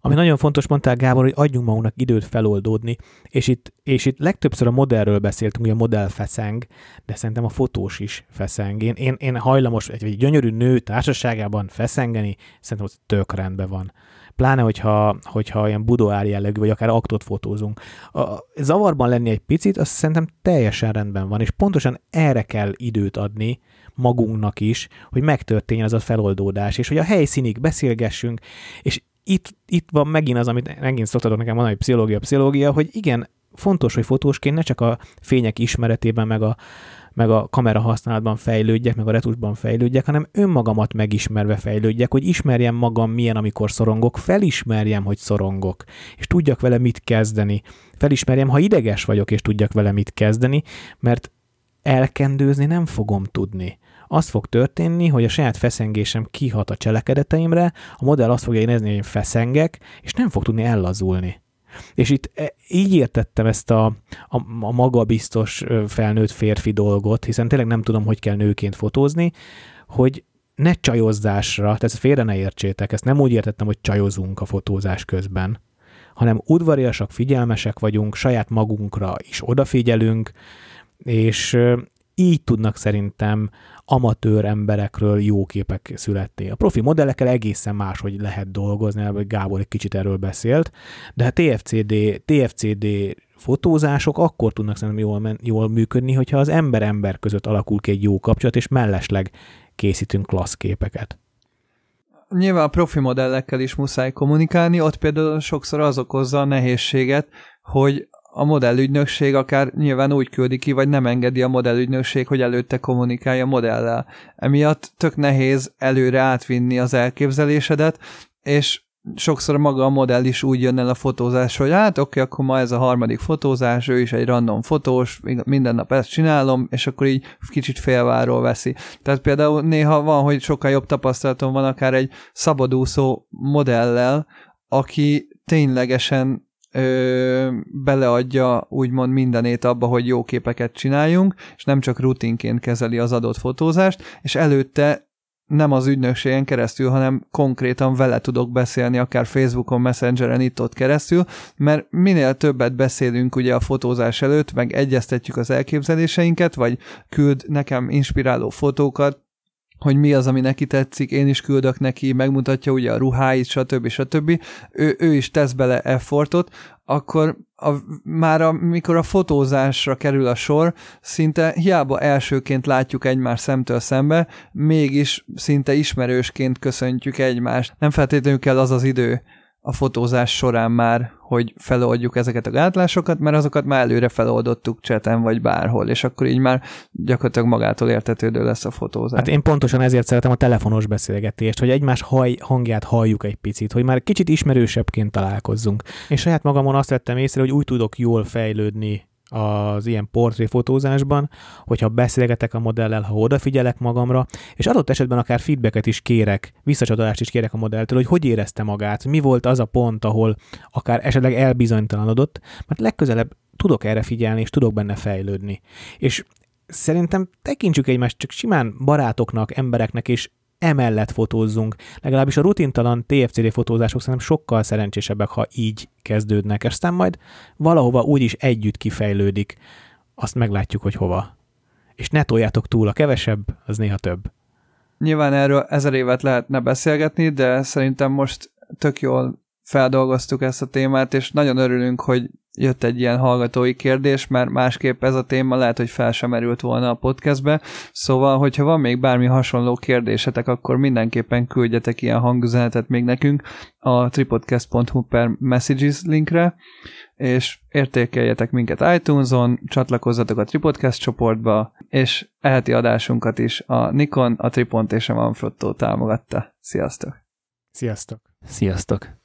Ami nagyon fontos, mondták Gábor, hogy adjunk magunknak időt feloldódni, és itt, és itt legtöbbször a modellről beszéltünk, hogy a modell feszeng, de szerintem a fotós is feszeng. Én, én, én hajlamos egy, egy gyönyörű nő társaságában feszengeni, szerintem az tök rendben van. Pláne, hogyha, hogyha ilyen budoár jellegű, vagy akár aktot fotózunk. A zavarban lenni egy picit, az szerintem teljesen rendben van, és pontosan erre kell időt adni, magunknak is, hogy megtörténjen az a feloldódás, és hogy a helyszínig beszélgessünk, és itt, itt van megint az, amit megint szoktatok nekem mondani, hogy pszichológia, pszichológia, hogy igen, fontos, hogy fotósként ne csak a fények ismeretében, meg a, meg a kamera használatban fejlődjek, meg a retusban fejlődjek, hanem önmagamat megismerve fejlődjek, hogy ismerjem magam milyen, amikor szorongok, felismerjem, hogy szorongok, és tudjak vele mit kezdeni. Felismerjem, ha ideges vagyok, és tudjak vele mit kezdeni, mert elkendőzni nem fogom tudni az fog történni, hogy a saját feszengésem kihat a cselekedeteimre, a modell azt fogja érezni, hogy én feszengek, és nem fog tudni ellazulni. És itt e, így értettem ezt a, a, a magabiztos felnőtt férfi dolgot, hiszen tényleg nem tudom, hogy kell nőként fotózni, hogy ne csajozzásra, tehát ezt félre ne értsétek, ezt nem úgy értettem, hogy csajozunk a fotózás közben, hanem udvariasak, figyelmesek vagyunk, saját magunkra is odafigyelünk, és így tudnak szerintem amatőr emberekről jó képek születni. A profi modellekkel egészen más, hogy lehet dolgozni, vagy Gábor egy kicsit erről beszélt, de a TFCD, TFCD fotózások akkor tudnak szerintem jól, jól működni, hogyha az ember-ember között alakul ki egy jó kapcsolat, és mellesleg készítünk klassz képeket. Nyilván a profi modellekkel is muszáj kommunikálni, ott például sokszor az okozza a nehézséget, hogy a modellügynökség akár nyilván úgy küldi ki, vagy nem engedi a modellügynökség, hogy előtte kommunikálja a modellel. Emiatt tök nehéz előre átvinni az elképzelésedet, és sokszor maga a modell is úgy jön el a fotózás, hogy hát oké, okay, akkor ma ez a harmadik fotózás, ő is egy random fotós, minden nap ezt csinálom, és akkor így kicsit félváról veszi. Tehát például néha van, hogy sokkal jobb tapasztalatom van akár egy szabadúszó modellel, aki ténylegesen ö, beleadja úgymond mindenét abba, hogy jó képeket csináljunk, és nem csak rutinként kezeli az adott fotózást, és előtte nem az ügynökségen keresztül, hanem konkrétan vele tudok beszélni, akár Facebookon, Messengeren, itt-ott keresztül, mert minél többet beszélünk ugye a fotózás előtt, meg egyeztetjük az elképzeléseinket, vagy küld nekem inspiráló fotókat, hogy mi az, ami neki tetszik, én is küldök neki, megmutatja ugye a ruháit, stb. stb. Ő, ő is tesz bele effortot, akkor a, már amikor a fotózásra kerül a sor, szinte hiába elsőként látjuk egymást szemtől szembe, mégis szinte ismerősként köszöntjük egymást. Nem feltétlenül kell az az idő, a fotózás során már, hogy feloldjuk ezeket a gátlásokat, mert azokat már előre feloldottuk cseten vagy bárhol, és akkor így már gyakorlatilag magától értetődő lesz a fotózás. Hát én pontosan ezért szeretem a telefonos beszélgetést, hogy egymás haj, hangját halljuk egy picit, hogy már kicsit ismerősebbként találkozzunk. És saját magamon azt vettem észre, hogy úgy tudok jól fejlődni az ilyen portréfotózásban, hogyha beszélgetek a modellel, ha odafigyelek magamra, és adott esetben akár feedbacket is kérek, visszacsatolást is kérek a modelltől, hogy hogy érezte magát, mi volt az a pont, ahol akár esetleg elbizonytalanodott, mert legközelebb tudok erre figyelni, és tudok benne fejlődni. És szerintem tekintsük egymást csak simán barátoknak, embereknek, és emellett fotózzunk. Legalábbis a rutintalan TFCD fotózások szerintem sokkal szerencsésebbek, ha így kezdődnek, és aztán majd valahova úgyis együtt kifejlődik. Azt meglátjuk, hogy hova. És ne toljátok túl, a kevesebb, az néha több. Nyilván erről ezer évet lehetne beszélgetni, de szerintem most tök jól feldolgoztuk ezt a témát, és nagyon örülünk, hogy jött egy ilyen hallgatói kérdés, mert másképp ez a téma lehet, hogy fel sem merült volna a podcastbe. Szóval, hogyha van még bármi hasonló kérdésetek, akkor mindenképpen küldjetek ilyen hangüzenetet még nekünk a tripodcast.hu per messages linkre, és értékeljetek minket iTunes-on, csatlakozzatok a Tripodcast csoportba, és eheti adásunkat is a Nikon, a Tripont és a Manfrotto támogatta. Sziasztok! Sziasztok! Sziasztok!